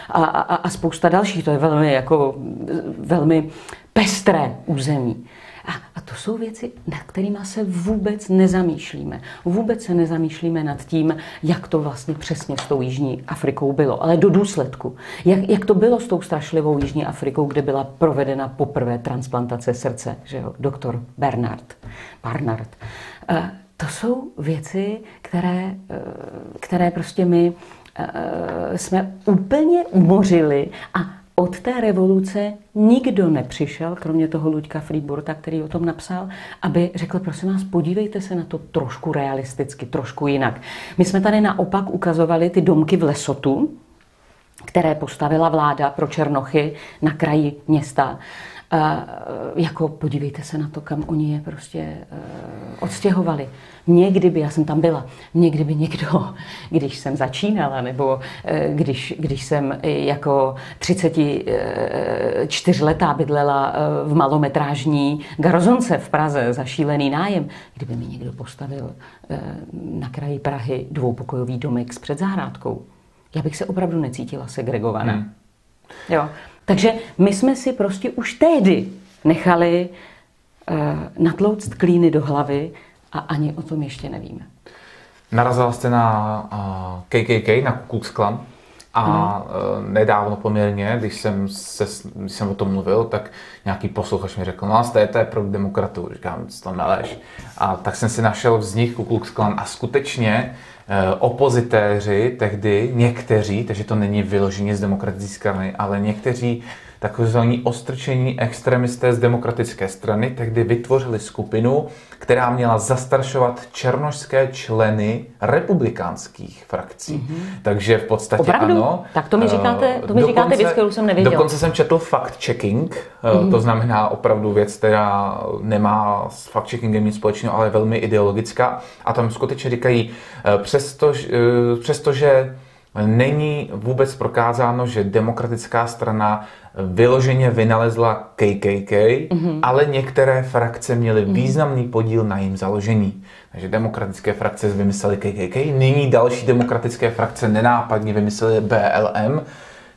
a, a, a spousta dalších. To je velmi, jako, velmi pestré území. A, a to jsou věci, nad kterými se vůbec nezamýšlíme. Vůbec se nezamýšlíme nad tím, jak to vlastně přesně s tou Jižní Afrikou bylo, ale do důsledku. Jak, jak to bylo s tou strašlivou Jižní Afrikou, kde byla provedena poprvé transplantace srdce, že jo, doktor Bernard. Barnard. E, to jsou věci, které, e, které prostě my e, jsme úplně umořili a od té revoluce nikdo nepřišel, kromě toho Luďka Freeburta, který o tom napsal, aby řekl, prosím vás, podívejte se na to trošku realisticky, trošku jinak. My jsme tady naopak ukazovali ty domky v Lesotu, které postavila vláda pro Černochy na kraji města. Uh, jako podívejte se na to, kam oni je prostě uh, odstěhovali. Mě kdyby, já jsem tam byla, mě kdyby někdo, když jsem začínala, nebo uh, když, když jsem jako 34 letá bydlela uh, v malometrážní garozonce v Praze za šílený nájem, kdyby mi někdo postavil uh, na kraji Prahy dvoupokojový domek s předzahrádkou, já bych se opravdu necítila segregovaná. Hmm. Jo. Takže my jsme si prostě už tehdy nechali uh, natlouct klíny do hlavy a ani o tom ještě nevíme. Narazila jste na uh, KKK, na Ku Klux Klan a uh, nedávno poměrně, když jsem, se, když jsem o tom mluvil, tak nějaký posluchač mi řekl, no jste to je pro demokratu, říkám, to meleš. A tak jsem si našel vznik Ku Klux Klan a skutečně Eh, opozitéři tehdy, někteří, takže to není vyloženě z demokratické strany, ale někteří takzvaní ostrčení extremisté z demokratické strany tehdy vytvořili skupinu, která měla zastaršovat černožské členy republikánských frakcí. Mm-hmm. Takže v podstatě Opravdu? ano. Tak to mi říkáte, to mi dokonce, říkáte věc, kterou jsem nevěděl. Dokonce jsem četl fact-checking, mm-hmm. to znamená opravdu věc, která nemá s fact-checkingem nic společného, ale je velmi ideologická. A tam skutečně říkají, eh, přestože, přestože není vůbec prokázáno, že demokratická strana vyloženě vynalezla KKK, mm-hmm. ale některé frakce měly mm-hmm. významný podíl na jejím založení. Takže demokratické frakce vymyslely KKK, nyní další demokratické frakce nenápadně vymyslely BLM,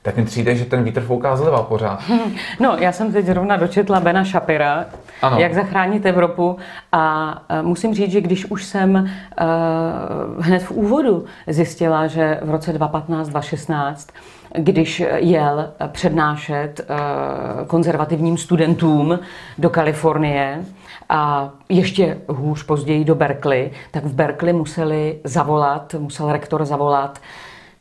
tak mi přijde, že ten vítr fouká zleva pořád. No, já jsem teď zrovna dočetla Bena Shapira, ano. jak zachránit Evropu a musím říct, že když už jsem uh, hned v úvodu zjistila, že v roce 2015-2016 když jel přednášet uh, konzervativním studentům do Kalifornie a ještě hůř později do Berkeley, tak v Berkeley museli zavolat, musel rektor zavolat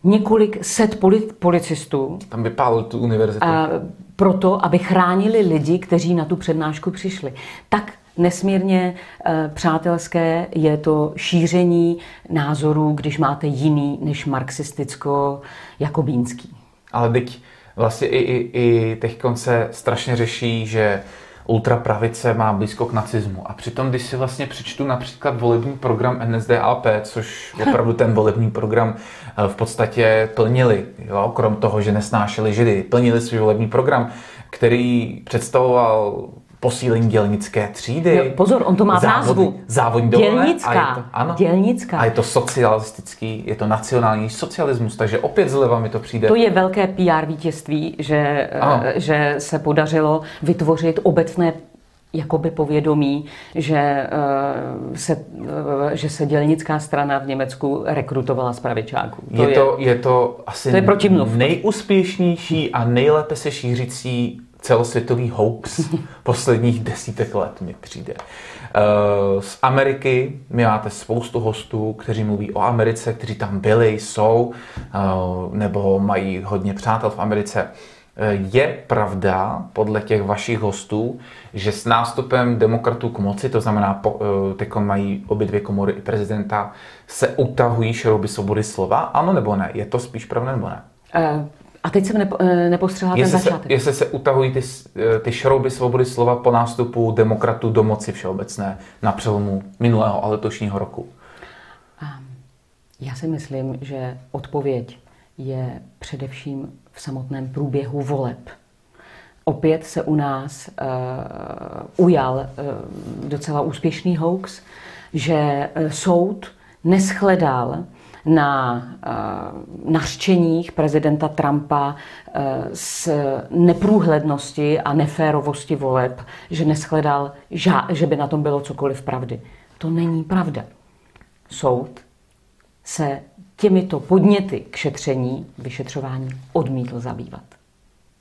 několik set policistů. Tam vypálil tu univerzitu. A proto, aby chránili lidi, kteří na tu přednášku přišli. Tak nesmírně e, přátelské je to šíření názorů, když máte jiný než marxisticko-jakobínský. Ale teď vlastně i, i, i teď se strašně řeší, že ultrapravice má blízko k nacismu. A přitom, když si vlastně přečtu například volební program NSDAP, což opravdu ten volební program eh, v podstatě plnili, jo, krom toho, že nesnášeli židy, plnili svůj volební program, který představoval posílení dělnické třídy. Jo, pozor, on to má v názvu. Závodní Dělnická. A je to, ano, Dělnická. A je to socialistický, je to nacionální socialismus, takže opět zleva mi to přijde. To je velké PR vítězství, že, že se podařilo vytvořit obecné jakoby povědomí, že, uh, se, uh, že se dělnická strana v Německu rekrutovala z pravičáků. To je, je, to, je to asi to je nejúspěšnější a nejlépe se šířící celosvětový hoax posledních desítek let mi přijde. Eh, z Ameriky my máte spoustu hostů, kteří mluví o Americe, kteří tam byli, jsou, eh, nebo mají hodně přátel v Americe. Eh, je pravda, podle těch vašich hostů, že s nástupem demokratů k moci, to znamená, teď mají obě dvě komory i prezidenta, se utahují šrouby svobody slova? Ano nebo ne? Je to spíš pravda nebo ne? A teď jsem nepo, eh, nepostřehla ten začátek. Se, jestli se utahují ty, eh, ty šrouby svobody slova po nástupu demokratů do moci všeobecné na přelomu minulého a letošního roku? Já si myslím, že odpověď je především v samotném průběhu voleb. opět se u nás uh, ujal uh, docela úspěšný hoax, že uh, soud neschledal na uh, nařčeních prezidenta Trumpa uh, z neprůhlednosti a neférovosti voleb, že neschledal, že by na tom bylo cokoliv pravdy. To není pravda. Soud se těmito podněty k šetření, vyšetřování odmítl zabývat.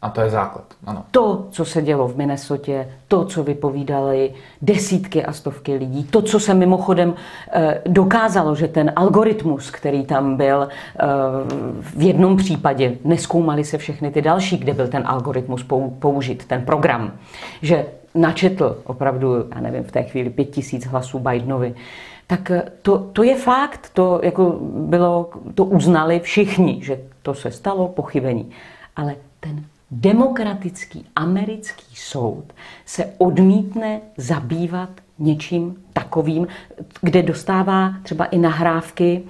A to je základ, ano. To, co se dělo v Minnesotě, to, co vypovídali desítky a stovky lidí, to, co se mimochodem eh, dokázalo, že ten algoritmus, který tam byl eh, v jednom případě, neskoumali se všechny ty další, kde byl ten algoritmus použit, ten program, že načetl opravdu, já nevím, v té chvíli pět tisíc hlasů Bidenovi, tak eh, to, to je fakt, to, jako bylo, to uznali všichni, že to se stalo, pochybení. Ale ten demokratický americký soud se odmítne zabývat něčím takovým, kde dostává třeba i nahrávky,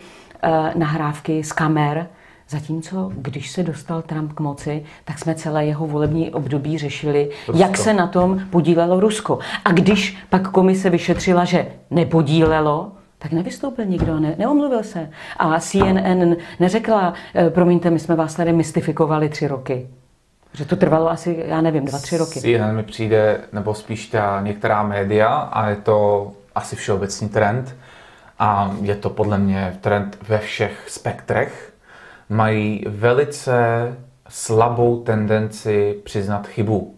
eh, nahrávky z kamer, Zatímco, když se dostal Trump k moci, tak jsme celé jeho volební období řešili, Rusko. jak se na tom podílelo Rusko. A když pak komise vyšetřila, že nepodílelo, tak nevystoupil nikdo, ne, neomluvil se. A CNN neřekla, eh, promiňte, my jsme vás tady mystifikovali tři roky. Že to trvalo asi, já nevím, dva, tři roky. CNN mi přijde, nebo spíš ta některá média, a je to asi všeobecný trend. A je to podle mě trend ve všech spektrech. Mají velice slabou tendenci přiznat chybu.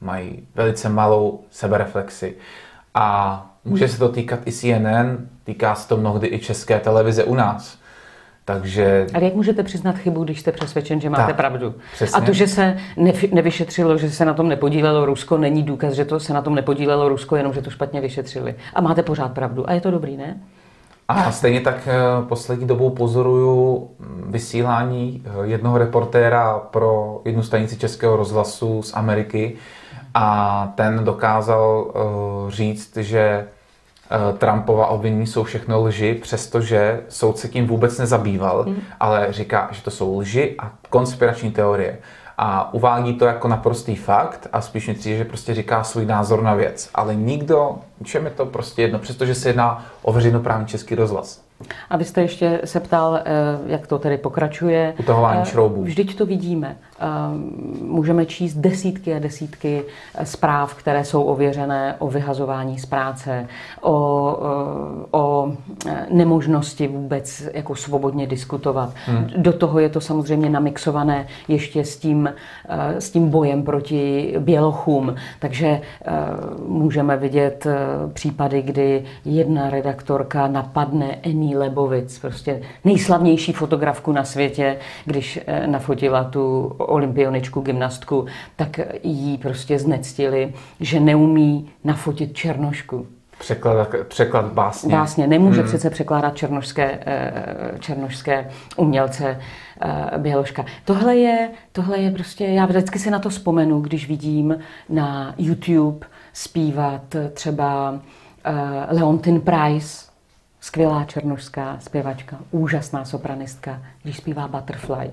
Mají velice malou sebereflexi. A může se to týkat i CNN, týká se to mnohdy i české televize u nás. Takže... Ale jak můžete přiznat chybu, když jste přesvědčen, že máte tak, pravdu? Přesně. A to, že se nevyšetřilo, že se na tom nepodílelo Rusko, není důkaz, že to se na tom nepodílelo Rusko, jenom že to špatně vyšetřili. A máte pořád pravdu. A je to dobrý, ne? A stejně tak eh, poslední dobou pozoruju vysílání eh, jednoho reportéra pro jednu stanici Českého rozhlasu z Ameriky a ten dokázal eh, říct, že Trumpova obvinění jsou všechno lži, přestože soud se tím vůbec nezabýval, mm. ale říká, že to jsou lži a konspirační teorie. A uvádí to jako naprostý fakt a spíš mi že prostě říká svůj názor na věc. Ale nikdo, čem je to prostě jedno, přestože se jedná o veřejnoprávní český rozhlas. A vy jste ještě se ptal, eh, jak to tedy pokračuje. Utahování eh, šroubů. Vždyť to vidíme. Eh, můžeme číst desítky a desítky zpráv, které jsou ověřené o vyhazování z práce, o, o nemožnosti vůbec jako svobodně diskutovat. Hmm. Do toho je to samozřejmě namixované ještě s tím, s tím bojem proti bělochům. Takže můžeme vidět případy, kdy jedna redaktorka napadne Eni Lebovic, prostě nejslavnější fotografku na světě, když eh, nafotila tu olympioničku, gymnastku, tak jí prostě znectili, že neumí nafotit černošku. Překlad, překlad básně. Básně. Nemůže hmm. přece překládat černošské, eh, černošské umělce eh, Běložka. Tohle je, tohle je prostě, já vždycky si na to vzpomenu, když vidím na YouTube zpívat třeba Leontin Price, skvělá černožská zpěvačka, úžasná sopranistka, když zpívá Butterfly.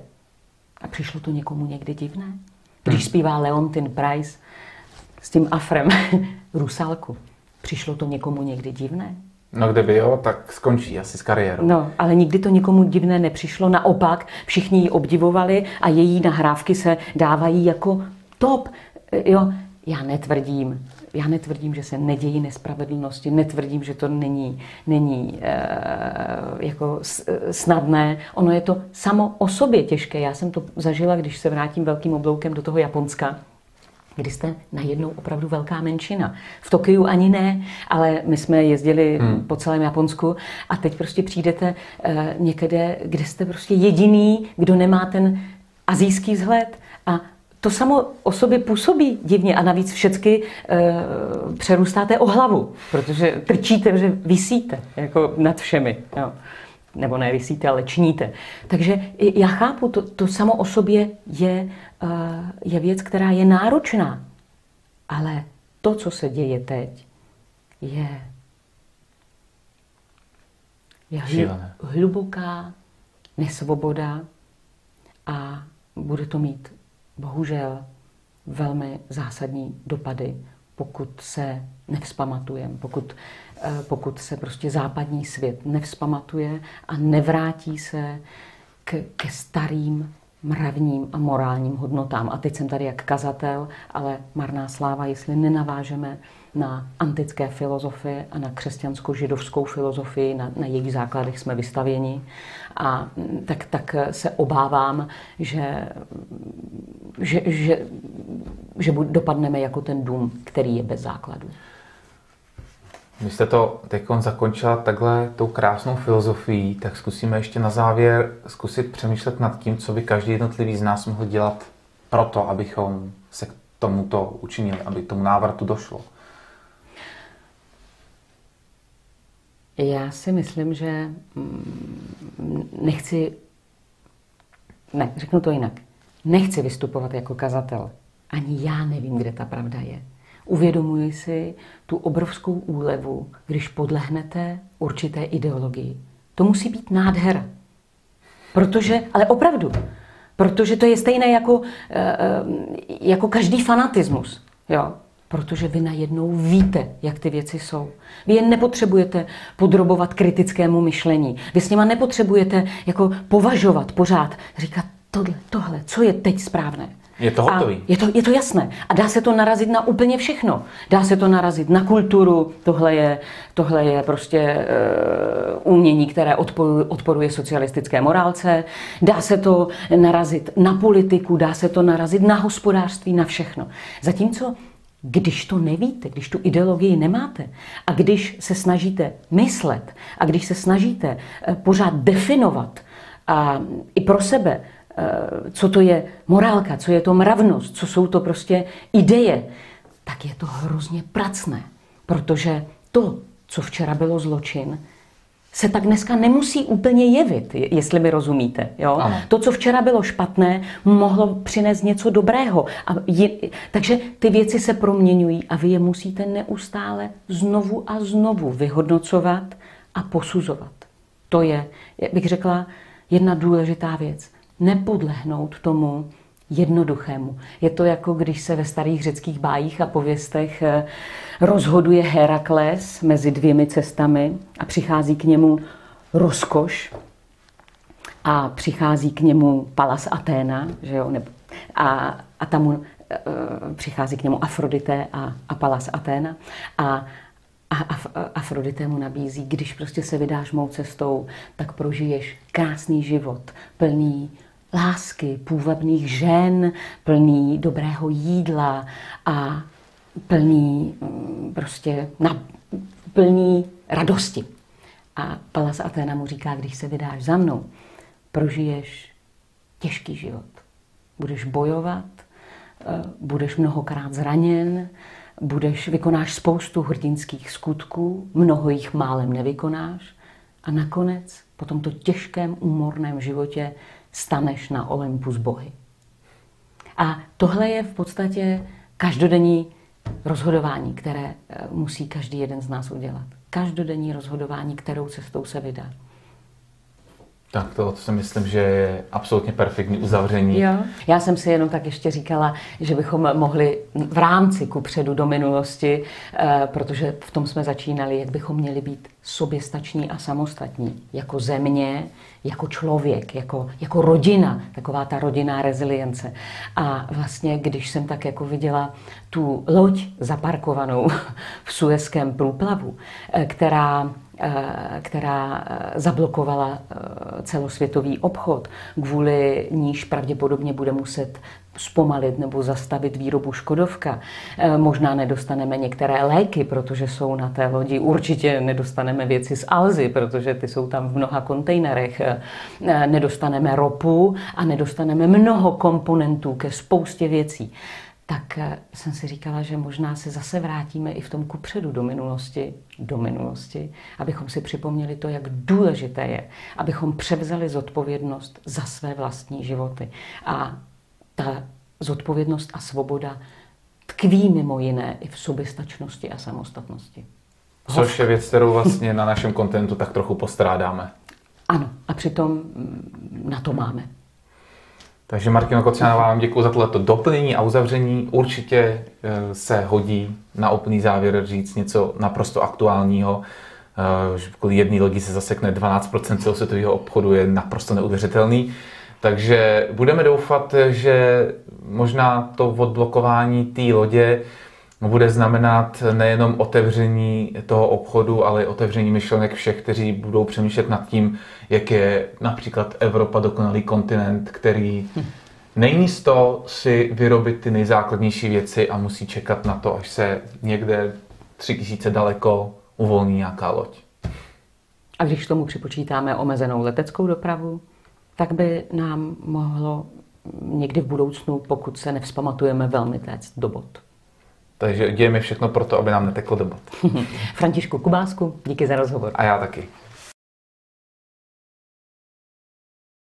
A přišlo to někomu někdy divné? Když hmm. zpívá Leontin Price s tím afrem Rusalku, přišlo to někomu někdy divné? No kdyby jo, tak skončí asi s kariérou. No, ale nikdy to nikomu divné nepřišlo. Naopak, všichni ji obdivovali a její nahrávky se dávají jako top. Jo, já netvrdím, já netvrdím, že se nedějí nespravedlnosti, netvrdím, že to není, není e, jako snadné. Ono je to samo o sobě těžké. Já jsem to zažila, když se vrátím velkým obloukem do toho Japonska, kdy jste najednou opravdu velká menšina. V Tokiu ani ne, ale my jsme jezdili hmm. po celém Japonsku a teď prostě přijdete e, někde, kde jste prostě jediný, kdo nemá ten azijský vzhled a to samo o sobě působí divně a navíc všechny e, přerůstáte o hlavu, protože trčíte, že vysíte jako nad všemi. Jo. Nebo ne vysíte, ale činíte. Takže já chápu, to, to samo o sobě je, e, je věc, která je náročná. Ale to, co se děje teď, je, je hluboká nesvoboda a bude to mít bohužel velmi zásadní dopady, pokud se nevzpamatujeme, pokud, eh, pokud se prostě západní svět nevzpamatuje a nevrátí se k, ke starým mravním a morálním hodnotám. A teď jsem tady jak kazatel, ale marná sláva, jestli nenavážeme na antické filozofie a na křesťansko-židovskou filozofii, na, na jejich základech jsme vystavěni. A tak, tak se obávám, že, že, že, že dopadneme jako ten dům, který je bez základu. Vy jste to teď zakončila takhle tou krásnou filozofií, tak zkusíme ještě na závěr zkusit přemýšlet nad tím, co by každý jednotlivý z nás mohl dělat proto, abychom se k tomuto učinili, aby k tomu návratu došlo. Já si myslím, že mm, nechci, ne, řeknu to jinak, nechci vystupovat jako kazatel. Ani já nevím, kde ta pravda je. Uvědomuji si tu obrovskou úlevu, když podlehnete určité ideologii. To musí být nádhera. Protože, ale opravdu, protože to je stejné jako, eh, eh, jako každý fanatismus. Jo? Protože vy najednou víte, jak ty věci jsou. Vy je nepotřebujete podrobovat kritickému myšlení. Vy s nima nepotřebujete jako považovat pořád, říkat tohle, tohle, co je teď správné. Je to hotový. je, to, je to jasné. A dá se to narazit na úplně všechno. Dá se to narazit na kulturu, tohle je, tohle je prostě uh, umění, které odporuje, odporuje socialistické morálce. Dá se to narazit na politiku, dá se to narazit na hospodářství, na všechno. Zatímco když to nevíte, když tu ideologii nemáte a když se snažíte myslet a když se snažíte eh, pořád definovat a i pro sebe, eh, co to je morálka, co je to mravnost, co jsou to prostě ideje, tak je to hrozně pracné, protože to, co včera bylo zločin, se tak dneska nemusí úplně jevit, jestli mi rozumíte. Jo? To, co včera bylo špatné, mohlo přinést něco dobrého. A je, takže ty věci se proměňují a vy je musíte neustále znovu a znovu vyhodnocovat a posuzovat. To je, jak bych řekla, jedna důležitá věc. Nepodlehnout tomu, jednoduchému. Je to jako když se ve starých řeckých bájích a pověstech eh, rozhoduje Herakles mezi dvěmi cestami a přichází k němu rozkoš a přichází k němu Palas Aténa, že jo, nebo, a, a tam mu, e, přichází k němu Afrodité a, a Palas Aténa a a Afrodité mu nabízí, když prostě se vydáš mou cestou, tak prožiješ krásný život, plný lásky, půvabných žen, plný dobrého jídla a plný mm, prostě na, plný radosti. A Palas Athena mu říká, když se vydáš za mnou, prožiješ těžký život. Budeš bojovat, eh, budeš mnohokrát zraněn, budeš, vykonáš spoustu hrdinských skutků, mnoho jich málem nevykonáš a nakonec po tomto těžkém, úmorném životě staneš na Olympu z bohy. A tohle je v podstatě každodenní rozhodování, které eh, musí každý jeden z nás udělat. Každodenní rozhodování, kterou cestou se vydá. Tak to si myslím, že je absolutně perfektní uzavření. Jo. Já jsem si jenom tak ještě říkala, že bychom mohli v rámci ku předu do minulosti, eh, protože v tom jsme začínali, jak bychom měli být soběstační a samostatní. Jako země, jako člověk, jako, jako rodina, taková ta rodinná rezilience. A vlastně, když jsem tak jako viděla tu loď zaparkovanou v Suezském průplavu, eh, která která eh, zablokovala eh, celosvětový obchod, kvůli níž pravděpodobně bude muset zpomalit nebo zastavit výrobu Škodovka. Možná nedostaneme některé léky, protože jsou na té lodi. Určitě nedostaneme věci z Alzy, protože ty jsou tam v mnoha kontejnerech. Nedostaneme ropu a nedostaneme mnoho komponentů ke spoustě věcí tak eh, jsem si říkala, že možná se zase vrátíme i v tom kupředu do minulosti, do minulosti, abychom si připomněli to, jak důležité je, abychom převzali zodpovědnost za své vlastní životy. A ta zodpovědnost a svoboda tkví mimo jiné i v soběstačnosti a samostatnosti. Což je věc, kterou vlastně na našem kontentu tak trochu postrádáme. Ano, a přitom mm, na to máme. Takže Martino Kocianová, vám děkuji za tohleto doplnění a uzavření. Určitě eh, se hodí na úplný závěr říct něco naprosto aktuálního. Eh, kvůli jedné lodi se zasekne 12% celosvětového obchodu je naprosto neuvěřitelný. Takže budeme doufat, že možná to odblokování té lodě bude znamenat nejenom otevření toho obchodu, ale i otevření myšlenek všech, kteří budou přemýšlet nad tím, jak je například Evropa dokonalý kontinent, který není z to si vyrobit ty nejzákladnější věci a musí čekat na to, až se někde tři tisíce daleko uvolní nějaká loď. A když k tomu připočítáme omezenou leteckou dopravu, tak by nám mohlo někdy v budoucnu, pokud se nevzpamatujeme, velmi téct do bod. Takže dějeme všechno pro to, aby nám neteklo do bod. Františku Kubásku, díky za rozhovor. A já taky.